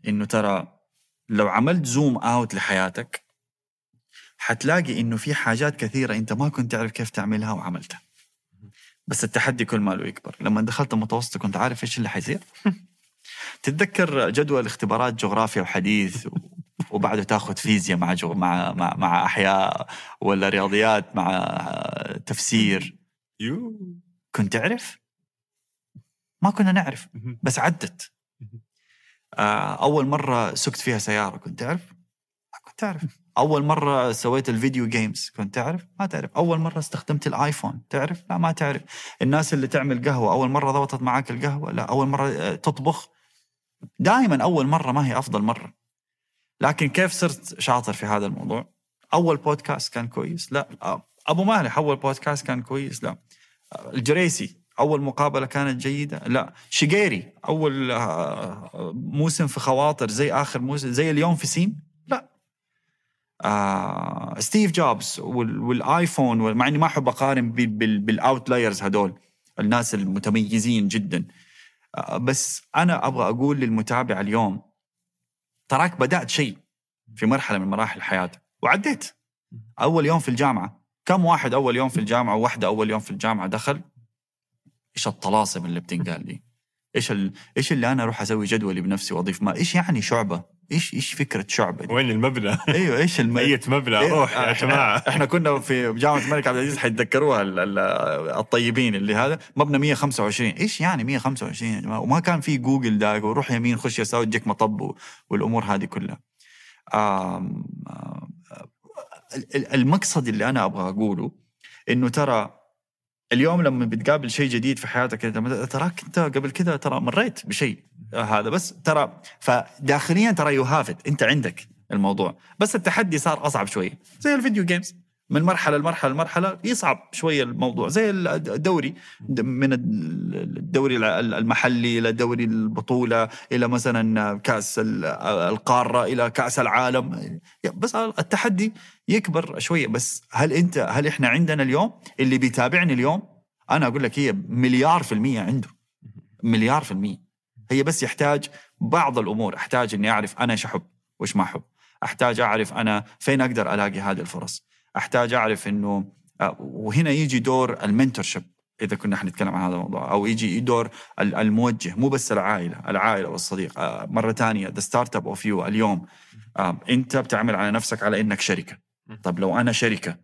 إنه ترى لو عملت زوم أوت لحياتك حتلاقي إنه في حاجات كثيرة أنت ما كنت تعرف كيف تعملها وعملتها. بس التحدي كل ماله يكبر. لما دخلت المتوسط كنت عارف إيش اللي حيصير. *laughs* تتذكر جدول اختبارات جغرافيا وحديث. وبعده تاخذ فيزياء مع, جو... مع مع مع أحياء ولا رياضيات مع تفسير؟ you. كنت تعرف؟ ما كنا نعرف بس عدت. آه، أول مرة سكت فيها سيارة كنت تعرف؟ ما كنت تعرف. أول مرة سويت ال video games كنت تعرف؟ ما تعرف. أول مرة استخدمت الآيفون تعرف؟ لا ما تعرف. الناس اللي تعمل قهوة أول مرة ضبطت معاك القهوة؟ لا. أول مرة آه، تطبخ؟ دائما أول مرة ما هي أفضل مرة. لكن كيف صرت شاطر في هذا الموضوع؟ أول بودكاست كان كويس. لا أبو مالح أول بودكاست كان كويس. لا. الجريسي أول مقابلة كانت جيدة. لا. شقيري أول آه، موسم في خواطر زي آخر موسم زي اليوم في سين. لا. آه ستيف جوبز وال- والآيفون وال- مع إني ما أحب أقارن بال- بال- بال outliers هدول الناس المتميزين جدا. بس أنا أبغى أقول للمتابع اليوم تراك بدأت شيء في مرحلة من مراحل حياتك وعديت. أول يوم في الجامعة كم واحد أول يوم في الجامعة وواحدة أول يوم في الجامعة دخل؟ إيش الطلاسم اللي بتنقال لي إيش. إيش اللي أنا أروح أسوي جدولي بنفسي وأضيف ما؟ إيش يعني شعبة؟ إيش إيش فكرة شعبه دي؟ وين المبنى؟ *laughs* أيوه إيش الم... مية مبنى. إيه، روح يا إحنا- جماعة. إحنا كنا في جامعة الملك عبد العزيز حيتذكروها ال- ال- الطيبين اللي هذا. مبنى 125 إيش يعني 125 يا جماعة؟ وما كان في جوجل داك وروح يمين خش يسار تجيك مطب والأمور هذه كلها. آم، آم، ال- ال- المقصد اللي أنا أبغى أقوله إنه ترى اليوم لما بتقابل شيء جديد في حياتك تراك أنت قبل كذا ترى مريت بشيء. هذا. بس ترى فداخليا ترى you have انت عندك الموضوع. بس التحدي صار أصعب شوية زي ال video games من مرحلة لمرحلة لمرحلة يصعب شوية الموضوع. زي الدوري. من الدوري المحلي إلى دوري البطولة. إلى مثلا كأس القارة. إلى كأس العالم. بس التحدي يكبر شوية بس هل انت هل إحنا عندنا اليوم؟ اللي بيتابعني اليوم. أنا أقول لك هي مليار في المية عنده. مليار في المية. هي بس يحتاج بعض الأمور. أحتاج إني أعرف أنا إيش احب وإيش ما احب أحتاج أعرف أنا فين أقدر ألاقي هذه الفرص. أحتاج أعرف إنه آه، وهنا يجي دور ال mentorship إذا كنا حنتكلم عن هذا الموضوع أو يجي دور ال- الموجه مو بس العائلة العائلة والصديق. آه، مرة ثانية The Startup of You اليوم أنت بتعمل على نفسك على إنك شركة. طب لو أنا شركة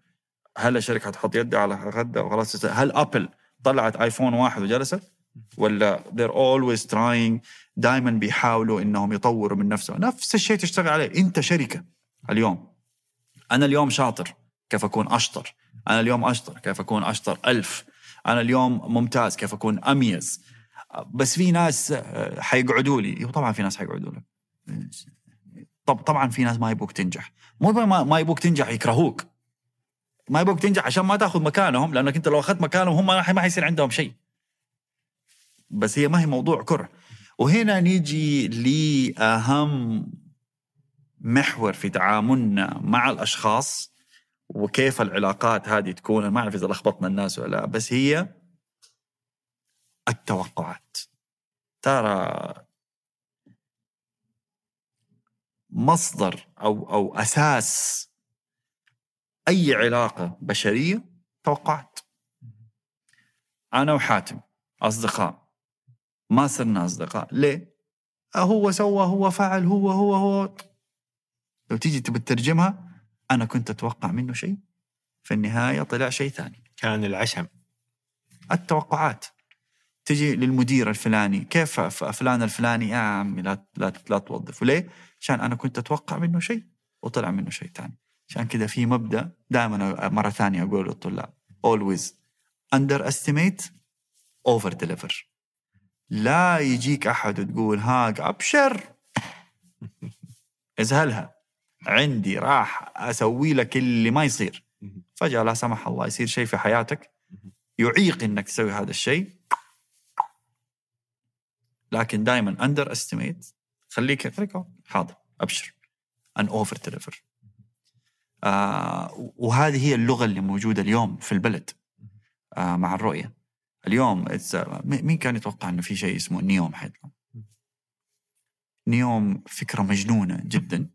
هل الشركة حتحط يدها على غدا وخلاص؟ هل Apple طلعت iPhone واحد وجلست؟ ولا they're always trying دائما بيحاولوا إنهم يطوروا من نفسهم. نفس الشيء تشتغل عليه. أنت شركة اليوم. أنا اليوم شاطر. كيف أكون أشطر؟ أنا اليوم أشطر. كيف أكون أشطر؟ ألف. أنا اليوم ممتاز. كيف أكون أميز؟ بس في ناس آه، حيقعدوا لي. طبعا في ناس حيقعدوا لك. طب طبعا في ناس ما يبوك تنجح. مو ما, يبوك تنجح يكرهوك. ما يبوك تنجح عشان ما تاخذ مكانهم لأنك أنت لو أخذت مكانهم هم ما حيصير عندهم شيء. بس هي ما هي موضوع كرة. وهنا نيجي لأهم محور في تعاملنا مع الأشخاص وكيف العلاقات هذه تكون. ما أعرف إذا لخبطنا الناس ولا لا بس هي التوقعات. ترى مصدر أو أو أساس أي علاقة بشرية توقعات. أنا وحاتم أصدقاء ما صرنا أصدقاء. ليه؟ هو سوى هو فعل هو هو هو. لو تيجي تبي تترجمها أنا كنت أتوقع منه شيء. في النهاية طلع شيء ثاني. كان العشم. التوقعات. تجي للمدير الفلاني كيف فلان الفلاني؟ يا عمي لا لا لا توظفه. ليه؟ عشان أنا كنت أتوقع منه شيء وطلع منه شيء ثاني. عشان كذا في مبدأ دائما مرة ثانية أقول للطلاب. Always underestimate over deliver لا يجيك أحد وتقول ها أبشر. *laughs* ازهلها. عندي راح أسوي لك اللي ما يصير. فجأة لا سمح الله يصير شيء في حياتك يعيق إنك تسوي هذا الشيء. لكن دائما underestimate خليك حاضر. أبشر. and over deliver وهذه هي اللغة اللي موجودة اليوم في البلد آه مع الرؤية. اليوم آه، مين كان يتوقع إنه في شيء اسمه نيوم حيطلع؟ نيوم فكرة مجنونة جدا.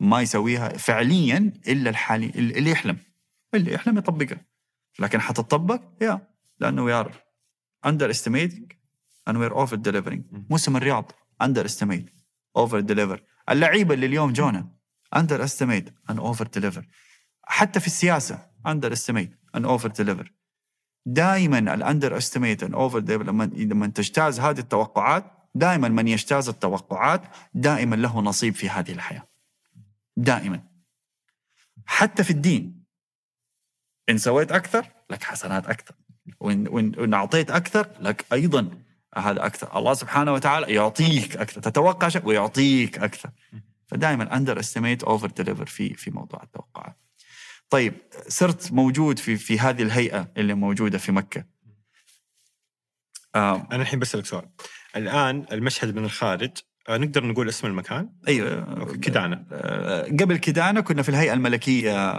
ما يسويها فعليا إلا الحالي اللي يحلم. اللي يحلم يطبقها. لكن حتطبق؟ يا لأنه we are underestimating and we're over delivering موسم الرياض underestimate over deliver اللعيبة اللي اليوم جونا underestimate and over deliver حتى في السياسة underestimate and over deliver دائما ال underestimate and over deliver لما لما تجتاز هذه التوقعات دائما من يجتاز التوقعات دائما له نصيب في هذه الحياة. دائما. حتى في الدين. إن سويت أكثر لك حسنات أكثر. وإن وإن, وإن أعطيت أكثر لك أيضا هذا أكثر. الله سبحانه وتعالى يعطيك أكثر. تتوقع شيء ويعطيك أكثر. فدائما underestimate over deliver في في موضوع التوقعات. طيب صرت موجود في في هذه الهيئة اللي موجودة في مكة. آه. أنا الحين بسألك سؤال. الآن المشهد من الخارج آه، نقدر نقول اسم المكان؟ أيوه. okay، كدانة آه، قبل كدانة كنا في الهيئة الملكية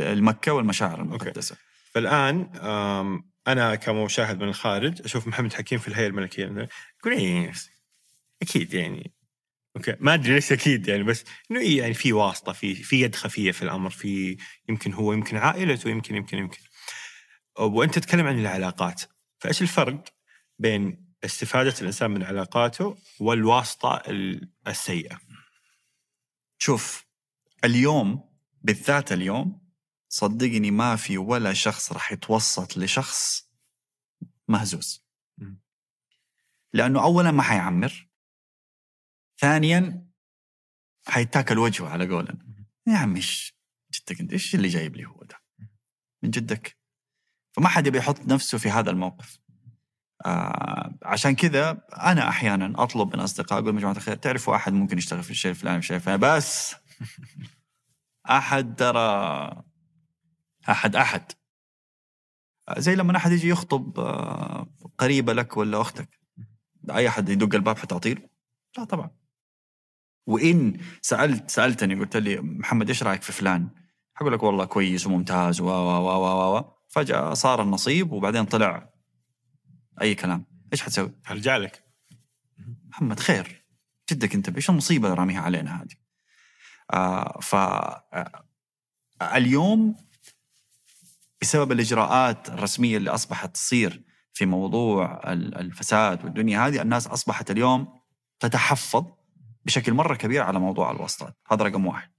لمكة والمشاعر المقدسة. فالآن آم، أنا كمشاهد من الخارج أشوف محمد حكيم في الهيئة الملكية. يقول إيه أكيد يعني. okay ما أدري ليش أكيد يعني بس إنه إيه يعني في واسطة في في يد خفية في الأمر في يمكن هو يمكن عائلته يمكن يمكن يمكن وأنت تتكلم عن العلاقات فإيش الفرق بين استفادة الإنسان من علاقاته والواسطة ال- السيئة؟ شوف اليوم بالذات اليوم صدقني ما في ولا شخص راح يتوسط لشخص مهزوز. لأنه اولا ما حيعمر ثانيا حيتاكل وجهه على قولنا. يا عمي إيش جدك أنت؟ إيش اللي جايب لي هو ده؟ من جدك. فما حد يبي يحط نفسه في هذا الموقف. آه عشان كذا أنا أحيانا أطلب من أصدقاء أقول جماعة الخير تعرفوا أحد ممكن يشتغل في الشيء الفلاني في الشيء بس *laughs* أحد ترى أحد أحد. آه، زي لما أحد يجي يخطب آه، قريبة لك ولا أختك. أي أحد يدق الباب حتعطيه؟ لا طبعا. وإن سالت سألتني قلت لي محمد إيش رأيك في فلان؟ حقول لك والله كويس وممتاز و و و و و فجأة صار النصيب وبعدين طلع أي كلام إيش حتسوي؟ أرجع لك محمد خير جدك أنت إيش المصيبه اللي راميها علينا هذه؟ آه ف آه، اليوم بسبب الإجراءات الرسمية اللي أصبحت تصير في موضوع ال- الفساد والدنيا هذه الناس أصبحت اليوم تتحفظ بشكل مرة كبير على موضوع الواسطات هذا رقم واحد.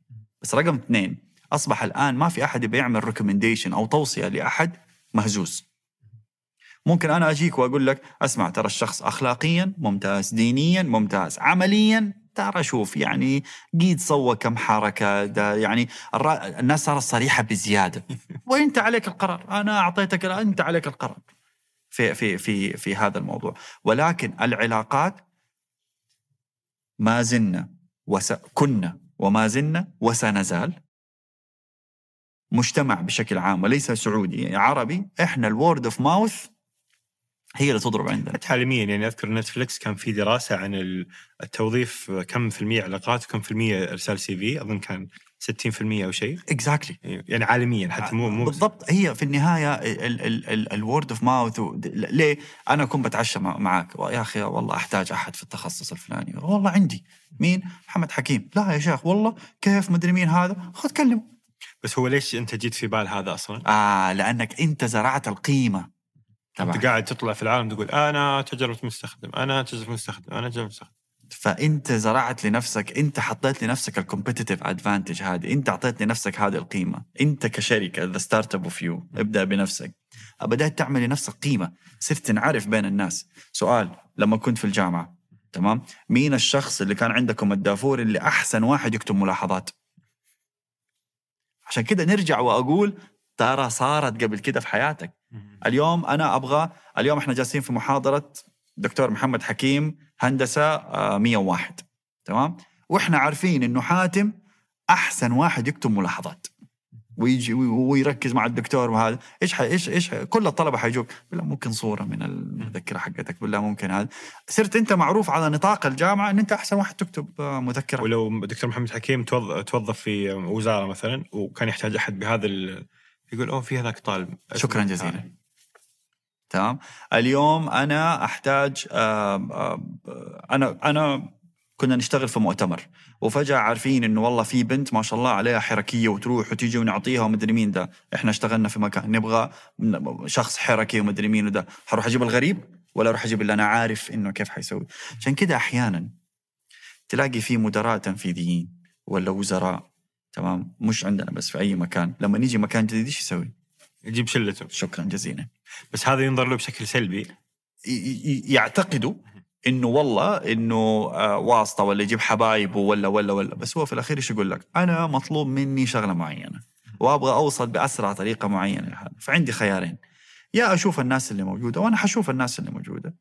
بس رقم اثنين أصبح الآن ما في أحد يبي يعمل ريكومنديشن أو توصية لأحد مهزوز ممكن أنا أجيك وأقول لك أسمع ترى الشخص اخلاقيا ممتاز دينيا ممتاز عمليا. ترى شوف يعني قيد سوى كم حركة ده يعني. الناس صارت صريحة بزيادة. *laughs* وأنت عليك القرار. أنا أعطيتك أنت عليك القرار. في في في في هذا الموضوع. ولكن العلاقات ما زلنا وس... كنا وما زلنا وسنزال. مجتمع بشكل عام وليس سعودي عربي. إحنا ال word of mouth هي اللي تضرب عندنا. حتى عالميا يعني أذكر نتفلكس كان في دراسة عن ال- التوظيف كم في المية علاقات وكم في المية إرسال CV. أظن كان 60% أو شيء؟ exactly يعني عالميا حتى مو مو بالضبط. هي في النهاية ال word of mouth ليه؟ أنا اكون بتعشى مع- معك يا أخي والله أحتاج أحد في التخصص الفلاني. والله عندي. مين؟ محمد حكيم. لا يا شيخ والله. كيف؟ مدري مين هذا. خذ كلمه. بس هو ليش أنت جيت في بال هذا أصلا؟ آه لأنك أنت زرعت القيمة. أنت طبعك قاعد تطلع في العالم تقول أنا تجربة مستخدم أنا تجربة مستخدم أنا تجربة مستخدم. فأنت زرعت لنفسك أنت حطيت لنفسك ال competitive advantage هذه أنت أعطيت لنفسك هذه القيمة. أنت كشركة The Startup of You ابدأ بنفسك. بدأت تعملي نفسك قيمة صرت تنعرف بين الناس. سؤال لما كنت في الجامعة تمام؟ مين الشخص اللي كان عندكم الدافور اللي أحسن واحد يكتب ملاحظات؟ عشان كده نرجع وأقول ترى صارت قبل كده في حياتك. اليوم أنا أبغى اليوم إحنا جالسين في محاضرة دكتور محمد حكيم هندسة آه، 101 تمام؟ وإحنا عارفين إنه حاتم أحسن واحد يكتب ملاحظات. ويجي ويركز مع الدكتور وهذا. إيش إيش إيش كل الطلبة حيجوك بالله ممكن صورة من المذكرة حقتك بالله ممكن هذا. صرت أنت معروف على نطاق الجامعة إن أنت أحسن واحد تكتب آه، مذكرة. ولو دكتور محمد حكيم توظ- توظف في وزارة مثلا وكان يحتاج أحد بهذا ال... يقول أوه في هذاك طالب. شكرا جزيلا. تمام؟ اليوم أنا أحتاج أنا أنا كنا نشتغل في مؤتمر وفجأة عارفين إنه والله في بنت ما شاء الله عليها حركية وتروح وتيجي ونعطيها ومدري مين ده. إحنا اشتغلنا في مكان نبغى شخص حركي ومدري مين وده. حروح أجيب الغريب ولا أروح أجيب اللي أنا عارف إنه كيف حيسوي؟ عشان كده أحيانا تلاقي في مدراء تنفيذيين ولا وزراء تمام؟ مش عندنا بس في أي مكان. لما نيجي مكان جديد إيش يسوي؟ يجيب شلته. شكرا جزيلا. بس هذا ينظر له بشكل سلبي. يعتقدوا إنه والله إنه آه، واسطة ولا يجيب حبايبه ولا ولا ولا. بس هو في الأخير إيش يقول لك؟ أنا مطلوب مني شغلة معينة وأبغى أوصل بأسرع طريقة معينة لهذا. فعندي خيارين. يا أشوف الناس اللي موجودة وأنا حشوف الناس اللي موجودة.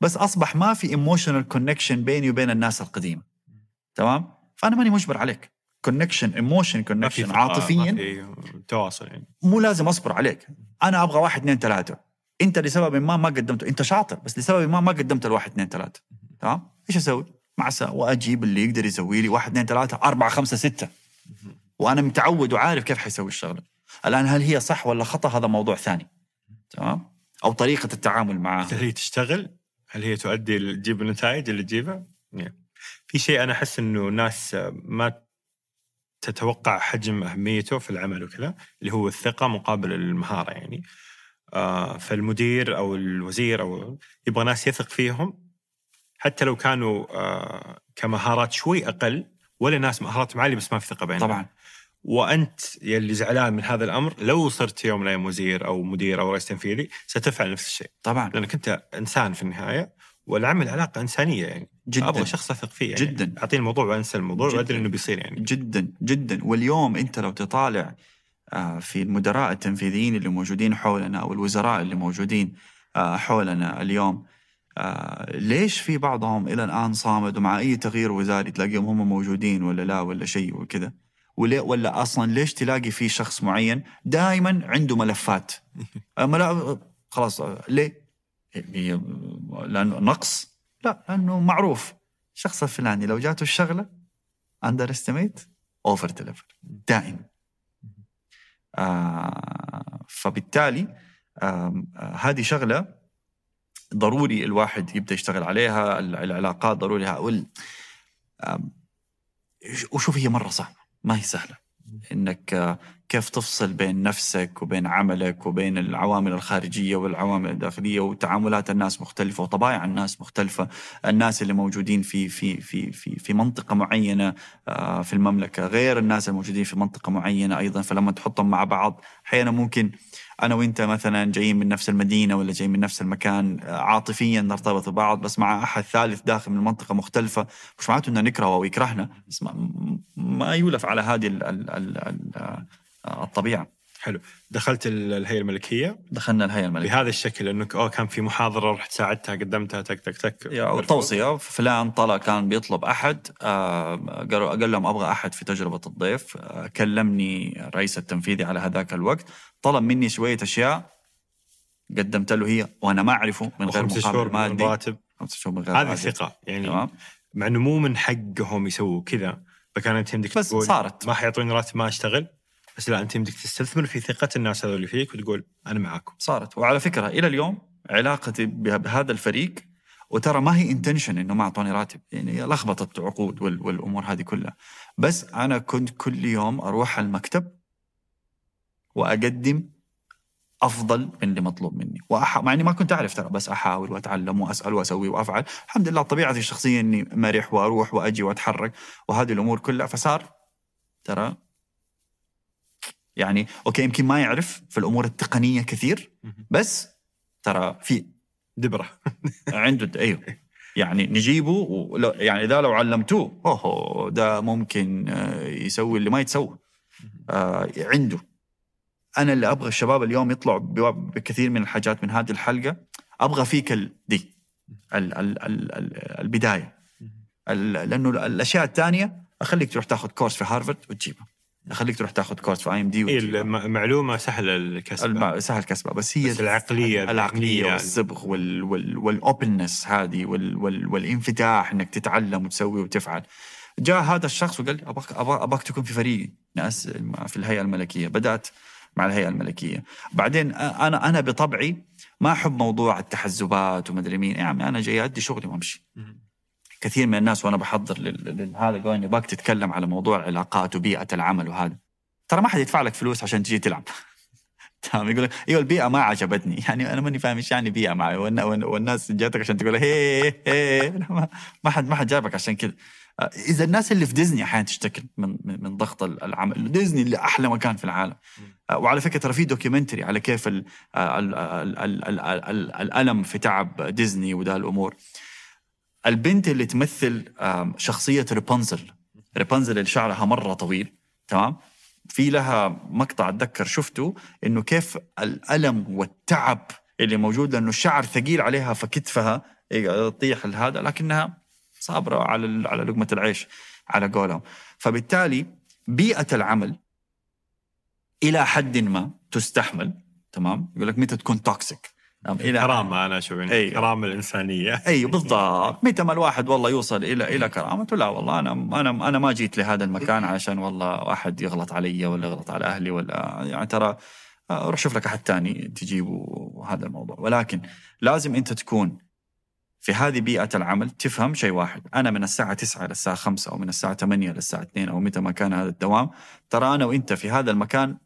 بس أصبح ما في emotional connection بيني وبين الناس القديمة. تمام؟ فأنا ماني مجبر عليك. connection emotion connection عاطفيا في تواصل يعني. مو لازم أصبر عليك. أنا أبغى واحد اثنين ثلاثة. أنت لسبب ما ما قدمته. أنت شاطر بس لسبب ما ما قدمت الواحد اثنين ثلاثة. تمام؟ إيش أسوي؟ مع وأجيب اللي يقدر يسوي لي واحد اثنين ثلاثة أربعة خمسة ستة. وأنا متعود وعارف كيف حيسوي الشغلة. الآن هل هي صح ولا خطأ؟ هذا موضوع ثاني. تمام؟ أو طريقة التعامل معها هل هي تشتغل؟ هل هي تؤدي تجيب النتائج اللي تجيبها؟ يعني في شيء أنا أحس إنه الناس ما تتوقع حجم أهميته في العمل وكذا اللي هو الثقة مقابل المهارة يعني. آه فالمدير أو الوزير أو يبغى ناس يثق فيهم حتى لو كانوا آه كمهارات شوي أقل ولا ناس مهاراتهم عاليه بس ما في ثقة بينهم. طبعا. وأنت يلي زعلان من هذا الأمر لو صرت يوم من الأيام وزير أو مدير أو رئيس تنفيذي ستفعل نفس الشيء. طبعا. لأنك أنت إنسان في النهاية. والعمل علاقه إنسانية يعني. جدا. أبغى شخص أثق فيه يعني. جداً. اعطيني الموضوع وأنسى الموضوع. وأدري إنه بيصير يعني. جدا. جدا. واليوم أنت لو تطالع آه، في المدراء التنفيذيين اللي موجودين حولنا أو الوزراء اللي موجودين آه، حولنا اليوم آه، ليش في بعضهم إلى الآن صامد ومع أي تغيير وزاري تلاقيهم هم موجودين ولا لا ولا شيء وكذا؟ وليه ولا أصلا ليش تلاقي في شخص معين دائما عنده ملفات؟ *laughs* خلاص ليه؟ هي- لأنه نقص؟ لا لأنه معروف. الشخص الفلاني لو جاته الشغلة underestimate over deliver دائما آه فبالتالي آه هذه شغلة ضروري الواحد يبدأ يشتغل عليها ال- العلاقات ضروري آم، وشوف هي مرة صعبة ما هي سهلة. إنك آه، كيف تفصل بين نفسك وبين عملك وبين العوامل الخارجية والعوامل الداخلية وتعاملات الناس مختلفة وطبائع الناس مختلفة الناس اللي موجودين في في في في في منطقة معينة آه، في المملكة غير الناس الموجودين في منطقة معينة أيضا. فلما تحطهم مع بعض أحيانا ممكن أنا وأنت مثلا جايين من نفس المدينة ولا جايين من نفس المكان آه، عاطفيا نرتبط ببعض بس مع أحد ثالث داخل من منطقة مختلفة مش معناته انه نكرهه أو يكرهنا بس ما, ما يولف على هذه ال ال ال آه، الطبيعة. حلو. دخلت ال- الهيئة الملكية. دخلنا الهيئة الملكية. بهذا الشكل إنك أوه كان في محاضرة رحت ساعدتها قدمتها تك تك تك. توصية. فلان طلع كان بيطلب أحد. آه، قالوا قال لهم أبغى أحد في تجربة الضيف. آه، كلمني الرئيس التنفيذي على هذاك الوقت. طلب مني شوية أشياء قدمت له هي وأنا ما أعرفه من غير خمس شهور مقابل من مادي. راتب. خمس شهور من غير هذه. ثقة. يعني تمام. مع إنه مو من حقهم يسووا كذا فكان انت يمدك بس صارت. ما حيعطوني راتب ما أشتغل. بس لا انت يمدك تستثمر في ثقة الناس هذول فيك وتقول أنا معاكم. صارت. وعلى فكرة إلى اليوم علاقتي به- بهذا الفريق وترى ما هي انتنشن إنه ما أعطوني راتب. يعني لخبطت عقود وال- والأمور هذه كلها. بس أنا كنت كل يوم أروح المكتب وأقدم أفضل من اللي مطلوب مني. وأح... مع إني ما كنت أعرف ترى بس أحاول وأتعلم وأسأل وأسوي وأفعل. الحمد لله طبيعتي الشخصية إني مرح وأروح وأجي وأتحرك وهذه الأمور كلها. فصار ترى يعني أوكي يمكن ما يعرف في الأمور التقنية كثير بس ترى في دبرة. *laughs* عنده أيوه. يعني نجيبه ولو يعني إذا لو علمتوه اوه ده ممكن آه، يسوي اللي ما يتسوى. آه، عنده. أنا اللي أبغى الشباب اليوم يطلعوا بكثير من الحاجات من هذه الحلقة أبغى فيك ال- دي ال ال ال ال البداية. ال- لأنه الأشياء الثانية أخليك تروح تاخذ course في هارفرد وتجيبها أخليك تروح تاخذ course في IMD المعلومة سهلة الكسب الم- سهل كسبها بس هي بس العقلية العقلية الذهنية. والصبغ وال وال وال openness هذه وال وال والانفتاح إنك تتعلم وتسوي وتفعل. جاء هذا الشخص وقال لي ابغاك أبغاك تكون في فريقي ناس في الهيئة الملكية. بدأت مع الهيئة الملكية. بعدين أنا أنا بطبعي ما أحب موضوع التحزبات ومدري مين. يا عمي أنا جاي أدي شغلي وأمشي. كثير من الناس وأنا بحضر لهذا قالوا لي نبغاك تتكلم على موضوع العلاقات وبيئة العمل وهذا. ترى ما حد يدفع لك فلوس عشان تجي تلعب. *laughs* تمام؟ يقول لك أيوه البيئة ما عجبتني. *laughs* يعني أنا ماني فاهم إيش يعني بيئة معي. والن- والن- والناس جاتك عشان تقول هي هي *laughs* ما- حد ما حد جابك عشان كذا. آه، إذا الناس اللي في ديزني أحيانا تشتكي من من ضغط ال- العمل. ديزني اللي أحلى مكان في العالم. آه، وعلى فكرة ترى في documentary على كيف ال ال ال ال ال ال الألم في تعب ديزني وده الأمور. البنت اللي تمثل شخصية ريبونزل ريبونزل اللي شعرها مرة طويل تمام؟ في لها مقطع أتذكر شفته إنه كيف الألم والتعب اللي موجود لأنه الشعر ثقيل عليها فكتفها تطيح هذا لكنها صابرة على على لقمة العيش على قولهم. فبالتالي بيئة العمل إلى حد ما تستحمل تمام؟ يقول لك متى تكون توكسيك إلى كرامة أنا أشوف يعني أي. كرامة الإنسانية. *laughs* أيوه بالضبط. متى ما الواحد والله يوصل إلى إلى كرامته لا والله أنا أنا أنا ما جيت لهذا المكان عشان والله احد يغلط علي ولا يغلط على أهلي ولا يعني ترى آه، روح شوف لك أحد ثاني تجيبه هذا الموضوع. ولكن لازم أنت تكون في هذه بيئة العمل تفهم شيء واحد. أنا من الساعة 9 للساعة 5 أو من الساعة 8 للساعة 2 أو متى ما كان هذا الدوام. ترى أنا وإنت في هذا المكان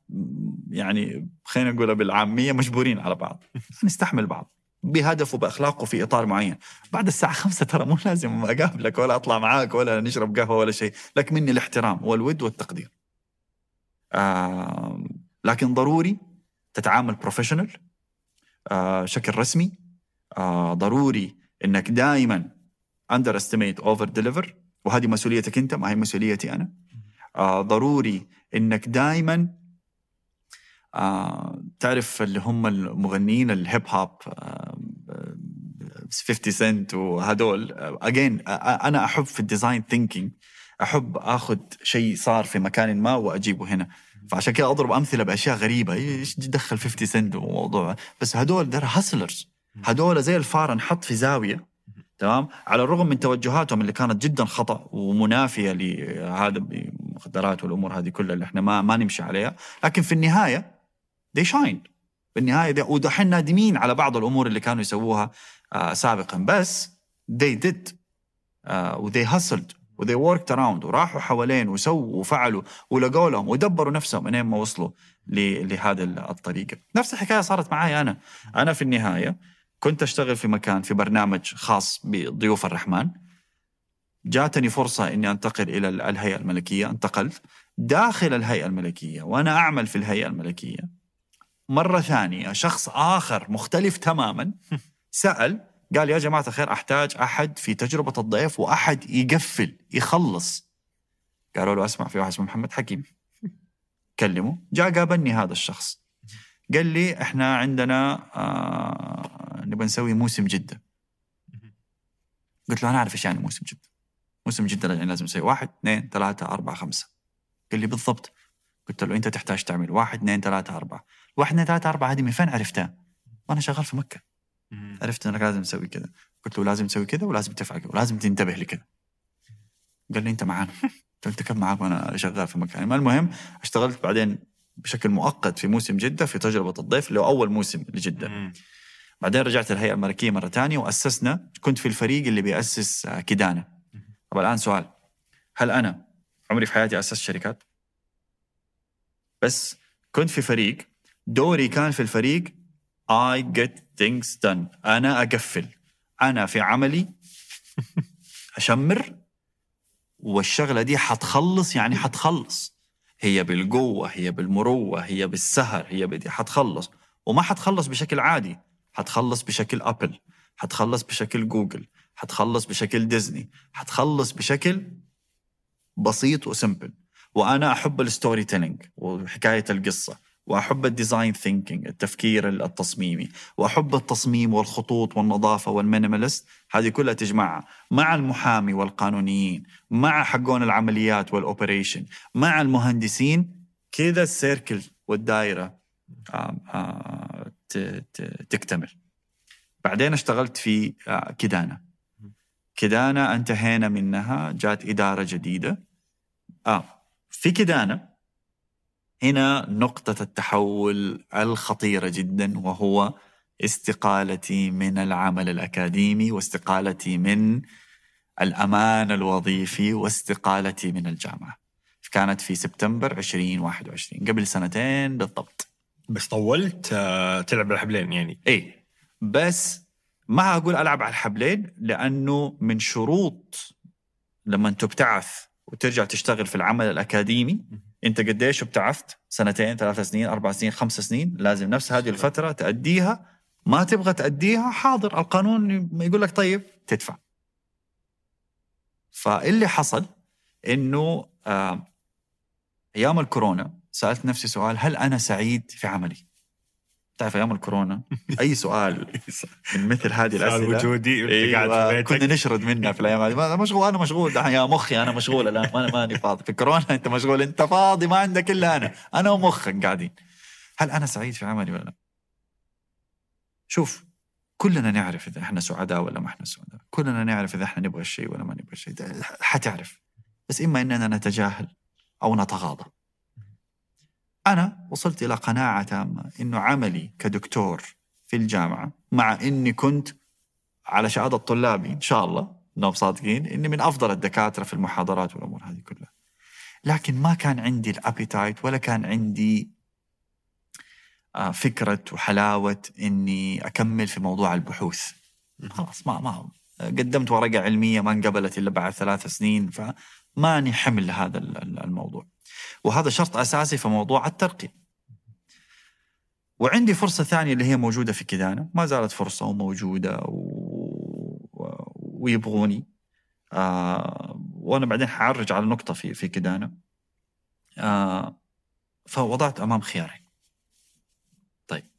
يعني خلينا نقولها بالعامية مجبورين على بعض. نستحمل بعض بهدف وبأخلاق وفي إطار معين. بعد الساعة خمسة ترى مو لازم أقابلك ولا أطلع معاك ولا نشرب قهوة ولا شيء لك مني الاحترام والود والتقدير. آه لكن ضروري تتعامل بروفيشنال آه شكل رسمي آه ضروري إنك دائما under estimate over deliver وهذه مسؤوليتك أنت ما هي مسؤوليتي أنا. آه ضروري إنك دائما آه تعرف اللي هم المغنيين ال hip hop آه 50 سنت وهدول. again أنا أحب في ال design thinking أحب آخذ شيء صار في مكان ما وأجيبه هنا. فعشان كذا أضرب أمثلة بأشياء غريبة. إيش دخل 50 سنت وموضوع بس هدول هاسلرز هدول زي الفار انحط في زاوية تمام؟ على الرغم من توجهاتهم اللي كانت جدا خطأ ومنافية لهذا المخدرات والأمور هذه كلها اللي إحنا ما ما نمشي عليها لكن في النهاية they shine بالنهايه ده ودحين نادمين على بعض الأمور اللي كانوا يسووها آه سابقا. بس they did آه و they hustled و they worked around وراحوا حوالين وسووا وفعلوا ولقوا لهم ودبروا نفسهم منين ما وصلوا لهذه الطريقة. نفس الحكاية صارت معي أنا. أنا في النهاية كنت أشتغل في مكان في برنامج خاص بضيوف الرحمن. جاتني فرصة إني أنتقل إلى ال- الهيئة الملكية انتقلت داخل الهيئة الملكية وأنا أعمل في الهيئة الملكية. مرة ثانية شخص آخر مختلف تماما *laughs* سأل قال يا جماعة الخير أحتاج أحد في تجربة الضيف وأحد يقفل يخلص. قالوا له أسمع في واحد اسمه محمد حكيم. *laughs* كلمه جاء قابلني هذا الشخص. قال لي إحنا عندنا آه نبغى نسوي موسم جدة. قلت له أنا أعرف إيش يعني موسم جدة. موسم جدة يعني لازم نسوي واحد اثنين ثلاثة أربعة خمسة. قال لي بالضبط. قلت له أنت تحتاج تعمل واحد اثنين ثلاثة أربعة. واحد اثنين ثلاثة أربعة هذه من فين عرفتها؟ وأنا شغال في مكة. عرفت إنك لازم تسوي كذا. قلت له لازم تسوي كذا ولازم تفعل كذا ولازم تنتبه لكذا. قال لي أنت معانا. قلت له أنت كم معاك وأنا شغال في مكان المهم اشتغلت بعدين بشكل مؤقت في موسم جدة في تجربة الضيف اللي هو أول موسم لجدة. مم. بعدين رجعت الهيئة الملكية مرة ثانية وأسسنا كنت في الفريق اللي بيأسس آه، كدانة طب الآن سؤال هل أنا عمري في حياتي أسست شركات؟ بس كنت في فريق دوري كان في الفريق I get things done. أنا أقفل. أنا في عملي *laughs* أشمر والشغلة دي حتخلص يعني حتخلص. هي بالقوة هي بالمروة هي بالسهر هي بدي حتخلص. وما حتخلص بشكل عادي. حتخلص بشكل Apple حتخلص بشكل جوجل حتخلص بشكل ديزني حتخلص بشكل بسيط و simple وأنا أحب ال storytelling وحكاية القصة. وأحب ال design thinking التفكير التصميمي. وأحب التصميم والخطوط والنظافة وال minimalist هذه كلها تجمعها مع المحامي والقانونيين مع حقون العمليات وال operation مع المهندسين. كذا ال circle والدائره آه، آه، تكتمل. بعدين اشتغلت في كدانه كدانه انتهينا منها جات إدارة جديدة. آه في كدانه هنا نقطة التحول الخطيرة جدا وهو استقالتي من العمل الأكاديمي واستقالتي من الأمان الوظيفي واستقالتي من الجامعة. كانت في سبتمبر 2021 قبل سنتين بالضبط. بس طولت آه، تلعب الحبلين يعني. اي بس ما أقول ألعب على الحبلين لأنه من شروط لما أنت بتعث وترجع تشتغل في العمل الأكاديمي انت قديش ابتعثت؟ سنتين، ثلاث سنين، أربع سنين، خمس سنين، لازم نفس هذه الفترة تأديها ما تبغى تأديها حاضر القانون يقول لك طيب تدفع. فاللي حصل إنه آه أيام الكورونا سألت نفسي سؤال هل أنا سعيد في عملي؟ تعرف أيام الكورونا؟ *laughs* أي سؤال من مثل هذه سؤال الأسئلة؟ وجودي وأنت قاعد كنا نشرد منها في الأيام هذه. مشغول أنا مشغول. يا مخي أنا مشغول الآن. ما ماني فاضي. في كورونا أنت مشغول. أنت فاضي ما عندك إلا أنا. أنا ومخك قاعدين. هل أنا سعيد في عملي ولا لا؟ شوف كلنا نعرف إذا إحنا سعداء ولا ما إحنا سعداء. كلنا نعرف إذا إحنا نبغى الشيء ولا ما نبغى الشيء حتعرف. بس إما إننا نتجاهل أو نتغاضى. أنا وصلت إلى قناعة تامة انه عملي كدكتور في الجامعة مع إني كنت على شهادة طلابي إن شاء الله إنهم صادقين إني من أفضل الدكاترة في المحاضرات والأمور هذه كلها. لكن ما كان عندي الأبيتايت ولا كان عندي آه، فكرة وحلاوة إني أكمل في موضوع البحوث. خلاص ما ما قدمت ورقة علمية ما انقبلت إلا بعد ثلاث سنين فماني حمل هذا ال- ال- الموضوع. وهذا شرط أساسي في موضوع الترقيه وعندي فرصة ثانية اللي هي موجودة في كدانة ما زالت فرصة وموجودة و... و... ويبغوني. آه وأنا بعدين حعرج على نقطة في في كدانة آه فوضعت أمام خيارين. طيب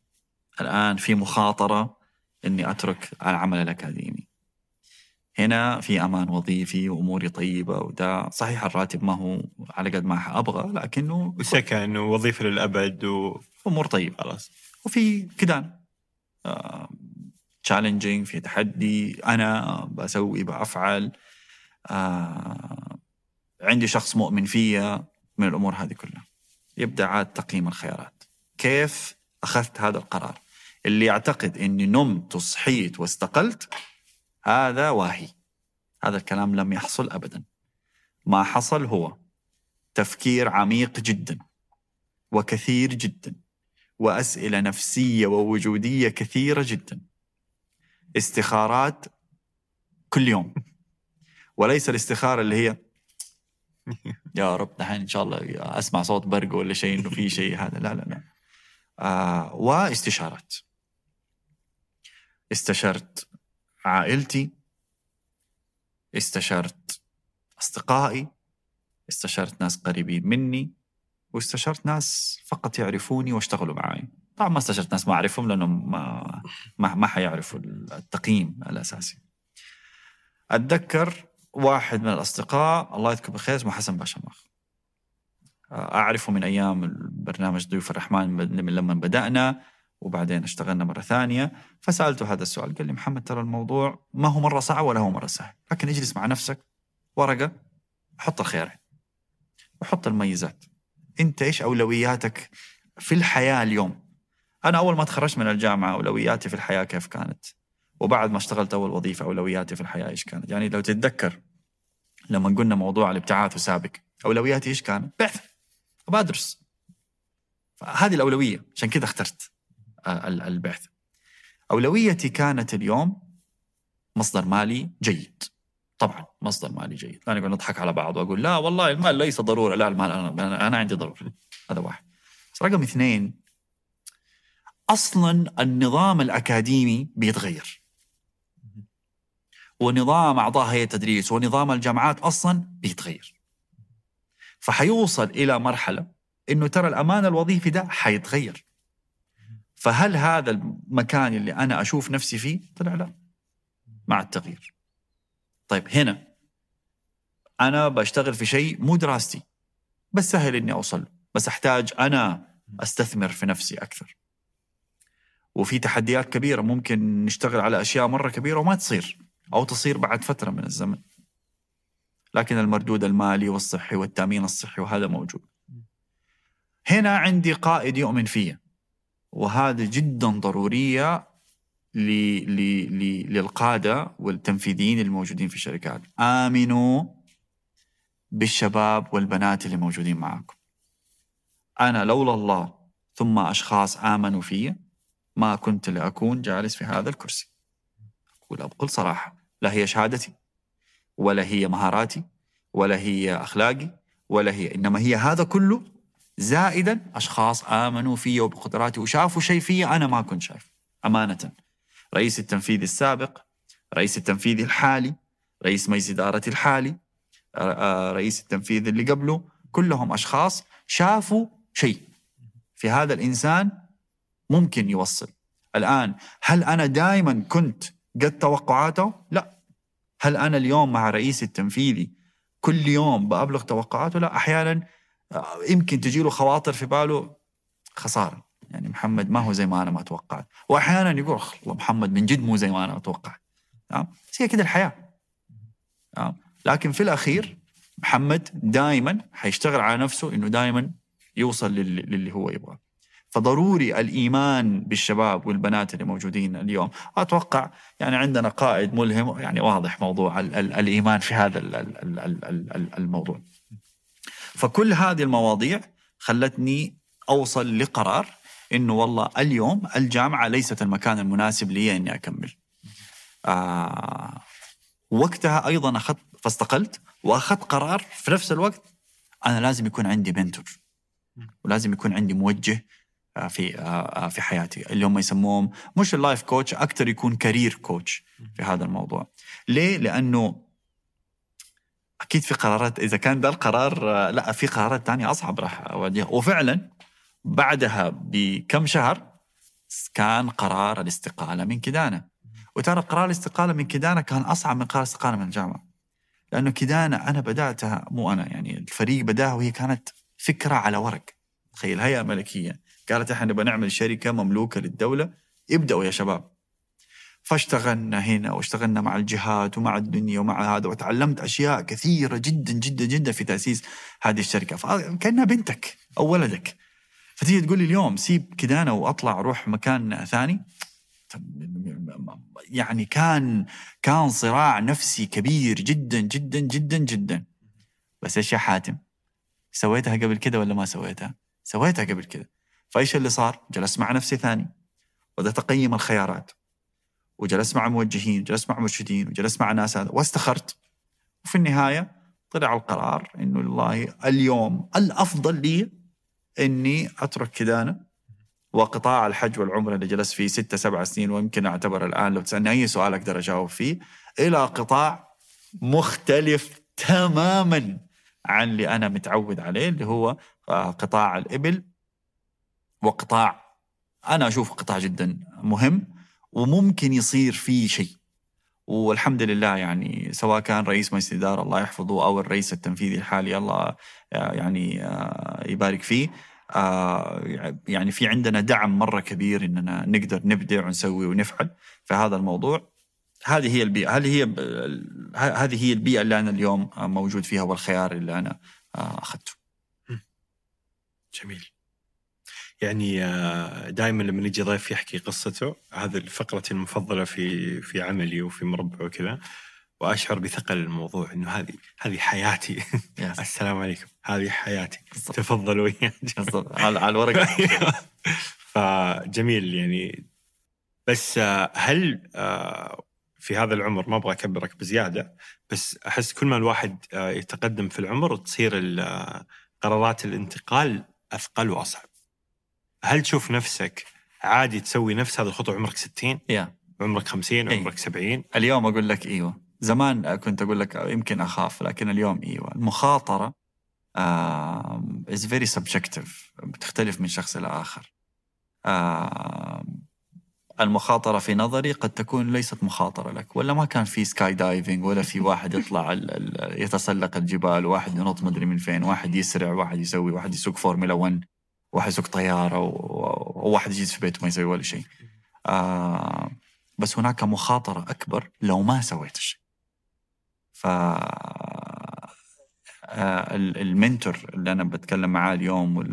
الآن في مخاطرة إني أترك العمل الأكاديمي. هنا في أمان وظيفي وأموري طيبة وده صحيح الراتب ما هو على قد ما أبغى لكنه وسكن ووظيفه للأبد و أمور طيبة. خلاص. وفي كدان تشالنجينج في تحدي أنا بسوي بأفعل آه عندي شخص مؤمن فيا من الأمور هذه كلها. يبدأ عاد تقييم الخيارات. كيف أخذت هذا القرار؟ اللي يعتقد إني نمت وصحيت واستقلت هذا واهي. هذا الكلام لم يحصل ابدا. ما حصل هو تفكير عميق جدا وكثير جدا وأسئلة نفسية ووجودية كثيرة جدا. استخارات كل يوم. وليس الاستخارة اللي هي *laughs* يا رب دحين إن شاء الله أسمع صوت برق ولا شيء إنه في شيء هذا. لا لا لا. آه واستشارات. استشرت عائلتي استشرت أصدقائي استشرت ناس قريبين مني واستشرت ناس فقط يعرفوني واشتغلوا معي طبعا ما استشرت ناس ما أعرفهم لأنهم ما ما, ما حيعرفوا التقييم الأساسي. أتذكر واحد من الأصدقاء الله يذكره بالخير اسمه حسن باشا ماخ أعرفه من أيام البرنامج ضيوف الرحمن من لما بدأنا. وبعدين اشتغلنا مرة ثانية فسألته هذا السؤال قال لي محمد ترى الموضوع ما هو مرة صعب ولا هو مرة سهل لكن اجلس مع نفسك ورقة حط الخيارين وحط الميزات انت إيش أولوياتك في الحياة اليوم؟ أنا أول ما تخرجت من الجامعة أولوياتي في الحياة كيف كانت؟ وبعد ما اشتغلت أول وظيفة أولوياتي في الحياة إيش كانت؟ يعني لو تتذكر لما قلنا موضوع الابتعاث وسابق أولوياتي إيش كانت بعث أبغى أدرس. هذه الأولوية عشان كذا اخترت. البعث. أولويتي كانت اليوم مصدر مالي جيد. طبعا مصدر مالي جيد. لا نقعد نضحك على بعض وأقول لا والله المال ليس ضرورة. لا المال أنا أنا, أنا عندي ضرورة. هذا واحد. بس رقم اثنين أصلا النظام الأكاديمي بيتغير. ونظام أعضاء هيئة التدريس ونظام الجامعات أصلا بيتغير. فحيوصل إلى مرحلة إنه ترى الأمان الوظيفي ده حيتغير. فهل هذا المكان اللي أنا أشوف نفسي فيه؟ طلع لا. مع التغيير. طيب هنا أنا بشتغل في شيء مو دراستي بس سهل إني أوصل له بس أحتاج أنا أستثمر في نفسي أكثر. وفي تحديات كبيرة ممكن نشتغل على أشياء مرة كبيرة وما تصير أو تصير بعد فترة من الزمن. لكن المردود المالي والصحي والتأمين الصحي وهذا موجود. هنا عندي قائد يؤمن فيا. وهذا جدا ضرورية ل... ل... ل... للقادة والتنفيذيين الموجودين في الشركات آمنوا بالشباب والبنات اللي موجودين معاكم. أنا لولا الله ثم أشخاص آمنوا فيا ما كنت لأكون جالس في هذا الكرسي. أقول بكل صراحة لا هي شهادتي ولا هي مهاراتي ولا هي أخلاقي ولا هي إنما هي هذا كله زائدا أشخاص آمنوا في وبقدراتي وشافوا شيء في أنا ما كنت شايف أمانة. رئيس التنفيذي السابق رئيس التنفيذي الحالي رئيس مجلس ادارتي الحالي رئيس التنفيذي اللي قبله كلهم أشخاص شافوا شيء. في هذا الإنسان ممكن يوصل. الآن هل أنا دائما كنت قد توقعاته؟ لا. هل أنا اليوم مع رئيس التنفيذي كل يوم بأبلغ توقعاته؟ لا. أحيانا يمكن تجي له خواطر في باله خسارة. يعني محمد ما هو زي ما أنا ما توقعت وأحيانا يقول الله محمد من جد مو زي ما أنا توقعت تمام هي كده الحياة. تمام لكن في الأخير محمد دائما حيشتغل على نفسه إنه دائما يوصل للي, هو يبغاه. فضروري الإيمان بالشباب والبنات اللي موجودين اليوم. أتوقع يعني عندنا قائد ملهم. يعني واضح موضوع ال ال الإيمان في هذا ال ال ال الموضوع. فكل هذه المواضيع خلتني أوصل لقرار إنه والله اليوم الجامعة ليست المكان المناسب لي إني أكمل. آه وقتها أيضا أخذت فاستقلت وأخذت قرار في نفس الوقت أنا لازم يكون عندي mentor ولازم يكون عندي موجه في في حياتي اللي هم يسموهم مش ال life coach أكثر يكون career coach في هذا الموضوع. ليه؟ لأنه أكيد في قرارات إذا كان ده القرار لا في قرارات ثانية أصعب راح أواجهها. وفعلا بعدها بكم شهر كان قرار الاستقالة من كدانه وترى قرار الاستقالة من كدانه كان أصعب من قرار الاستقالة من الجامعة. لأنه كدانه أنا بدأتها مو أنا يعني الفريق بدأها وهي كانت فكرة على ورق. تخيل هيئة ملكية. قالت إحنا نبغى نعمل شركة مملوكة للدولة. ابدأوا يا شباب. فاشتغلنا هنا واشتغلنا مع الجهات ومع الدنيا ومع هذا وتعلمت أشياء كثيرة جدا جدا جدا في تأسيس هذه الشركة. فكأنها بنتك أو ولدك. فتيجي تقول لي اليوم سيب كدانه وأطلع أروح مكان ثاني؟ يعني كان كان صراع نفسي كبير جدا جدا جدا جدا. بس إيش يا حاتم؟ سويتها قبل كده ولا ما سويتها؟ سويتها قبل كده. فإيش اللي صار؟ جلست مع نفسي ثاني. وبدأت أقيم الخيارات. وجلست مع موجهين وجلست مع مرشدين وجلست مع ناس هذا. واستخرت. وفي النهاية طلع القرار إنه والله اليوم الأفضل لي إني أترك كدانه وقطاع الحج والعمرة اللي جلست فيه ستة سبع سنين ويمكن أعتبر الآن لو تسألني أي سؤال أقدر أجاوب فيه إلى قطاع مختلف تماما عن اللي أنا متعود عليه اللي هو قطاع الإبل. وقطاع أنا أشوف قطاع جدا مهم. وممكن يصير فيه شيء والحمد لله يعني سواء كان رئيس مجلس الإدارة الله يحفظه أو الرئيس التنفيذي الحالي الله يعني يبارك فيه يعني في عندنا دعم مرة كبير إننا نقدر نبدع ونسوي ونفعل في هذا الموضوع هذه هي البيئة هذه هي هذه هي البيئة اللي أنا اليوم موجود فيها والخيار اللي أنا أخذته. جميل. يعني دائما لما يجي ضيف يحكي قصته هذه فقرتي المفضلة في في عملي وفي مربع وكذا وأشعر بثقل الموضوع إنه هذه هذه حياتي. *laughs* السلام عليكم. هذه حياتي. تفضلوا على على الورق. *laughs* فجميل يعني. بس هل في هذا العمر ما أبغى أكبرك بزيادة بس أحس كل ما الواحد آه، يتقدم في العمر تصير آه، قرارات الانتقال أثقل وأصعب. هل تشوف نفسك عادي تسوي نفس هذه الخطوة؟ عمرك 60 يا. عمرك 50 إيه. عمرك 70 اليوم أقول لك إيوه. زمان كنت أقول لك يمكن أخاف لكن اليوم إيوه. المخاطرة is very subjective بتختلف من شخص إلى آخر. آم، المخاطرة في نظري قد تكون ليست مخاطرة لك ولا ما كان في skydiving ولا في واحد يطلع ال- ال- يتسلق الجبال واحد ينط مدري من فين واحد يسرع واحد يسوي واحد يسوق فورمولا 1 واحد يسوق طيارة وواحد يجلس في بيته ما يسوي ولا شيء. آه بس هناك مخاطرة أكبر لو ما سويت الشيء ف آه، ال- المنتور اللي أنا بتكلم معاه اليوم.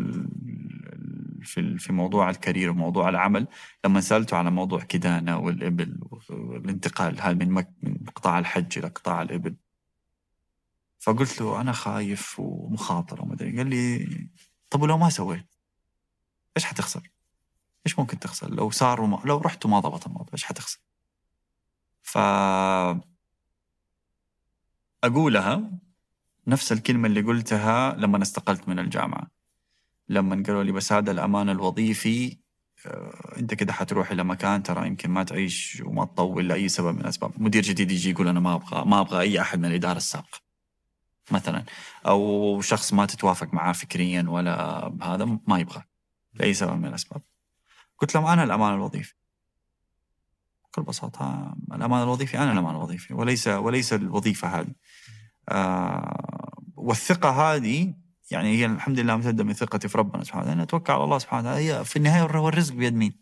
في في موضوع الكارير وموضوع العمل لما سألته على موضوع كدانة والإبل والانتقال هذا من مك... من قطاع الحج إلى قطاع الإبل؟ فقلت له أنا خايف ومخاطرة وما قال لي طب ولو ما سويت؟ إيش حتخسر؟ إيش ممكن تخسر؟ لو صار وما لو رحت وما ضبط الموضوع إيش حتخسر؟ ف أقولها نفس الكلمة اللي قلتها لما استقلت من الجامعة. لما قالوا لي بس هذا الأمان الوظيفي آه، أنت كده حتروح إلى مكان ترى يمكن ما تعيش وما تطول لأي سبب من الأسباب. مدير جديد يجي يقول أنا ما أبغى ما أبغى أي أحد من الإدارة السابقة مثلا. أو شخص ما تتوافق معاه فكريا ولا هذا ما يبغى. لاي سبب من الأسباب قلت لهم أنا الأمان الوظيفي بكل بساطة الأمان الوظيفي أنا الأمان الوظيفي وليس وليس الوظيفة هذه آه والثقة هذه يعني هي الحمد لله امتدة من ثقتي في ربنا سبحانه وتعالى أنا أتوكل على الله سبحانه وتعالى هي في النهاية هو الرزق بيد مين؟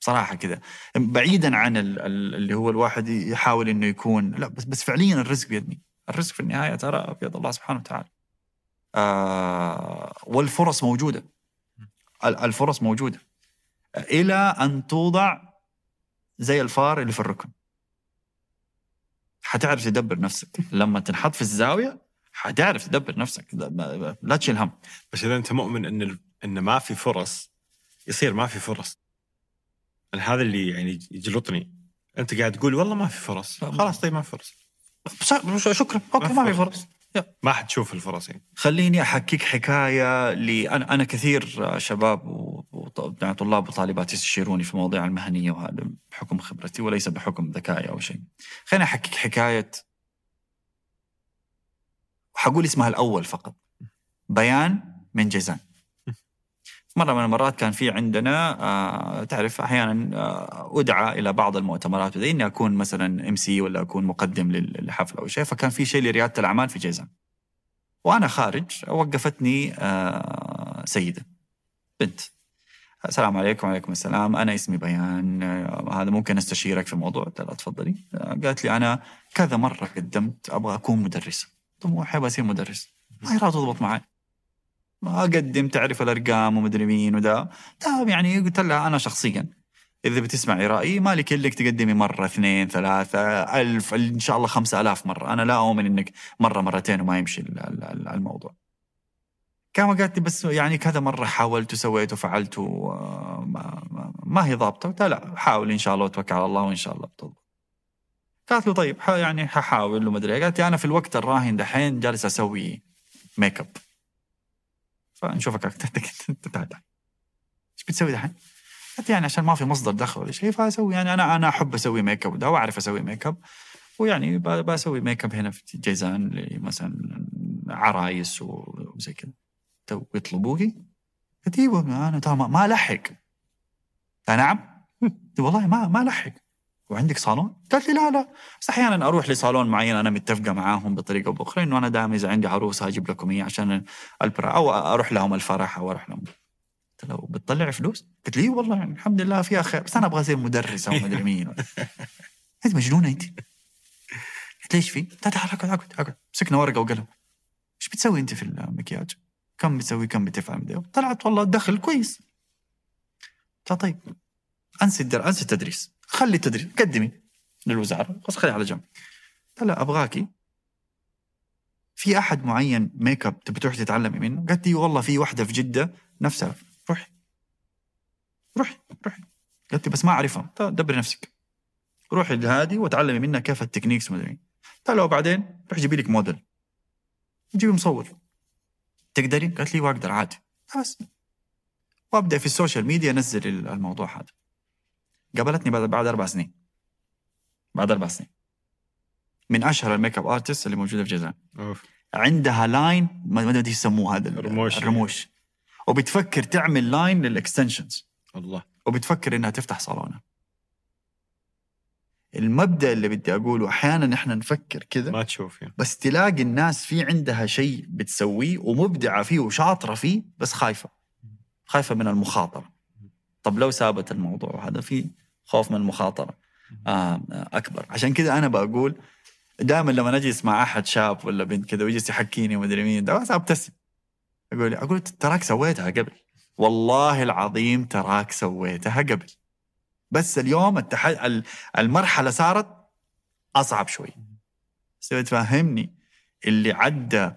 بصراحة كذا بعيدا عن ال- ال- اللي هو الواحد يحاول إنه يكون لا بس بس فعليا الرزق بيد مين؟ الرزق في النهاية ترى بيد الله سبحانه وتعالى. آه والفرص موجودة. ال- الفرص موجودة. إلى أن توضع زي الفار اللي في الركن. حتعرف تدبر نفسك. لما تنحط في الزاوية حتعرف تدبر نفسك. لا- تشيل هم. بس إذا أنت مؤمن إن ال- إن ما في فرص يصير ما في فرص. أنا هذا اللي يعني يجلطني. أنت قاعد تقول والله ما في فرص. خلاص طيب ما في فرص. شكرا. okay ما في فرص. *laughs* ما حتشوف الفرص يعني خليني أحكيك حكاية لي أنا أنا كثير شباب و- وط- يعني وطالبات يستشيروني في المواضيع المهنية وهذا بحكم خبرتي وليس بحكم ذكائي أو شيء. خليني أحكيك حكاية وحقول اسمها الأول فقط. بيان من جيزان. مرة من المرات كان في عندنا آه تعرف أحيانا آه أدعى إلى بعض المؤتمرات وذي إني أكون مثلا MC ولا أكون مقدم لل- للحفل أو شيء فكان في شيء لريادة الأعمال في جيزان. وأنا خارج وقفتني آه سيدة بنت. السلام عليكم وعليكم السلام. أنا اسمي بيان. هذا ممكن أستشيرك في موضوع تفضلي. قالت لي أنا كذا مرة قدمت أبغى أكون مدرسة. طموحي أبغى أصير مدرس. ما راضيه تضبط معي؟ ما اقدم تعرف الأرقام ومدري مين وده طيب يعني قلت لها أنا شخصيا إذا بتسمعي رأيي مالك الا تقدمي مرة اثنين ثلاثة ألف إن شاء الله خمسة ألاف مرة. أنا لا أؤمن إنك مرة مرتين وما يمشي ال- ال- ال- الموضوع. كما قالت لي بس يعني كذا مرة حاولت وسويت وفعلت وما ما, ما هي ضابطة. قلت لا حاول إن شاء الله وتوكل على الله وإن شاء الله بتضبط. قالت له طيب يعني ححاول وما أدري إيه. قالت لي أنا في الوقت الراهن دحين جالس أسوي ميك اب فنشوفك تعال *laughs* تعال إيش بتسوي دحين؟ قلت يعني عشان ما في مصدر دخل ولا شيء فأسوي يعني أنا أنا أحب أسوي ميك اب وأعرف أسوي ميك اب ويعني بسوي ميك اب هنا في جيزان مثلا عرايس وزي كذا يطلبوكي؟ قلت أيوه أنا ترى ما- ألحق نعم؟ *laughs* والله ما ما ألحق وعندك صالون؟ قالت لي لا لا بس أحيانا أروح لصالون معين أنا متفقة معاهم بطريقة أو بأخرى إنه أنا دائما إذا عندي عروسه أجيب لكم إياه عشان البرا أو أروح لهم الفرح أو أروح لهم قلت له بتطلع فلوس؟ قلت لي والله يعني الحمد لله فيها خير بس أنا أبغى أصير مدرسه وما ادري مين *laughs* انت مجنونة أنت؟ قلت ليش في؟ تعال تعال أقعد أقعد أقعد مسكنا ورقة وقلم إيش بتسوي أنت في المكياج؟ كم بتسوي كم إيه. طلعت والله الدخل كويس طيب انسي الدر انسي التدريس خلي التدريس قدمي للوزارة بس خلي على جنب. قلت لا ابغاكي في أحد معين ميك اب تبي تروح تتعلمي منه؟ قالت لي والله في واحدة في جدة نفسها. روحي. روحي روحي. قالت لي بس ما أعرفها. طيب دبري نفسك. روحي لهذه وتعلمي منها كيف ال techniques مدري تعالوا بعدين روح جيبي لك موديل. جيبي مصور. تقدري؟ قالت لي واقدر عادي. بس. وأبدأ في ال social media أنزل الموضوع هذا. قابلتني بعد بعد أربع سنين. بعد أربع سنين. من أشهر ال makeup artist اللي موجودة في جازان أوف. عندها line ما أدري يسموه هذا ال- الرموش. الرموش. وبتفكر تعمل line لل extensions الله. وبتفكر إنها تفتح صالونها. المبدأ اللي بدي أقوله أحيانا إحنا نفكر كذا ما تشوف يعني. بس تلاقي الناس في عندها شيء بتسويه ومبدعة فيه وشاطرة فيه بس خايفة. خايفة من المخاطرة. طب لو سابت الموضوع هذا في خوف من المخاطرة. آه أكبر. عشان كذا أنا بقول دائما لما اجلس مع أحد شاب ولا بنت كذا ويجلس يحكيني ومدري مين ده أبتسم. أقول أقول تراك سويتها قبل؟ والله العظيم تراك سويتها قبل. بس اليوم التح... ال- المرحلة صارت أصعب شوي. بس تفهمني اللي عدى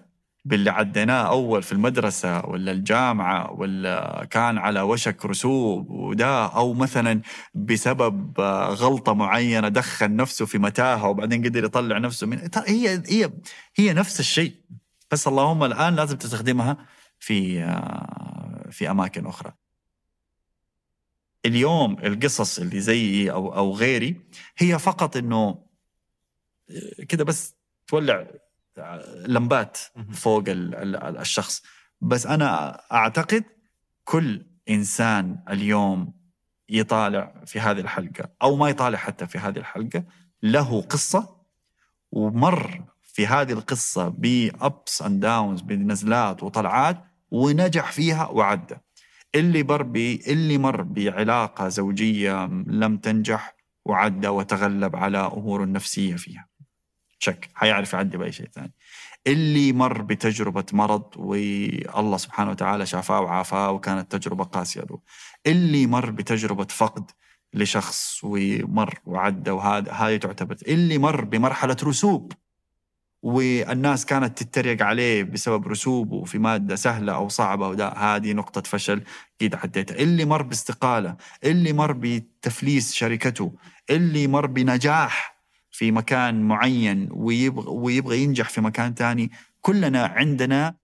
باللي عديناه أول في المدرسة ولا الجامعة ولا كان على وشك رسوب وده أو مثلا بسبب غلطة معينة دخل نفسه في متاهة وبعدين قدر يطلع نفسه من هي هي هي نفس الشيء بس اللهم الآن لازم تستخدمها في في أماكن أخرى. اليوم القصص اللي زيي أو أو غيري هي فقط إنه آه، كده بس تولع لمبات فوق ال- ال- الشخص. بس أنا أعتقد كل إنسان اليوم يطالع في هذه الحلقة أو ما يطالع حتى في هذه الحلقة له قصة ومر في هذه القصة بابس اند داونز بنزلات وطلعات ونجح فيها وعدى. اللي مر اللي مر بعلاقة زوجية لم تنجح وعدى وتغلب على اموره النفسيه فيها. شك حيعرف يعدي بأي شيء ثاني. اللي مر بتجربة مرض والله سبحانه وتعالى شافاه وعافاه وكانت تجربة قاسية له. اللي مر بتجربة فقد لشخص ومر وعدى وهذا هذه تعتبر. اللي مر بمرحلة رسوب والناس كانت تتريق عليه بسبب رسوبه في مادة سهلة أو صعبة وده هذه نقطة فشل أكيد عديتها اللي مر باستقالة اللي مر بتفليس شركته اللي مر بنجاح في مكان معين ويبغى, ويبغى ينجح في مكان تاني كلنا عندنا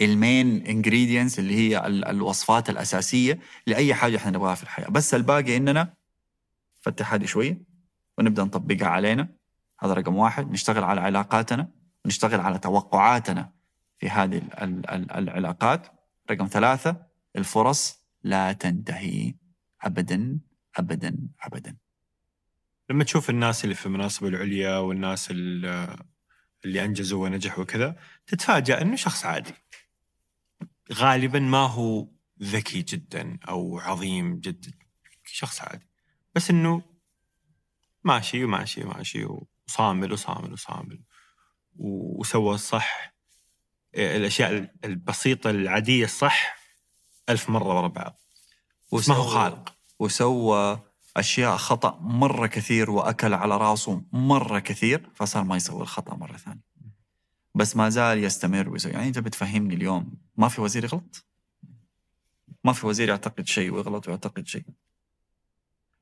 ال main ingredients اللي هي ال- الوصفات الأساسية لأي حاجة إحنا نبغاها في الحياة. بس الباقي إننا نفتح هذه شوية ونبدأ نطبقها علينا. هذا رقم واحد. نشتغل على علاقاتنا ونشتغل على توقعاتنا في هذه ال- ال- ال- العلاقات. رقم ثلاثة الفرص لا تنتهي. أبدا أبدا أبدا. لما تشوف الناس اللي في المناصب العليا والناس ال- اللي أنجزوا ونجحوا وكذا تتفاجأ إنه شخص عادي. غالبا ما هو ذكي جدا أو عظيم جدا. شخص عادي. بس إنه ماشي وماشي وماشي وصامل وصامل وصامل وسوى الصح. الأشياء البسيطة العادية الصح ألف مرة ورا بعض. بس ما هو خالق. وسوى أشياء خطأ مرة كثير وأكل على راسه مرة كثير فصار ما يسوي الخطأ مرة ثانية. بس ما زال يستمر ويسوي. يعني أنت بتفهمني اليوم ما في وزير يغلط؟ ما في وزير يعتقد شيء ويغلط ويعتقد شيء؟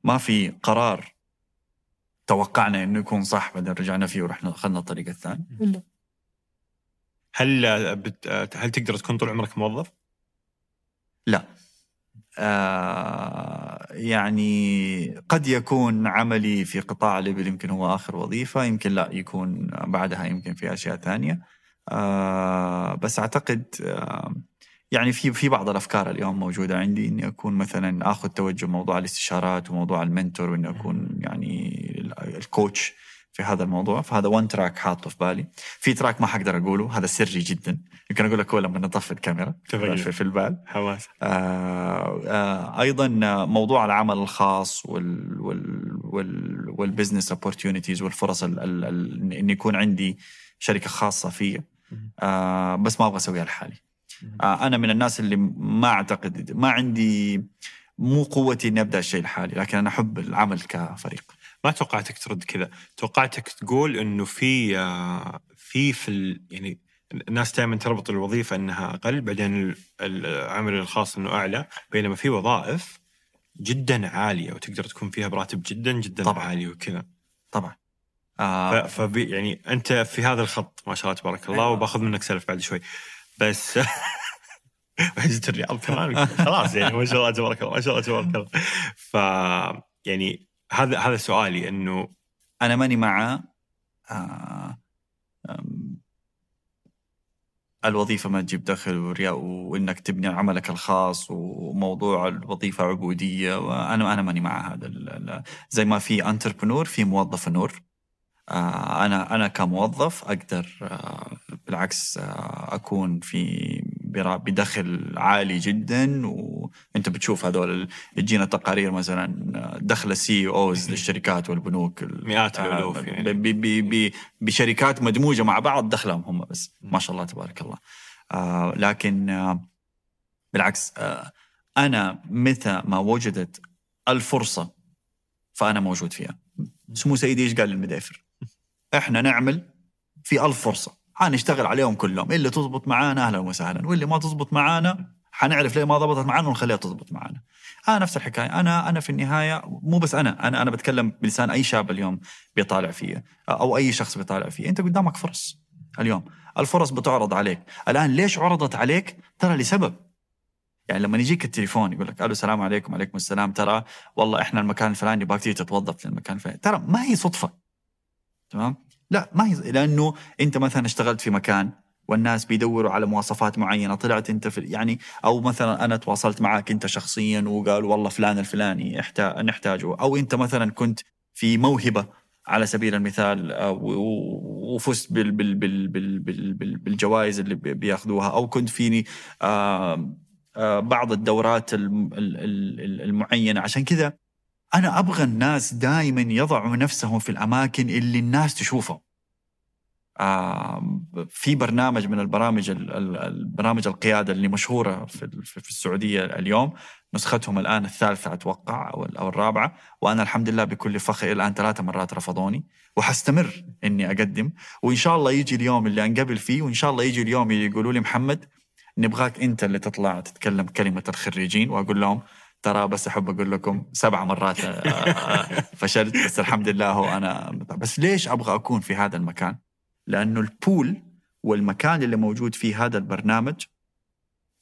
ما في قرار توقعنا إنه يكون صح بعدين رجعنا فيه ورحنا أخذنا الطريق الثاني؟ هل بت... هل تقدر تكون طول عمرك موظف؟ لا. آه يعني قد يكون عملي في قطاع الإبل يمكن هو آخر وظيفة يمكن لا يكون بعدها يمكن في أشياء ثانية. آه بس أعتقد آه يعني في في بعض الأفكار اليوم موجودة عندي إني أكون مثلا آخذ توجه موضوع الاستشارات وموضوع المنتور وإني أكون يعني ال- الكوتش في هذا الموضوع. فهذا one track حاطه في بالي. في track ما حقدر أقوله. هذا سري جدا. يمكن أقول لك هو لما نطفي الكاميرا. في, في البال. حماس. آه، آه، أيضا موضوع العمل الخاص وال وال وال وال business opportunities والفرص ال ال ال إن يكون عندي شركة خاصة في آه بس ما أبغى أسويها لحالي. آه أنا من الناس اللي ما أعتقد ما عندي مو قوتي إني أبدأ الشيء لحالي. لكن أنا أحب العمل كفريق. ما توقعتك ترد كذا. توقعتك تقول إنه في آه، في في ال... يعني الناس دائما تربط الوظيفة إنها أقل بعدين ال- العمل الخاص إنه أعلى بينما في وظائف جدا عالية وتقدر تكون فيها براتب جدا جدا طبعاً. عالي وكذا. طبعا. ف- آه. فبي يعني أنت في هذا الخط ما شاء الله تبارك الله أيوة. وباخذ منك سلف بعد شوي. بس *laughs* وحجة الرياض كمان. خلاص يعني ما شاء الله تبارك الله ما شاء الله تبارك الله. ف يعني هذا هذا سؤالي إنه أنا ماني مع آه الوظيفة ما تجيب دخل وإنك تبني عملك الخاص وموضوع الوظيفة عبوديه وأنا أنا ماني مع هذا زي ما في انتربرنور في موظف نور. آه أنا أنا كموظف أقدر آه بالعكس أكون في بدخل عالي جدا وانت بتشوف هذول تجينا تقارير مثلا دخل السي اوز للشركات والبنوك ال- مئات آه، الألوف يعني. ب- ب- ب- بشركات مدموجة مع بعض دخلهم هم بس. ما شاء الله تبارك الله. آه لكن آه بالعكس آه أنا متى ما وجدت الفرصة فأنا موجود فيها. سمو سيدي إيش قال للمدافر؟ إحنا نعمل في ألف فرصة. حنشتغل عليهم كلهم. اللي تزبط معانا أهلا وسهلا. واللي ما تزبط معانا حنعرف ليه ما ضبطت معانا ونخليها تزبط معانا. آه نفس الحكاية. أنا أنا في النهاية مو بس أنا أنا أنا بتكلم بلسان أي شاب اليوم بيطالع فيا أو أي شخص بيطالع فيه. أنت قدامك فرص اليوم. الفرص بتعرض عليك. الآن ليش عرضت عليك؟ ترى لسبب. يعني لما يجيك التليفون يقول لك ألو السلام عليكم وعليكم السلام. ترى والله إحنا المكان الفلاني باك تتوظف للمكان الفلاني. ترى ما هي صدفة. تمام؟ لا ما هي لأنه أنت مثلا اشتغلت في مكان والناس بيدوروا على مواصفات معينة طلعت أنت في يعني أو مثلا أنا تواصلت معك أنت شخصيا وقالوا والله فلان الفلاني نحتاجه. أو أنت مثلا كنت في موهبة على سبيل المثال وفزت بال بال بال بال بال بال بالجوائز اللي بي- بياخذوها. أو كنت فيني بعض الدورات الم- ال- ال- ال- المعينة. عشان كذا أنا أبغى الناس دائما يضعوا نفسهم في الأماكن اللي الناس تشوفهم. آه، في برنامج من البرامج ال- ال- البرامج القيادة اللي مشهورة في ال- في السعودية اليوم نسختهم الآن الثالثة أتوقع أو ال- أو الرابعة وأنا الحمد لله بكل فخر الآن ثلاث مرات رفضوني وحستمر إني أقدم. وإن شاء الله يجي اليوم اللي أنقبل فيه وإن شاء الله يجي اليوم يقولوا لي محمد نبغاك أنت اللي تطلع تتكلم كلمة الخريجين. وأقول لهم ترى بس أحب أقول لكم سبع مرات آه، *laughs* فشلت بس الحمد لله هو أنا بس ليش أبغى أكون في هذا المكان؟ لأنه البول والمكان اللي موجود فيه هذا البرنامج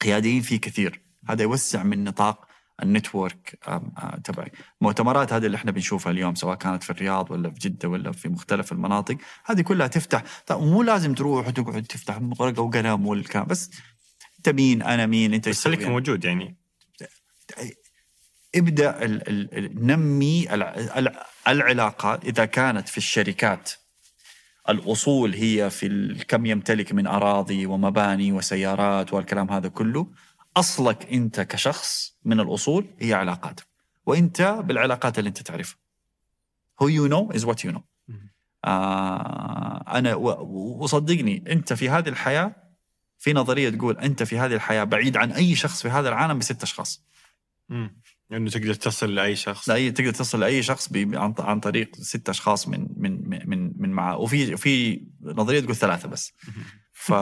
قياديين فيه كثير. هذا يوسع من نطاق النتورك آه، تبعي. المؤتمرات هذه اللي إحنا بنشوفها اليوم سواء كانت في الرياض ولا في جدة ولا في مختلف المناطق هذه كلها تفتح. طيب مو لازم تروح وتقعد تفتح ورقة وقلم والكلام بس انت مين أنا مين أنت بس خليك؟ موجود يعني. ابدأ ال ال ال نمي الع- العلاقات إذا كانت في الشركات. الأصول هي في ال- كم يمتلك من أراضي ومباني وسيارات والكلام هذا كله. أصلك أنت كشخص من الأصول هي علاقاتك. وأنت بالعلاقات اللي أنت تعرفها. Who you know is what you know. آه أنا وصدقني أنت في هذه الحياة في نظرية تقول أنت في هذه الحياة بعيد عن أي شخص في هذا العالم بست أشخاص. إنه تقدر تصل لأي شخص. لا أي تقدر تصل لأي شخص عن عن طريق ست أشخاص من من من من معاه. وفي في نظرية تقول ثلاثة بس. ف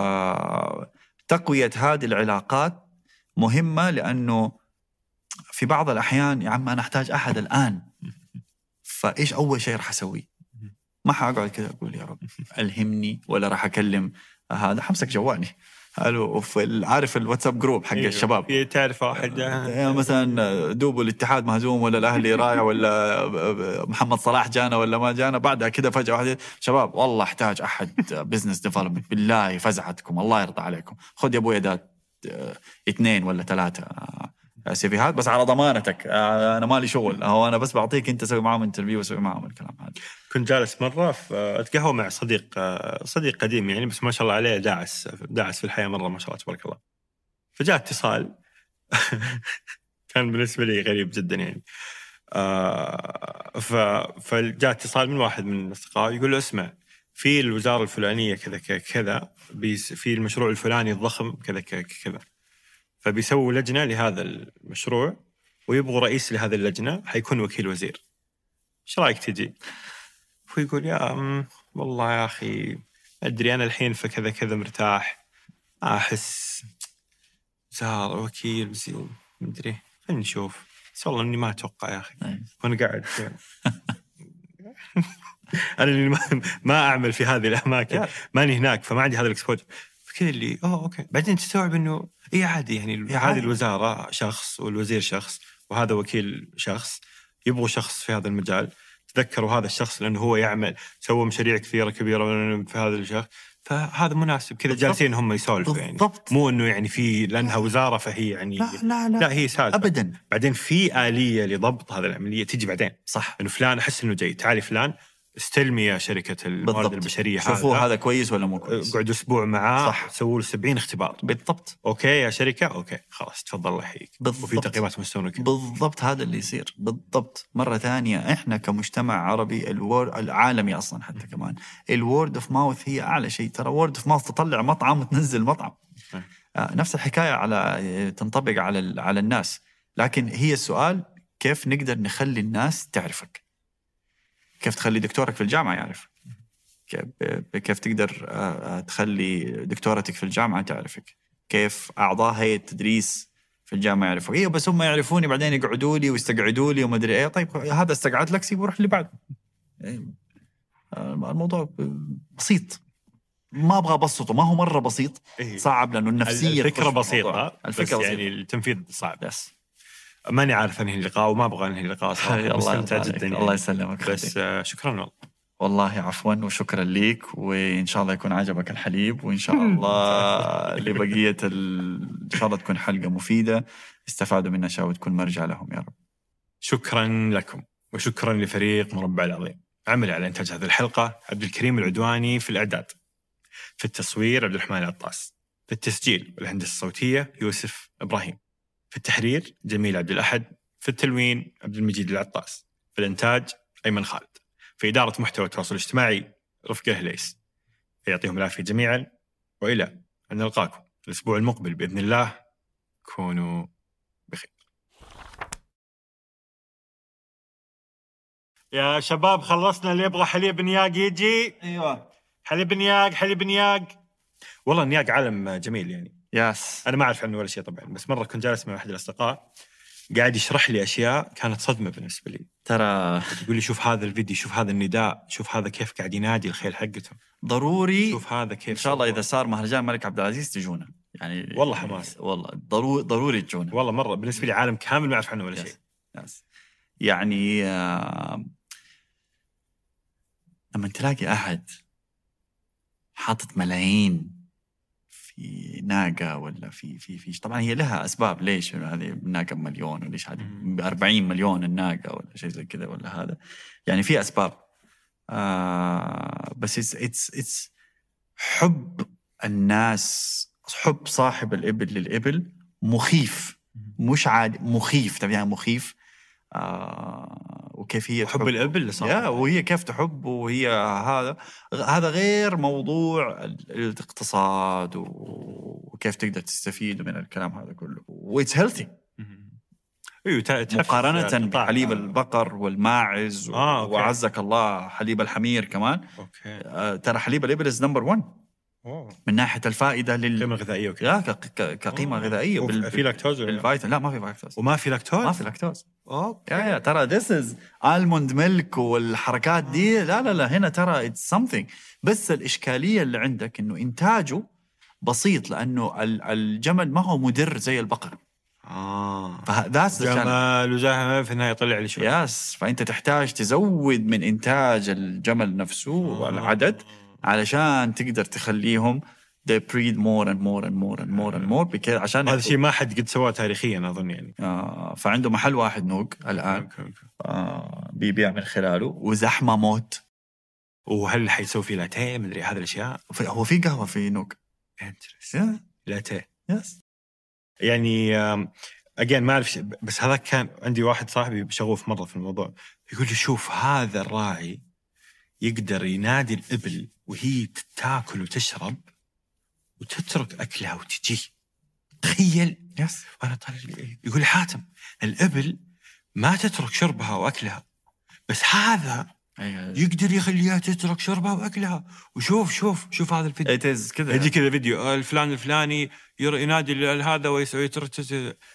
تقوية هذه العلاقات مهمة لأنه في بعض الأحيان يا عم أنا أحتاج أحد الآن. فإيش أول شيء راح اسويه؟ ما حأقعد كذا أقول يا رب ألهمني ولا راح أكلم هذا. حمسك جوالي ألو عارف الواتساب group حق أيوه. الشباب؟ في تعرف واحد يعني مثلا دوبو الاتحاد مهزوم ولا الأهلي رايح ولا محمد صلاح جانا ولا ما جانا؟ بعدها كده فجأة واحدة شباب والله احتاج أحد business development بالله فزعتكم الله يرضى عليكم. خذ يا أبوي ده آه، اثنين ولا ثلاثة آه، CVهات بس على ضمانتك. آه، أنا مالي شغل. هو أنا بس بعطيك أنت سوي معاهم interview وسوي معاهم الكلام هذا. كنت جالس مرة في أتقهوى مع صديق صديق قديم يعني بس ما شاء الله عليه داعس داعس في الحياة مرة ما شاء الله تبارك الله. فجاء اتصال. *laughs* كان بالنسبة لي غريب جدا يعني. آه، فجاء اتصال من واحد من الأصدقاء يقول له اسمع في الوزارة الفلانية كذا كذا في المشروع الفلاني الضخم كذا كذا. فبيسووا لجنة لهذا المشروع ويبغوا رئيس لهذه اللجنة حيكون وكيل وزير. إيش رأيك تجي؟ هو يقول يا أم والله يا أخي أدري أنا الحين في كذا كذا مرتاح. أحس زار وكيل وزير مدري. خلينا نشوف. بس والله إني ما أتوقع يا أخي. أي. وأنا قاعد *laughs* أنا اللي ما, أعمل في هذه الأماكن. ماني هناك فما عندي هذا ال exposure. فكذا اللي أوه okay. بعدين تستوعب إنه اي عادي يعني إي هذه عادي. الوزارة شخص والوزير شخص وهذا وكيل شخص يبغوا شخص في هذا المجال. تذكروا هذا الشخص لأنه هو يعمل سوى مشاريع كثيرة كبيرة في هذا الشخص. فهذا مناسب كذا. جالسين هم يسولفوا يعني. بالضبط. مو إنه يعني في لأنها وزارة فهي يعني لا لا لا, لا هي سالفة. ابدا. بعدين في آلية لضبط هذه العملية تجي بعدين. صح. إنه فلان أحس إنه جيد تعالي فلان استلمي يا شركة الموارد بالضبط. البشرية. شوفوا هذا هذا كويس ولا مو كويس؟ اقعدوا أسبوع معاه صح. سووا له 70 اختبار. بالضبط. okay يا شركة؟ okay. خلاص تفضل الله يحييك. بالضبط. وفي تقييمات مستوى بالضبط هذا اللي يصير. بالضبط. مرة ثانية إحنا كمجتمع عربي ال word العالمي أصلا حتى كمان ال word of mouth هي أعلى شيء. ترى word of mouth تطلع مطعم وتنزل مطعم. نعم. آه نفس الحكاية على تنطبق على ال- على الناس. لكن هي السؤال كيف نقدر نخلي الناس تعرفك؟ كيف تخلي دكتورك في الجامعة يعرفك كيف, كيف تقدر آه، آه، تخلي دكتورتك في الجامعة تعرفك كيف أعضاء هيئة تدريس في الجامعة يعرفوا أيوه بس هم يعرفوني بعدين يقعدوا لي ويستقعدوا لي وما أدري إيه طيب هذا استقعد لك سيبه روح اللي بعده إيه. آه، الموضوع بسيط ما أبغى أبسطه ما هو مرة بسيط إيه. صعب لأنه النفسية الموضوع. بسيطة الفكرة بس بسيطة. يعني التنفيذ صعب يس ماني عارف انهي اللقاء وما أبغى أنهي اللقاء صراحة الله جدا. يعني. الله يسلمك بس آه، شكرا والله والله عفوا وشكرا ليك وإن شاء الله يكون عجبك الحليب وإن شاء *laughs* الله لبقية ال... إن شاء الله تكون حلقة مفيدة. استفادوا منها اشياء وتكون مرجع لهم يا رب. شكرا لكم وشكرا لفريق مربع العظيم. عمل على إنتاج هذه الحلقة عبد الكريم العدواني في الإعداد في التصوير عبد الرحمن العطاس في التسجيل والهندسه الصوتية يوسف إبراهيم. في التحرير جميل عبد الأحد. في التلوين عبد المجيد العطاس. في الإنتاج أيمن خالد. في إدارة محتوى التواصل الاجتماعي رفقة الهليس يعطيهم العافية جميعا وإلى أن نلقاكم الأسبوع المقبل بإذن الله. كونوا بخير. يا شباب خلصنا اللي يبغى حليب نياق يجي؟ أيوه. حليب نياق حليب نياق. والله النياق عالم جميل يعني. يس أنا ما أعرف عنه ولا شيء طبعا بس مرة كنت جالس مع احد الأصدقاء قاعد يشرح لي أشياء كانت صدمة بالنسبة لي ترى يقول لي شوف هذا الفيديو شوف هذا النداء شوف هذا كيف قاعد ينادي الخيل حقته ضروري شوف هذا كيف إن شاء الله. إذا صار مهرجان الملك عبد العزيز تجونا يعني والله حماس. والله ضروري ضروري تجونا والله مرة بالنسبة لي عالم كامل ما أعرف عنه ولا شيء. يس. يعني آه، لما تلاقي أحد حاطط ملايين في ناقة ولا في في في طبعا هي لها أسباب ليش هذه الناقة بمليون وليش هذه. ب 40 مليون الناقة ولا شيء زي كذا ولا هذا. يعني في أسباب. آه بس it's it's it's حب الناس حب صاحب الإبل للإبل مخيف. مش عادي مخيف. تبي يعني مخيف. آه وكيف هي حب. الإبل لصاحبه. yeah وهي كيف تحب وهي هذا هذا غير موضوع ال- الاقتصاد وكيف تقدر تستفيد من الكلام هذا كله. و it's healthy تع- تحفز مقارنة. بحليب البقر والماعز آه، okay. وعزك الله حليب الحمير كمان. okay. آه، ترى حليب الإبل is number 1 أوه. من ناحية الفائدة لل قيمة غذائية وكذا لا ك- ك- كقيمة أوه. غذائية وف- بال- في لاكتوز؟ بالفيتامين. لا ما في لاكتوز. وما في لاكتوز؟ ما في لاكتوز. okay. yeah yeah ترى this is almond milk والحركات دي. لا لا لا هنا ترى it's something. بس الإشكالية اللي عندك إنه إنتاجه بسيط لأنه ال- الجمل ما هو مدر زي البقر. آه. ف that's جمال وزهمه في النهاية يطلع لي شوي. yes فأنت تحتاج تزود من إنتاج الجمل نفسه والعدد. علشان تقدر تخليهم they breed more and more and more and more and more بكذا عشان هذا شيء ما حد قد سواه تاريخيا أظن يعني. آه فعنده محل واحد نوق الآن. okay، okay. آه بيبيع من خلاله وزحمة موت. وهل حيسوي فيه لاتيه؟ مدري هذه الأشياء. هو في قهوة في نوق. لاتيه. يس يعني اجين ما أعرف بس هذا كان عندي واحد صاحبي شغوف مرة في الموضوع. يقول لي شوف هذا الراعي يقدر ينادي الإبل وهي تاكل وتشرب وتترك أكلها وتجي. تخيل. يس. وأنا طالع يقول حاتم الإبل ما تترك شربها وأكلها بس هذا. يقدر يخليها تترك شربها وأكلها. وشوف شوف شوف هذا الفيديو. كذا. يجي كذا فيديو آه، الفلان الفلاني ينادي هذا ويسوي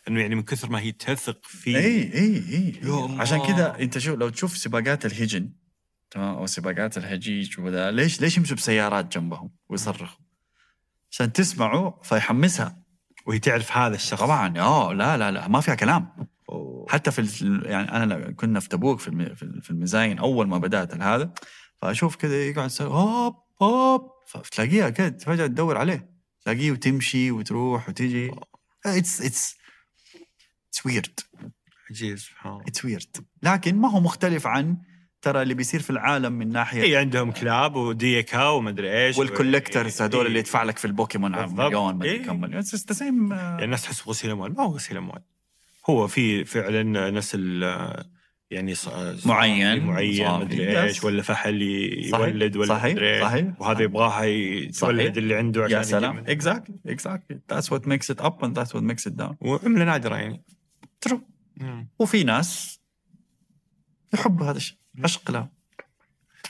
إنه يعني من كثر ما هي تثق فيه. أي أي أي. عشان كذا أنت شوف لو تشوف سباقات الهجن تمام؟ أو سباقات الهجيج وذا. ليش ليش يمشوا بسيارات جنبهم ويصرخوا؟ عشان تسمعوا فيحمسها. وهي تعرف هذا الشخص. طبعا. آه لا لا لا. ما فيها كلام. أوه. حتى في يعني أنا كنا في تبوك في في ال- في المزاين أول ما بدأت هذا. فأشوف كذا يقعد هوب هوب. فتلاقيها كذا فجأة تدور عليه. تلاقيه وتمشي وتروح وتجي. it's it's it's weird عجيب سبحان الله. it's weird لكن ما هو مختلف عن ترى اللي بيصير في العالم من ناحية اي عندهم كلاب وديكا ومدري إيش وال collectors هذول إيه. اللي يدفع لك في البوكيمون بالضبط. مليون ما ادري إيه. كم مليون it's the same يعني الناس تحس بغسيل أموال ما هو غسيل أموال هو في فعلا نسل يعني ص- ص- معين. معين. مدري. إيش ولا فحل. يولد ولا صحيح. مدري. صحيح. وهذا يبغاها ي- صحيح. تولد اللي عنده عشان يا سلام exactly exactly that's what makes it up and that's what makes it down وعملة نادرة يعني true وفي ناس يحبوا هذا الشيء عشق له